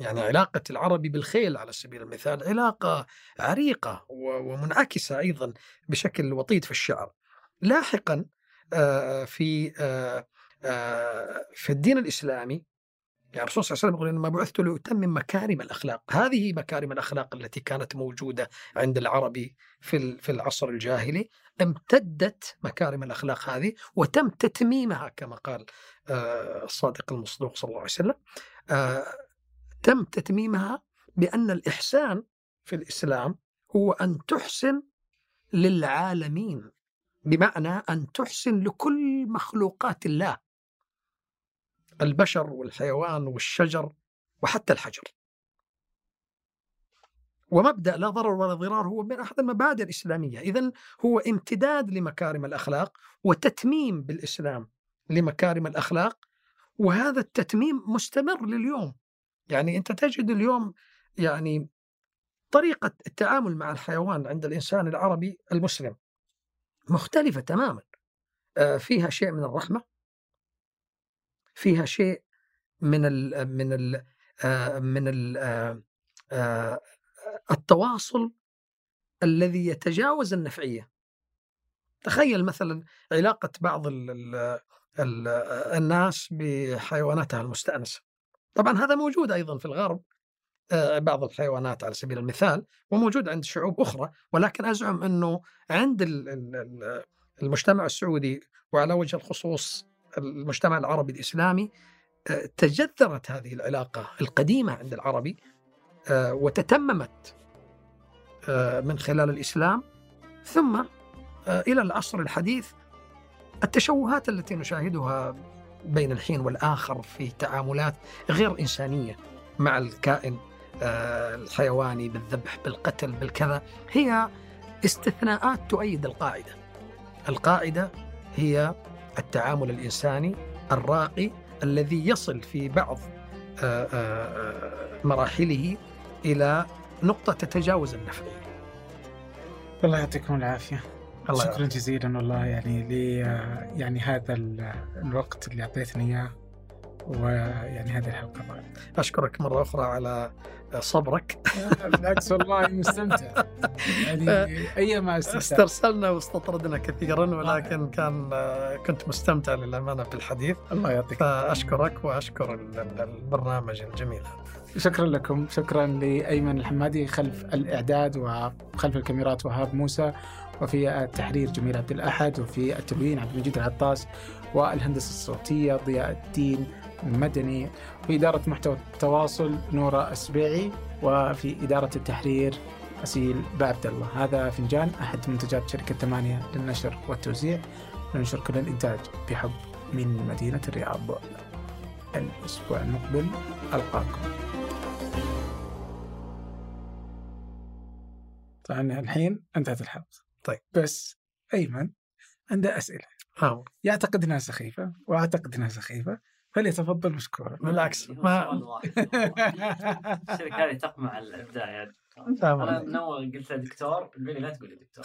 يعني علاقة العربي بالخيل على سبيل المثال علاقة عريقة ومنعكسة أيضا بشكل وطيد في الشعر. لاحقا آه، في آه، في الدين الإسلامي يعني الرسول صلى الله عليه وسلم يقول إنما بعثت لأتمم مكارم الأخلاق، هذه مكارم الأخلاق التي كانت موجودة عند العربي في في العصر الجاهلي. امتدت مكارم الأخلاق هذه وتم تتميمها كما قال آه، الصادق المصدوق صلى الله عليه وسلم. آه، تم تتميمها بأن الإحسان في الإسلام هو أن تحسن للعالمين بمعنى أن تحسن لكل مخلوقات الله. البشر والحيوان والشجر وحتى الحجر ومبدأ لا ضرر ولا ضرار هو من أحد المبادئ الإسلامية، اذا هو امتداد لمكارم الأخلاق وتتميم بالإسلام لمكارم الأخلاق وهذا التتميم مستمر لليوم. يعني أنت تجد اليوم يعني طريقة التعامل مع الحيوان عند الإنسان العربي المسلم مختلفة تماما. آه، فيها شيء من الرحمة فيها شيء من ال من ال آه، من ال آه، التواصل الذي يتجاوز النفعية. تخيل مثلا علاقة بعض ال ال الناس بحيواناتها المستأنسة. طبعا هذا موجود أيضا في الغرب آه، بعض الحيوانات على سبيل المثال وموجود عند شعوب أخرى ولكن أزعم أنه عند المجتمع السعودي وعلى وجه الخصوص المجتمع العربي الإسلامي آه، تجذرت هذه العلاقة القديمة عند العربي آه، وتتممت آه، من خلال الإسلام ثم إلى العصر الحديث التشوهات التي نشاهدها بين الحين والآخر في تعاملات غير إنسانية مع الكائن الحيواني بالذبح بالقتل بالكذا هي استثناءات تؤيد القاعدة. القاعدة هي التعامل الإنساني الراقي الذي يصل في بعض آه، آه، آه، مراحله إلى نقطة تتجاوز النفعيه. الله يعطيكم العافية. الله شكرا جزيلا والله يعني ل يعني هذا الوقت اللي أعطيتني إياه ويعني هذه الحلقة أشكرك مرة أخرى على صبرك. بالعكس والله مستمتع. يعني أيما استرسلنا واستطردنا كثيرا ولكن كان كنت مستمتع للأمانة بالحديث. الله يعطيك فأشكرك وأشكر البرنامج الجميل. شكرا لكم. شكرا لأيمن الحمادي خلف الإعداد وخلف الكاميرات وهاب موسى وفي التحرير جميل عبد الأحد وفي التدوين عبد المجيد العطاس والهندسة الصوتية ضياء الدين مدني في إدارة محتوى التواصل نورة السبيعي وفي إدارة التحرير أسيل بعبد الله. هذا فنجان أحد منتجات شركة ثمانية للنشر والتوزيع. ننشر كل الإنتاج بحب من مدينة الرياض الأسبوع المقبل. ألقاكم. طبعا الحين انتهت الحلقة. طيب. بس أيمن عنده أسئلة. ها. يعتقد إنها سخيفة وأعتقد إنها سخيفة. فليتفضل مشكورا بالعكس. هو ما. الشركة هذه تقمع الابداع يا دكتور فاهم أنا. من أول قلت له دكتور قال لي لا تقول لي دكتور.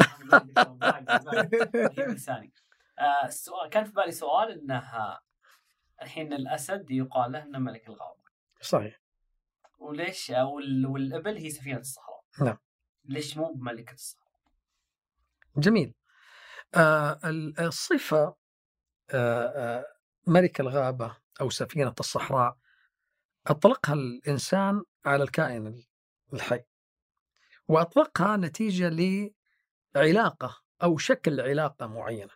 لساني السؤال كان في بالي سؤال إنه الحين الأسد يقال له إنه ملك الغابة. صحيح. وليش؟ وال- والإبل هي سفينة الصحراء. نعم. ليش مو بملكة الصحراء؟ جميل. آه ال- الصفة آه آه ملك الغابة أو سفينة الصحراء أطلقها الإنسان على الكائن الحي. وأطلقها نتيجة لعلاقة أو شكل علاقة معينة.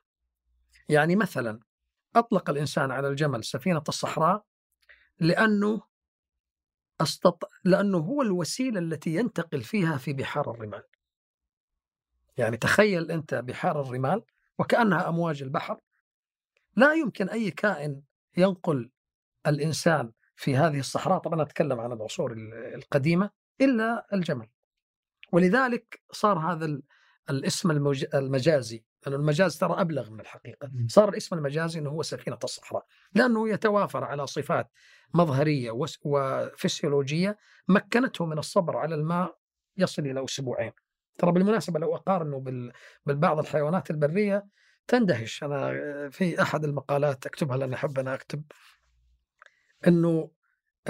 يعني مثلا أطلق الإنسان على الجمل سفينة الصحراء لأنه أستط... لأنه هو الوسيلة التي ينتقل فيها في بحار الرمال. يعني تخيل أنت بحار الرمال وكأنها أمواج البحر. لا يمكن أي كائن ينقل الإنسان في هذه الصحراء. طبعا أتكلم عن العصور ال- القديمة إلا الجمل. ولذلك صار هذا ال- الاسم المج... المجازي لأن المجاز ترى أبلغ من الحقيقة. صار الاسم المجازي أنه هو سفينة الصحراء. لأنه يتوافر على صفات مظهرية وفسيولوجية مكنته من الصبر على الماء يصل إلى أسبوعين. ترى بالمناسبة لو أقارنه بال- بالبعض الحيوانات البرية تندهش. أنا في أحد المقالات أكتبها لأن أحب أنا أكتب. أنه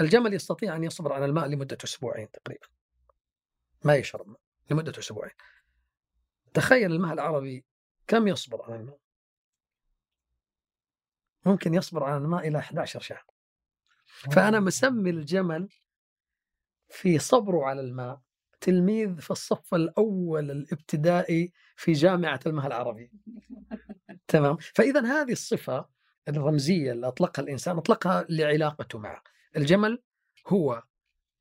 الجمل يستطيع أن يصبر على الماء لمدة أسبوعين تقريبا. ما يشرب ماء لمدة أسبوعين. تخيل الماء العربي كم يصبر على الماء؟ ممكن يصبر على الماء إلى 11 شهر. فأنا مسمي الجمل في صبره على الماء تلميذ في الصف الأول الابتدائي في جامعة المها العربي تمام؟ فإذا هذه الصفة الرمزية اللي أطلقها الإنسان أطلقها لعلاقته معه. الجمل هو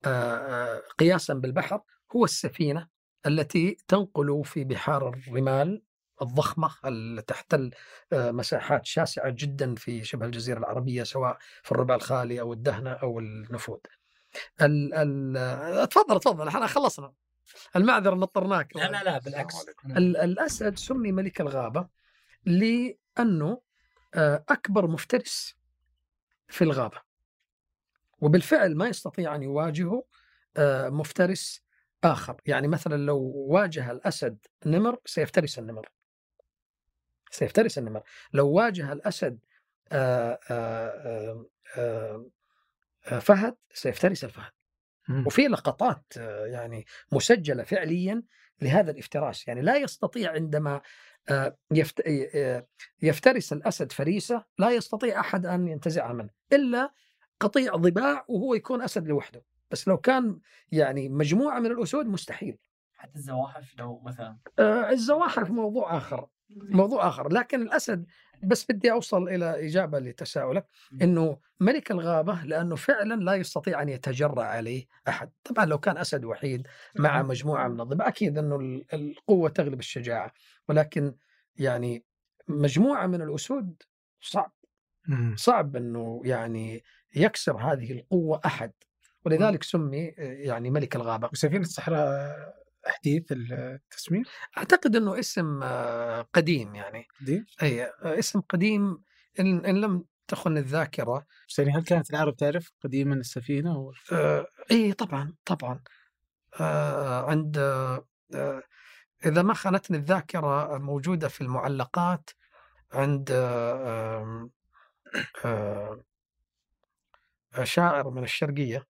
آه، آه، قياسا بالبحر هو السفينة التي تنقل في بحار الرمال الضخمة التي تحتل آه، مساحات شاسعة جدا في شبه الجزيرة العربية سواء في الربع الخالي أو الدهنة أو النفود ال ال تفضل تفضل إحنا خلصنا. المعذرة نطرناك لا لا لا بالعكس. ال- الأسد سمي ملك الغابة لأنه آه، أكبر مفترس في الغابة. وبالفعل ما يستطيع أن يواجهه آه، مفترس آخر. يعني مثلا لو واجه الأسد نمر سيفترس النمر. سيفترس النمر. لو واجه الأسد آه، آه، آه، آه، فهد سيفترس الفهد. مم. وفي لقطات آه، يعني مسجلة فعليا لهذا الافتراس. يعني لا يستطيع عندما آه، يفت- آه، يفترس الأسد فريسة لا يستطيع أحد أن ينتزعها منه إلا قطيع ضباع وهو يكون أسد لوحده. بس لو كان يعني مجموعة من الأسود مستحيل. حتى الزواحف لو مثلا. آه، الزواحف موضوع آخر موضوع آخر. لكن الأسد بس بدي أوصل إلى إجابة لتساؤلك. إنه ملك الغابة لأنه فعلا لا يستطيع أن يتجرأ عليه أحد، طبعا لو كان أسد وحيد مع مجموعة من الضباع أكيد إنه ال- القوة تغلب الشجاعة، ولكن يعني مجموعة من الأسود صعب. صعب إنه يعني يكسر هذه القوة أحد. ولذلك سمي آه، يعني ملك الغابة. وسفينة الصحراء حديث التسمية أعتقد إنه اسم آه، قديم يعني. دي أي آه، اسم قديم إن, إن لم تخن الذاكرة. بس يعني هل كانت العرب تعرف قديما السفينة أو آه، إي طبعا طبعا. آه، عند آه، إذا ما خانتني الذاكرة موجوده في المعلقات عند آه، آه، شاعر من الشرقية.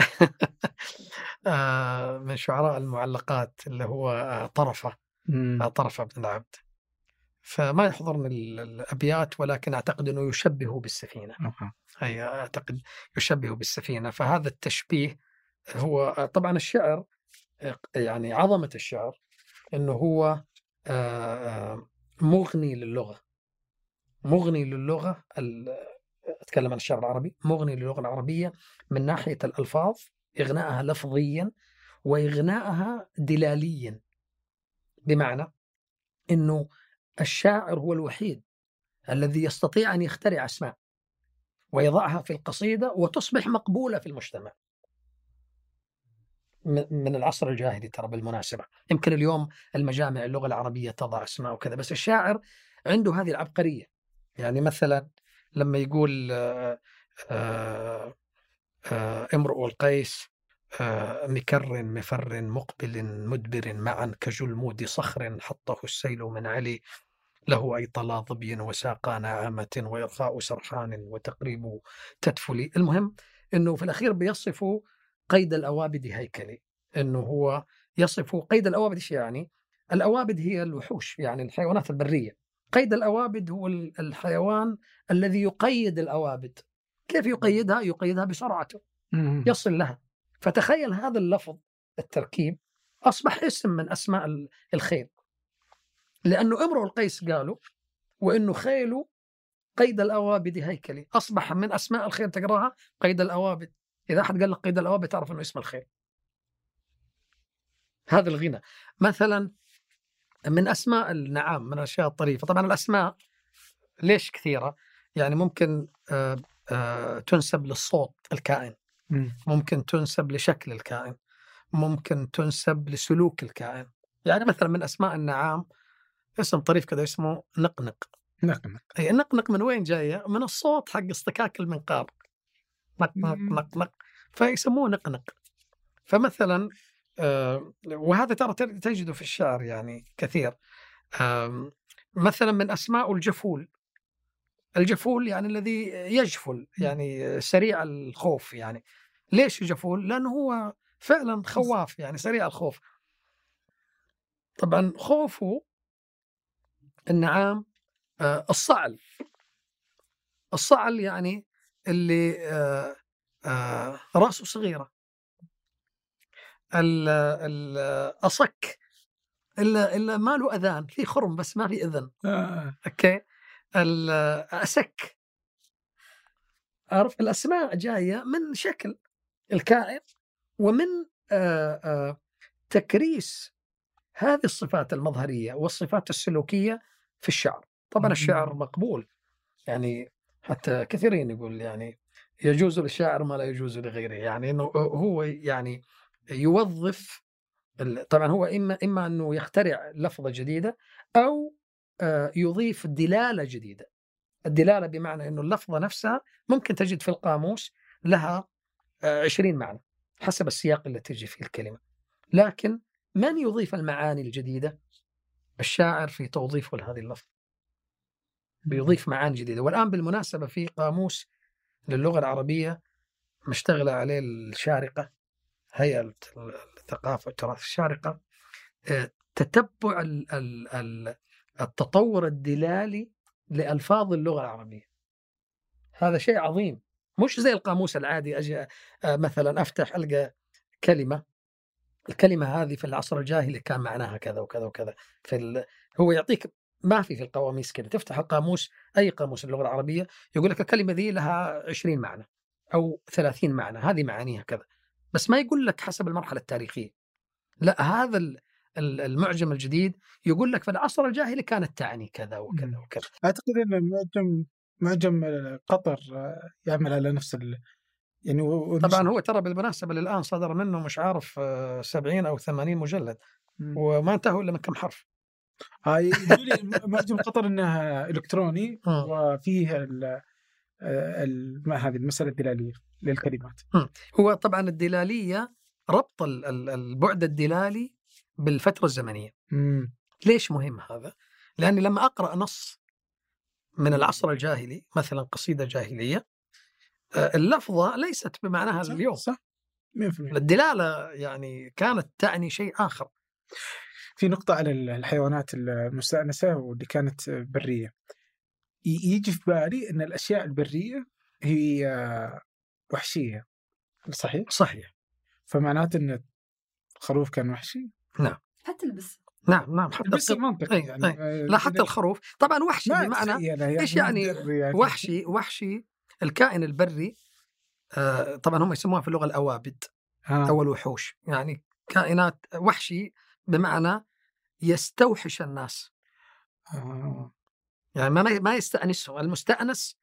من شعراء المعلقات اللي هو آه، طرفة مم. طرفة بن العبد فما يحضرني ال- الأبيات ولكن أعتقد إنه يشبه بالسفينة. أي أعتقد يشبه بالسفينة فهذا التشبيه هو طبعا الشعر يعني عظمة الشعر أنه هو آه، آه، مغني للغة مغني للغة أتكلم عن الشعر العربي مغني للغة العربية من ناحية الألفاظ إغناءها لفظيا وإغناءها دلاليا. بمعنى أنه الشاعر هو الوحيد الذي يستطيع أن يخترع أسماء ويضعها في القصيدة وتصبح مقبولة في المجتمع. من العصر الجاهلي ترى بالمناسبة. يمكن اليوم المجامع اللغة العربية تضع أسماء وكذا بس الشاعر عنده هذه العبقرية. يعني مثلا لما يقول امرؤ القيس مكر مفر مقبل مدبر معا كجلمود صخر حطه السيل من علي له أي طلا ظبي وساقا نعامة وإرخاء سرحان وتقريب تدفلي المهم أنه في الأخير بيصفوا قيد الأوابد هيكلي. أنه هو يصف قيد الأوابد إيش يعني؟ الأوابد هي الوحوش يعني الحيوانات البرية. قيد الأوابد هو الحيوان الذي يقيد الأوابد. كيف يقيدها؟ يقيدها بسرعته يصل لها. فتخيل هذا اللفظ التركيب أصبح اسم من أسماء الخيل. لأنه امرؤ القيس قالوا وإنه خيله قيد الأوابد هيكلي. أصبح من أسماء الخيل تقراها قيد الأوابد. إذا أحد قال لك قيد الأوابد تعرف أنه اسم الخيل. هذا الغنى. مثلا من أسماء النعام من الأشياء الطريفة. طبعا الأسماء ليش كثيرة؟ يعني ممكن آه، آه، تنسب للصوت الكائن. ممكن تنسب لشكل الكائن. ممكن تنسب لسلوك الكائن. يعني مثلا من أسماء النعام اسم طريف كذا اسمه نقنق. نقنق. اي نقنق من وين جاية؟ من الصوت حق اصطكاك المنقار. نق نق نق نق. فيسموه نقنق. فمثلا وهذا ترى تجده في الشعر يعني كثير. آه مثلا من أسماء الجفول. الجفول يعني الذي يجفل يعني سريع الخوف يعني. ليش جفول؟ لأنه هو فعلا خواف يعني سريع الخوف. طبعا خوفه النعام آه، الصعل. الصعل يعني اللي آه، آه، رأسه صغيرة. الأصك إلا إلا ما له أذان في خرم بس ما في إذن. أوكي؟ الاسك عرف؟ الأسماء جاية من شكل الكائن ومن تكريس هذه الصفات المظهرية والصفات السلوكية في الشعر. طبعا الشعر مقبول. يعني حتى كثيرين يقول يعني يجوز للشاعر ما لا يجوز لغيره. يعني إنه هو يعني يوظف طبعا هو إما إما إنه يخترع لفظة جديدة أو آه، يضيف دلالة جديدة. الدلالة بمعنى إنه اللفظة نفسها ممكن تجد في القاموس لها 20 آه، معنى حسب السياق اللي تجي فيه الكلمة. لكن من يضيف المعاني الجديدة؟ الشاعر في توظيفه لهذه اللفظ بيضيف معاني جديدة. والآن بالمناسبة في قاموس للغة العربية مشتغلة عليه الشارقة. هيئة الثقافة والتراث الشارقة آه، تتبع التطور الدلالي لألفاظ اللغة العربية. هذا شيء عظيم. مش زي القاموس العادي أجي آه، مثلا أفتح ألقى كلمة الكلمة هذه في العصر الجاهلي كان معناها كذا وكذا وكذا. في ال... هو يعطيك ما في في القواميس كذا تفتح القاموس أي قاموس اللغة العربية يقول لك الكلمة ذي لها 20 معنى أو 30 معنى هذه معانيها كذا. بس ما يقول لك حسب المرحلة التاريخية. لا هذا المعجم الجديد يقول لك في العصر الجاهلي كانت تعني كذا وكذا وكذا. أعتقد إن المعجم معجم قطر يعمل على نفس يعني طبعا هو ترى بالمناسبة للآن صدر منه مش عارف 70 أو 80 مجلد. وما انتهوا إلا من كم حرف. هاي لي معجم قطر انه إلكتروني وفيه ال ما هذه المسألة الدلالية للكلمات. هو طبعا الدلالية ربط البعد الدلالي بالفترة الزمنية. مم. ليش مهم هذا؟ لأني لما أقرأ نص من العصر الجاهلي مثلا قصيدة جاهلية آه، اللفظة ليست بمعناها صح اليوم. صح. 100% الدلالة يعني كانت تعني شيء آخر. في نقطة على الحيوانات المستأنسة واللي كانت برية. يجي في بالي أن الأشياء البرية هي وحشية. صحيح؟ صحيح. فمعناته أن الخروف كان وحشي؟ نعم. حتى البس. نعم نعم. حتى البس منطقي يعني. أي. لا حتى الخروف. طبعا وحشي بمعنى يعني إيش يعني, يعني. وحشي وحشي الكائن البري آه طبعا هم يسموها في اللغة الاوابد آه. أو الوحوش. يعني كائنات وحشي بمعنى يستوحش الناس. آه. يعني ما ما يستانسهم المستأنس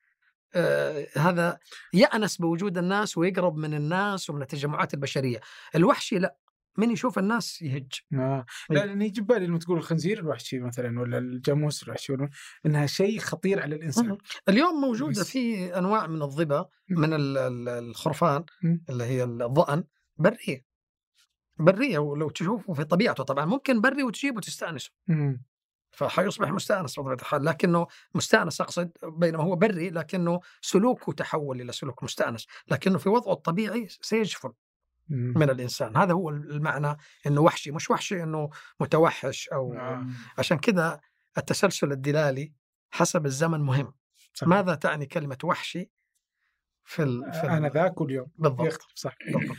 آه هذا يأنس بوجود الناس ويقرب من الناس ومن التجمعات البشرية الوحشي لا من يشوف الناس يهج آه. لا لأن يجي بالي لما تقول الخنزير الوحشي مثلا ولا الجاموس الوحشي ولا إنها شيء خطير على الإنسان مم. اليوم موجودة بس- في أنواع من الظبا. من ال- ال- الخرفان مم. اللي هي الظأن برية برية ولو تشوفه في طبيعته طبعا ممكن بري وتجيبه وتستأنسه. فحيصبح مستأنس بطبيعه الحال لكنه مستأنس أقصد بينما هو بري لكنه سلوكه تحول إلى سلوك مستأنس لكنه في وضعه الطبيعي سيجفل مم. من الإنسان هذا هو المعنى إنه وحشي مش وحشي إنه متوحش أو آه. عشان كذا التسلسل الدلالي حسب الزمن مهم صح. ماذا تعني كلمة وحشي في ال... في. أنا ذاك واليوم بالضبط صح بالضبط